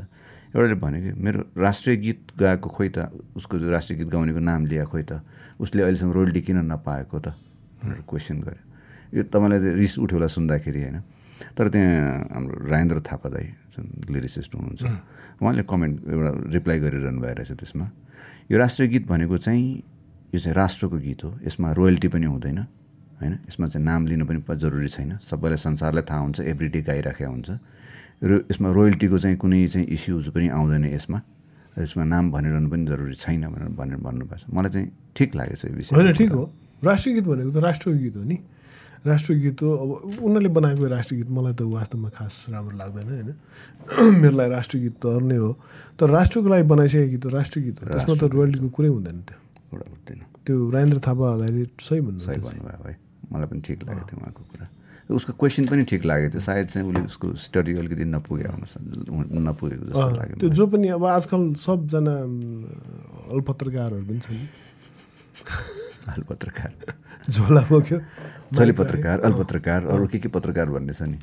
एउटाले भन्यो कि मेरो राष्ट्रिय गीत गाएको खोइ त उसको जो राष्ट्रिय गीत गाउनेको नाम लिएको खोइ त उसले अहिलेसम्म रोयल्टी किन नपाएको त? भनेर क्वेसन गर्यो। यो तपाईँलाई चाहिँ रिस उठ्यो होला सुन्दाखेरि होइन। तर त्यहाँ हाम्रो राजेन्द्र थापा दाई जुन लिरिसिस्ट हुनुहुन्छ उहाँले कमेन्ट एउटा रिप्लाई गरिरहनु भएको रहेछ त्यसमा यो राष्ट्रिय गीत भनेको चाहिँ यो चाहिँ राष्ट्रको गीत हो यसमा रोयल्टी पनि हुँदैन होइन। यसमा चाहिँ नाम लिनु पनि जरुरी छैन। सबैलाई संसारलाई थाहा हुन्छ एभ्रिडे गाइराखेको हुन्छ। र यसमा रोयल्टीको चाहिँ कुनै चाहिँ इस्युज पनि आउँदैन यसमा। यसमा नाम भनिरहनु पनि जरुरी छैन भनेर भनेर भन्नुभएको छ। मलाई चाहिँ ठिक लागेको छ यो विषय होइन ठिक हो। राष्ट्रिय गीत भनेको त राष्ट्रिय गीत हो नि। राष्ट्रिय गीत हो अब उनीहरूले बनाएको राष्ट्रिय गीत मलाई त वास्तवमा खास राम्रो लाग्दैन होइन? मेरो लागि राष्ट्रिय गीत त अरू नै हो। तर राष्ट्रको लागि बनाइसकेको गीत त राष्ट्रिय गीत हो। त्यसमा त रोयल्टीको कुरै हुँदैन त्यो। त्यो राजेन्द्र थापा दाइले सही भन्नु सही भन्नुभयो है। मलाई पनि ठिक लागेको थियो उहाँको कुरा। उसको क्वेसन पनि ठिक लागेको थियो। सायद चाहिँ उसले उसको स्टडी अलिकति नपुगेको हुन नपुगेको जस्तो लाग्यो त्यो जो पनि अब आजकल सबजना अल्पत्रकारहरू पनि छन्। हाल पत्रकार झोला बोक्यो। चली पत्रकार अल्पत्रकार अरू के के पत्रकार भन्ने छ नि?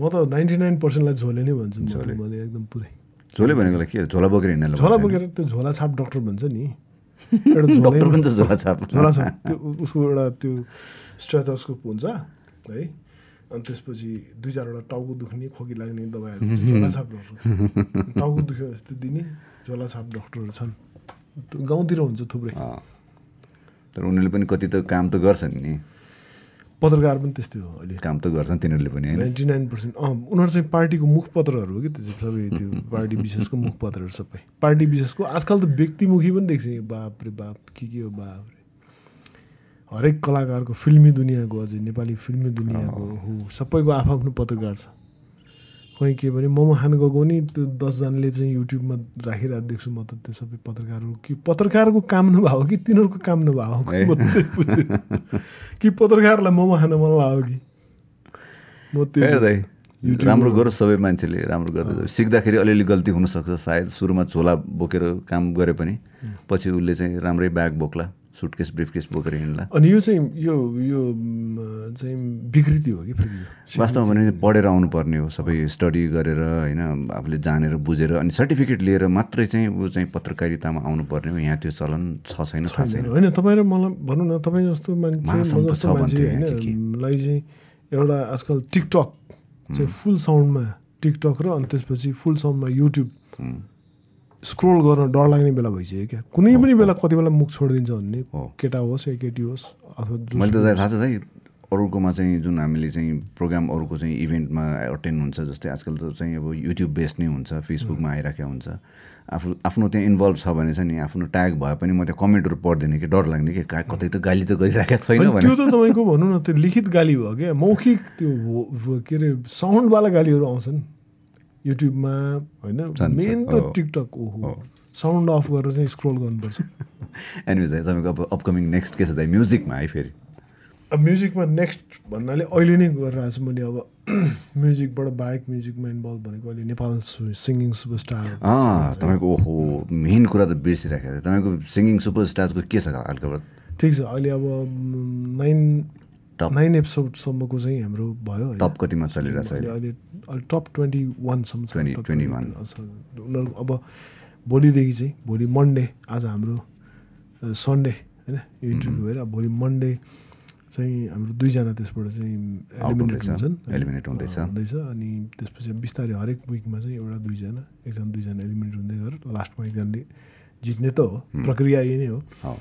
म त नाइन्टी नाइन पर्सेन्टलाई झोले नै भन्छु। त मैले एकदम पुरै। झोले भनेकोलाई के झोला बोकेर हिँड्ने झोला बोकेर त्यो झोला छाप डक्टर भन्छ नि। एउटा झोलै झोला छाप। झोला छाप। त्यो उसको एउटा त्यो स्ट्रेथोस्कोप हुन्छ है। अनि त्यसपछि दुई चारवटा टाउको दुख्ने खोकी लाग्ने दबाईहरू झोला छाप डक्टर। टाउको दुख्यो यस्तो दिने झोला छाप डक्टरहरू छन्। गाउँतिर हुन्छ थुप्रै। तर उनीहरूले पनि कति त काम त गर्छन् नि। पत्रकार पनि त्यस्तै हो अहिले। काम त गर्छन् तिनीहरूले पनि नाइन्टी नाइन पर्सेन्ट अँ उनीहरू चाहिँ पार्टीको मुखपत्रहरू हो कि त्यो सबै त्यो पार्टी विशेषको मुखपत्रहरू सबै। पार्टी विशेषको आजकल त व्यक्तिमुखी पनि देख्छ। बाप रे बाप के के हो बाप रे। हरेक कलाकारको फिल्मी दुनियाँको अझै नेपाली फिल्मी दुनियाँको हो सबैको आफ्नो पत्रकार छ। कहीँ के भने मोमो खान गएको नि त्यो दसजनाले चाहिँ युट्युबमा राखिरहेको देख्छु म त त्यो सबै पत्रकारहरू। कि पत्रकारको काम नभएको कि तिनीहरूको काम नभएको? कि पत्रकारलाई मोमो खान मन लाग्यो कि? म त्यो राम्रो गरोस् सबै मान्छेले राम्रो गर्दै। सिक्दाखेरि अलिअलि गल्ती हुनसक्छ सायद सुरुमा झोला बोकेर काम गरे पनि पछि उसले चाहिँ राम्रै ब्याग बोक्ला। सुटकेस ब्रिफकेस बोकेर हिँड्ला अनि यो चाहिँ यो यो चाहिँ विकृति हो कि फेरि? वास्तवमा भने पढेर आउनुपर्ने हो सबै स्टडी गरेर होइन आफूले जानेर बुझेर अनि सर्टिफिकेट लिएर मात्रै चाहिँ ऊ चाहिँ पत्रकारितामा आउनुपर्ने हो। यहाँ त्यो चलन छ छैन थाहा छैन। होइन तपाईँ र मलाई भनौँ न तपाईँ जस्तो मान्छे चाहिँ एउटा आजकल टिकटक चाहिँ फुल साउन्डमा टिकटक र अनि त्यसपछि फुल साउन्डमा युट्युब। स्क्रोल गर्न डर लाग्ने बेला भइसक्यो क्या? कुनै पनि बेला कति बेला मुख छोडिदिन्छ भन्ने हो। केटा होस् या केटी होस् अथवा मैले त थाहा छ दाइ अरूकोमा चाहिँ जुन हामीले चाहिँ प्रोग्राम अरूको चाहिँ इभेन्टमा अटेन्ड हुन्छ जस्तै आजकल त चाहिँ अब युट्युब बेस्ड नै हुन्छ फेसबुकमा आइराखेको हुन्छ। आफू आफ्नो त्यहाँ इन्भल्भ छ भने चाहिँ नि आफ्नो ट्याग भए पनि म त्यहाँ कमेन्टहरू पढ्दिनँ कि डर लाग्ने कि कतै त गाली त गरिराखेको छैन भने त्यो त तपाईँको भनौँ न त्यो लिखित गाली भयो क्या? मौखिक त्यो के अरे साउन्डवाला गालीहरू आउँछन्। युट्युबमा होइन मेन। त। टिकटक ओहो हो। साउन्ड अफ गरेर चाहिँ स्क्रोल गर्नुपर्छ। एनिवेज दाइ तपाईँको अब अपकमिङ नेक्स्ट के छ दाइ म्युजिकमा है फेरि। अब म्युजिकमा नेक्स्ट भन्नाले अहिले नै गरिरहेको छु मैले अब। म्युजिकबाट बाहेक म्युजिकमा इन्भल्भ भनेको अहिले नेपाल सिङ्गिङ सुपरस्टार तपाईँको ओहो मेन कुरा त बिर्सिराखेको थिएँ तपाईँको सिङ्गिङ सुपरस्टार्सको के छ ठिक छ अहिले अब नाइन नाइन एपिसोडसम्मको चाहिँ हाम्रो भयो? टप कतिमा अहिले? अहिले अहिले टप ट्वेन्टी वानसम्म छ 20, टप 21. 21 छ। उनीहरू अब भोलिदेखि चाहिँ भोलि मन्डे आज हाम्रो सन्डे होइन यो इन्टरभ्यू भएर भोलि मन्डे चाहिँ हाम्रो दुईजना त्यसबाट चाहिँ एलिमिनेट हुन्छन् eliminate हुँदैछ। हुँदैछ अनि त्यसपछि बिस्तारै हरेक विकमा चाहिँ एउटा दुईजना एकजना दुईजना एलिमिनेट हुँदै गएर लास्टमा एकजनाले जित्ने त हो प्रक्रिया यही नै हो हो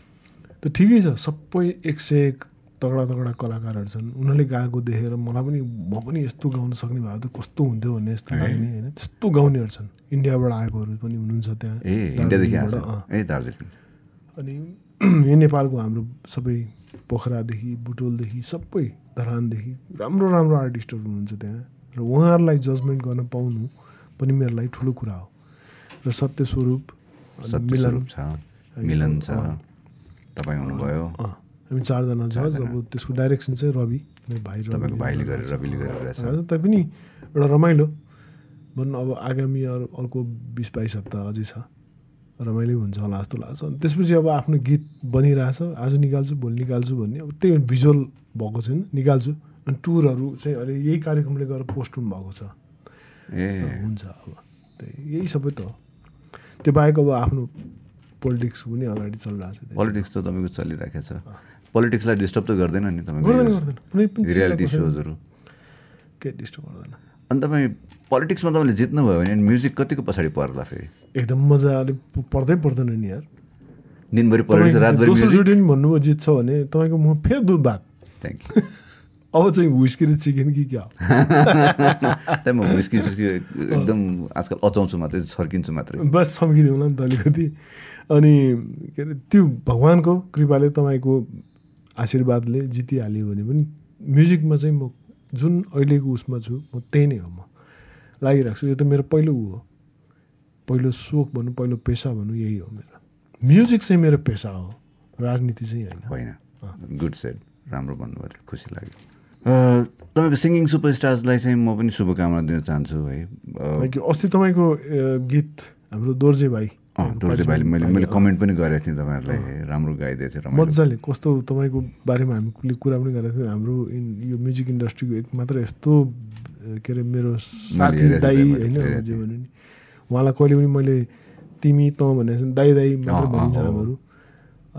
त ठिकै छ सबै एक सय एक तगडा तगडा कलाकारहरू छन्। उनीहरूले गाएको देखेर मलाई पनि म पनि यस्तो गाउन सक्ने भए त कस्तो हुन्थ्यो भन्ने जस्तो लाग्ने होइन। त्यस्तो गाउनेहरू छन्। इन्डियाबाट आएकोहरू पनि हुनुहुन्छ त्यहाँ। अनि यो नेपालको हाम्रो सबै पोखरादेखि बुटोलदेखि सबै धरानदेखि राम्रो राम्रो आर्टिस्टहरू हुनुहुन्छ त्यहाँ। र उहाँहरूलाई जजमेन्ट गर्न पाउनु पनि मेरो लागि ठुलो कुरा हो। र सत्य स्वरूप अनि सत्य मिलन। मिलन छ। तपाईँ हुनुभयो। हामी चारजना छ अब त्यसको डाइरेक्सन चाहिँ रवि भाइ तपाईँको भाइले गरेर रविले हजुर, तैपनि एउटा रमाइलो। भनौँ अब आगामी अरू अर्को बिस बाइस हप्ता अझै छ। रमाइलो हुन्छ होला जस्तो लाग्छ। अनि त्यसपछि अब आफ्नो गीत बनिरहेछ। आज निकाल्छु भोलि निकाल्छु भन्ने। अब त्यही भिजुअल भएको छैन निकाल्छु। अनि टुरहरू चाहिँ अहिले यही कार्यक्रमले गरेर पोस्ट भएको छ। ए। हुन्छ अब। त्यही यही सबै त हो। त्यो बाहेक अब आफ्नो पोलिटिक्स पनि अगाडि चलिरहेको छ। पोलिटिक्स त तपाईँको चलिरहेको छ। पोलिटिक्सलाई डिस्टर्ब त गर्दैन नि तपाईँको रियालिटी सोजहरू केही डिस्टर्ब गर्दैन। अनि तपाईँ पोलिटिक्समा तपाईँले जित्नुभयो भने म्युजिक कतिको पछाडि पर्ला फेरि? एकदम मजाले पर्दै पर्दैन नि यार। दिनभरि पोलिटिक्स रातभरि भन्नुभयो जित्छ भने तपाईँको म फेरि दुध भात थ्याङ्क यू अब चाहिँ हुस्की र चिकन कि क्या? त्यही म हुस्की सुस्की एकदम आजकल अचाउँछु मात्रै छर्किन्छु मात्रै। बस छम्किदिउँला नि त अलिकति। अनि के अरे त्यो भगवान्को कृपाले तपाईँको आशीर्वादले जितिहाल्यो भने पनि म्युजिकमा चाहिँ म जुन अहिलेको उसमा छु म त्यही नै हो म। लागिरहेको छु यो त मेरो पहिलो ऊ हो। पहिलो सोख भनौँ पहिलो पेसा भनौँ यही हो मेरो। म्युजिक चाहिँ मेरो पेसा हो राजनीति चाहिँ होइन। होइन। गुड सेट राम्रो भन्नुभयो खुसी लाग्यो। तपाईँको सिङ्गिङ सुपरस्टार्सलाई चाहिँ म पनि शुभकामना दिन चाहन्छु है. अस्ति तपाईँको गीत हाम्रो दोर्जे भाइ भाइले मैले मैले कमेन्ट पनि गरेको थिएँ तपाईँहरूलाई राम्रो गाइदिएको थिएँ मजाले कस्तो तपाईँको बारेमा हामीले कुरा पनि गरेको थियौँ। हाम्रो इन- यो म्युजिक इन्डस्ट्रीको एक मात्र यस्तो के अरे मेरो साथी दाई होइन जे। भन्यो नि। उहाँलाई कहिले पनि मैले तिमी तँ भने दाई दाई मात्र भनिन्छ। हामीहरू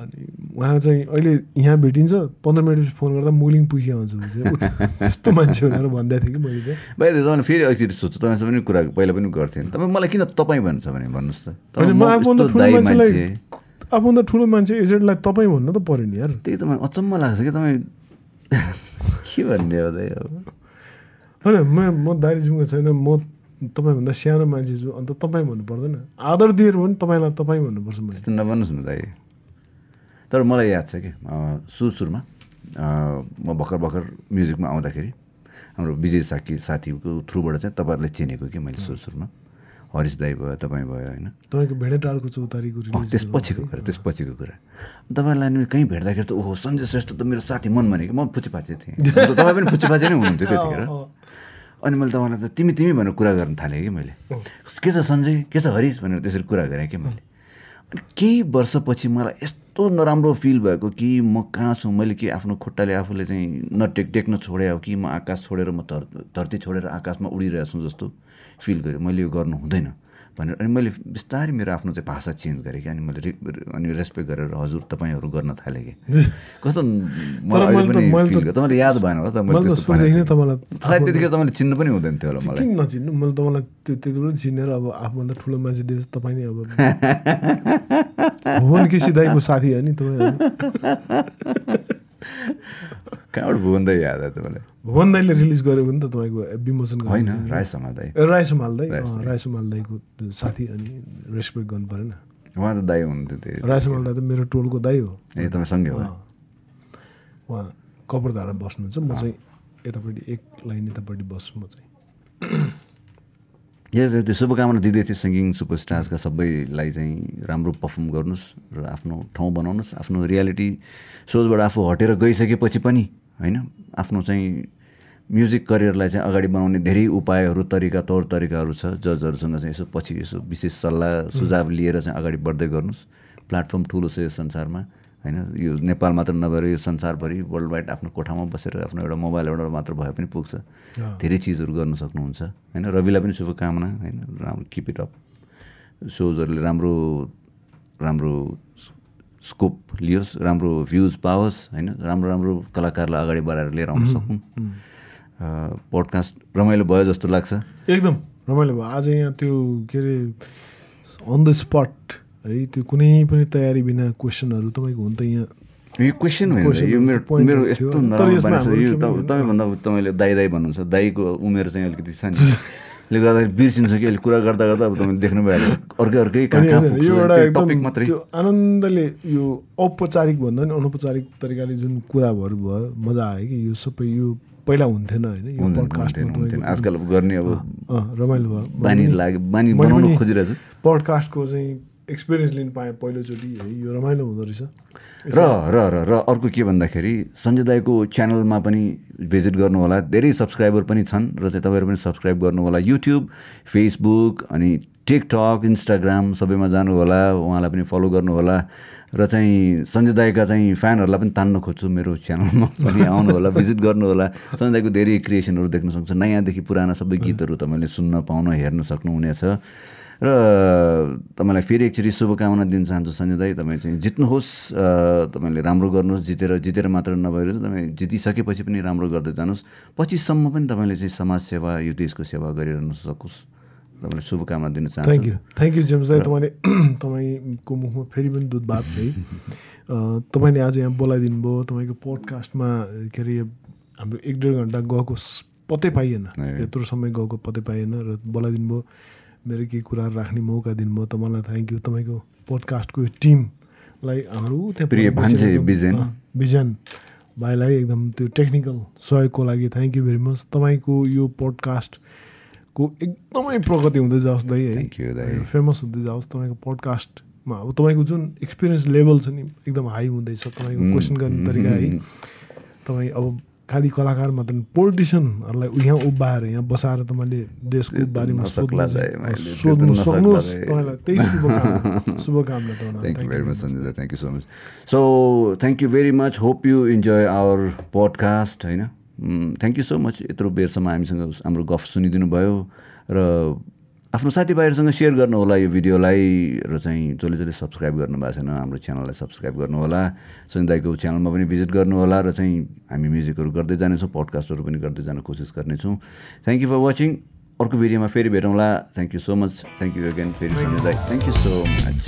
अनि उहाँ चाहिँ अहिले यहाँ भेटिन्छ पन्ध्र मिनटपछि फोन गर्दा मुलिङ। ऊ त्यस्तो मान्छे भनेर भन्दै थिएँ कि मैले चाहिँ बाहिर फेरि अहिले सोध्छु तपाईँसँग पनि कुरा पहिला पनि गर्थेँ। तपाईँ मलाई किन तपाईँ भन्छ भने भन्नुहोस् त। आफूभन्दा ठुलो मान्छे। आफूभन्दा ठुलो मान्छे एजेन्टलाई तपाईँ भन्न त पऱ्यो नि यार। त्यही त मलाई अचम्म लाग्छ कि तपाईँ के भन्ने हो दाइ अब होइन म म दार्जिलिङमा छैन म तपाईँभन्दा सानो मान्छे छु अन्त तपाईँ भन्नु पर्दैन। आदर दिएर पनि तपाईँलाई तपाईँ भन्नुपर्छ मैले। त्यस्तो नभन्नुहोस् न दाइ तर मलाई याद छ कि सुरु सुरुमा म भर्खर भर्खर म्युजिकमा आउँदाखेरि हाम्रो विजय साकी साथीको थ्रुबाट चाहिँ तपाईँहरूलाई चिनेको कि मैले सुरु सुरुमा हरिश दाई भयो तपाईँ भयो होइन? तपाईँको भेडेटारको चौतारीको अँ, रिलिज त्यसपछिको कुरा त्यसपछिको कुरा। तपाईँलाई नि कहीँ भेट्दाखेरि त ओहो सञ्जय श्रेष्ठ त मेरो साथी मन भनेको म पुच्चिपाचे थिएँ। तपाईँ पनि पुच्चिपाचे नै हुनुहुन्थ्यो त्यतिखेर। अनि मैले तपाईँलाई त तिमी तिमी भनेर कुरा गर्न थालेँ कि मैले। के छ सञ्जय? के छ हरिश? भनेर त्यसरी कुरा गरेँ कि मैले। केही वर्षपछि मलाई यस्तो नराम्रो फिल भएको कि म कहाँ छु? मैले कि आफ्नो खुट्टाले आफूले चाहिँ नटेक टेक्न छोडे हो कि म आकाश छोडेर म धर धरती छोडेर आकाशमा उडिरहेको छु जस्तो फिल गरेँ मैले यो गर्नु हुँदैन। भनेर अनि मैले बिस्तारै मेरो आफ्नो चाहिँ भाषा चेन्ज गरेँ कि अनि मैले अनि रेस्पेक्ट गरेर हजुर तपाईँहरू गर्न थालेँ कि। कस्तो। तपाईँलाई याद भएन होला सायद त्यतिखेर तपाईँले चिन्नु पनि हुँदैन थियो होला मलाई। नचिन्नु। मैले तपाईँलाई त्यो त्यति बेला चिनेर अब आफूभन्दा ठुलो मान्छे दिएपछि तपाईँ नै अब भुवन केसी दाईको साथी हो नि तपाईँ? कहाँबाट भुवन दाई याद आयो तपाईँलाई? भुवन दाईले रिलिज गरेको नि त तपाईँको विमोचन होइन। राय समाल दाई। राय समाल दाई? राय समाल दाईको साथी अनि रेस्पेक्ट गर्नु परेन। उहाँ त दाई हुनुहुन्थ्यो त्यो। राय समाल दाई त मेरो टोलको दाई हो। ए तपाईँ सँगै हो। उहाँ कपरधारा बस्नुहुन्छ म चाहिँ यतापट्टि एक लाइन यतापट्टि बस्छु म चाहिँ। यस त्यो शुभकामना दिँदै थिएँ सिङ्गिङ सुपरस्टार्सका सबैलाई चाहिँ राम्रो पर्फर्म गर्नुहोस् र आफ्नो ठाउँ बनाउनुहोस् आफ्नो रियालिटी सोजबाट आफू हटेर गइसकेपछि पनि होइन आफ्नो चाहिँ म्युजिक करियरलाई चाहिँ अगाडि बढाउने धेरै उपायहरू तरिका तौर तरिकाहरू छ जजहरूसँग चाहिँ यसो पछि यसो विशेष सल्लाह सुझाव लिएर चाहिँ अगाडि बढ्दै गर्नुहोस्। प्लेटफर्म ठुलो छ यो संसारमा। होइन? यो नेपाल मात्र नभएर यो संसारभरि वर्ल्ड वाइड आफ्नो कोठामा बसेर आफ्नो एउटा मोबाइल एउटा मात्र भए पनि पुग्छ। धेरै चिजहरू गर्न सक्नुहुन्छ होइन? रविलाई पनि शुभकामना होइन? राम्रो किप इट अप सोजहरूले राम्रो राम्रो स्कोप लियोस् राम्रो भ्युज पाओस् होइन? राम्रो राम्रो कलाकारलाई अगाडि बढाएर लिएर आउन सकुन् पोडकास्ट रमाइलो भयो जस्तो लाग्छ। एकदम रमाइलो भयो। आज यहाँ त्यो के अरे अन द स्पट है त्यो कुनै पनि तयारी बिना क्वेसनहरू तपाईँको हुन त यहाँ। यो क्वेसन होइन यो मेरो मेरो। यस्तो नराम्रो छ यो? तपाईँभन्दा तपाईँले दाई दाई भन्नुहुन्छ। दाईको उमेर चाहिँ अलिकति सानो ले गर्दाखेरि बिर्सिन्छ कि अहिले कुरा गर्दा गर्दा अब तपाईँले देख्नु भइहाल्छ अर्कै अर्कै यो एउटा टपिक मात्रै। त्यो आनन्दले यो औपचारिक भन्दा नि अनौपचारिक तरिकाले जुन कुराहरू भयो मजा आयो कि यो सबै यो पहिला हुन्थेन होइन। पडकास्टमा आजकल गर्ने अब अँ, रमाइलो भयो। बानी लाग्यो बानी बनाउनु पनि खोजिरहेछु। पडकास्टको चाहिँ एक्सपिरियन्स लिनु पाएँ पहिलोचोटि है यो रमाइलो हुँदो रहेछ। र र र र अर्को के भन्दाखेरि सञ्जय दाईको च्यानलमा पनि भिजिट गर्नु होला धेरै सब्सक्राइबर पनि छन् र चाहिँ तपाईँहरू पनि सब्सक्राइब गर्नु होला युट्युब फेसबुक अनि टिकटक इन्स्टाग्राम सबैमा जानु होला उहाँलाई पनि फलो गर्नु होला र चाहिँ सञ्जय दाईका चाहिँ फ्यानहरूलाई पनि तान्न खोज्छु मेरो च्यानलमा पनि आउनु होला भिजिट गर्नु होला सञ्जय दाईको धेरै क्रिएसनहरू देख्न सक्छ नयाँदेखि पुराना सबै गीतहरू तपाईँले सुन्न पाउन हेर्न सक्नुहुनेछ। र तपाईँलाई फेरि एकचोटि शुभकामना दिन चाहन्छु सञ्जय दाई तपाईँ चाहिँ जित्नुहोस् तपाईँले राम्रो गर्नुहोस् जितेर जितेर मात्र नभएर तपाईँ जितिसकेपछि पनि राम्रो गर्दै जानुहोस्। पछिसम्म पनि तपाईँले चाहिँ समाज सेवा यो देशको सेवा गरिरहन सकोस्। तपाईँलाई शुभकामना दिन थ्याङ्क चाहन्छु यू थ्याङ्क यू जेम्स दाई। तपाईँले तपाईँको मुखमा फेरि पनि दुध भात है। तपाईँले आज यहाँ बोलाइदिनु भयो तपाईँको पोडकास्टमा के अरे हाम्रो एक डेढ घन्टा गएको पत्तै पाइएन। यत्रो समय गएको पत्तै पाइएन र बोलाइदिनु भयो मेरो केही कुराहरू राख्ने मौका दिनुभयो तपाईँलाई थ्याङ्क यू तपाईँको पोडकास्टको यो टिमलाई हाम्रो त्यहाँ बिजन। भाइलाई एकदम त्यो टेक्निकल सहयोगको लागि थ्याङ्क यू भेरी मच तपाईँको यो पोडकास्टको एकदमै प्रगति हुँदै जाओस् दाइ है। फेमस हुँदै जाओस् तपाईँको पोडकास्टमा अब तपाईँको जुन एक्सपिरियन्स लेभल छ नि एकदम हाई हुँदैछ तपाईँको क्वेसन गर्ने तरिका है। तपाईँ अब खालि कलाकार मात्र पोलिटिसियनहरूलाई यहाँ उभाएर यहाँ बसाएर देशको त बारेमा सोध्नु मैले त्यो त सोध्नु सक्नुहोस् दाइ। तपाईँलाई त्यही शुभकामना you very much, Sanjay. sir. Thank you so much. So, thank you very much. Hope you enjoy our podcast. होइन थ्याङ्क यू सो मच यत्रो बेरसम्म हामीसँग हाम्रो गफ सुनिदिनु भयो र आफ्नो साथीभाइहरूसँग सेयर गर्नु होला यो भिडियोलाई र चाहिँ जसले जसले सब्सक्राइब गर्नु भएको छैन हाम्रो च्यानललाई सब्सक्राइब गर्नु होला। सञ्जयको च्यानलमा पनि भिजिट गर्नु होला र चाहिँ हामी म्युजिकहरू गर्दै जानेछौँ पडकास्टहरू पनि गर्दै जान कोसिस गर्नेछौँ। थ्याङ्क यू फर वाचिङ अर्को भिडियोमा फेरि भेटौँला। Thank you so much thank you again फेरि दाई। Thank you so much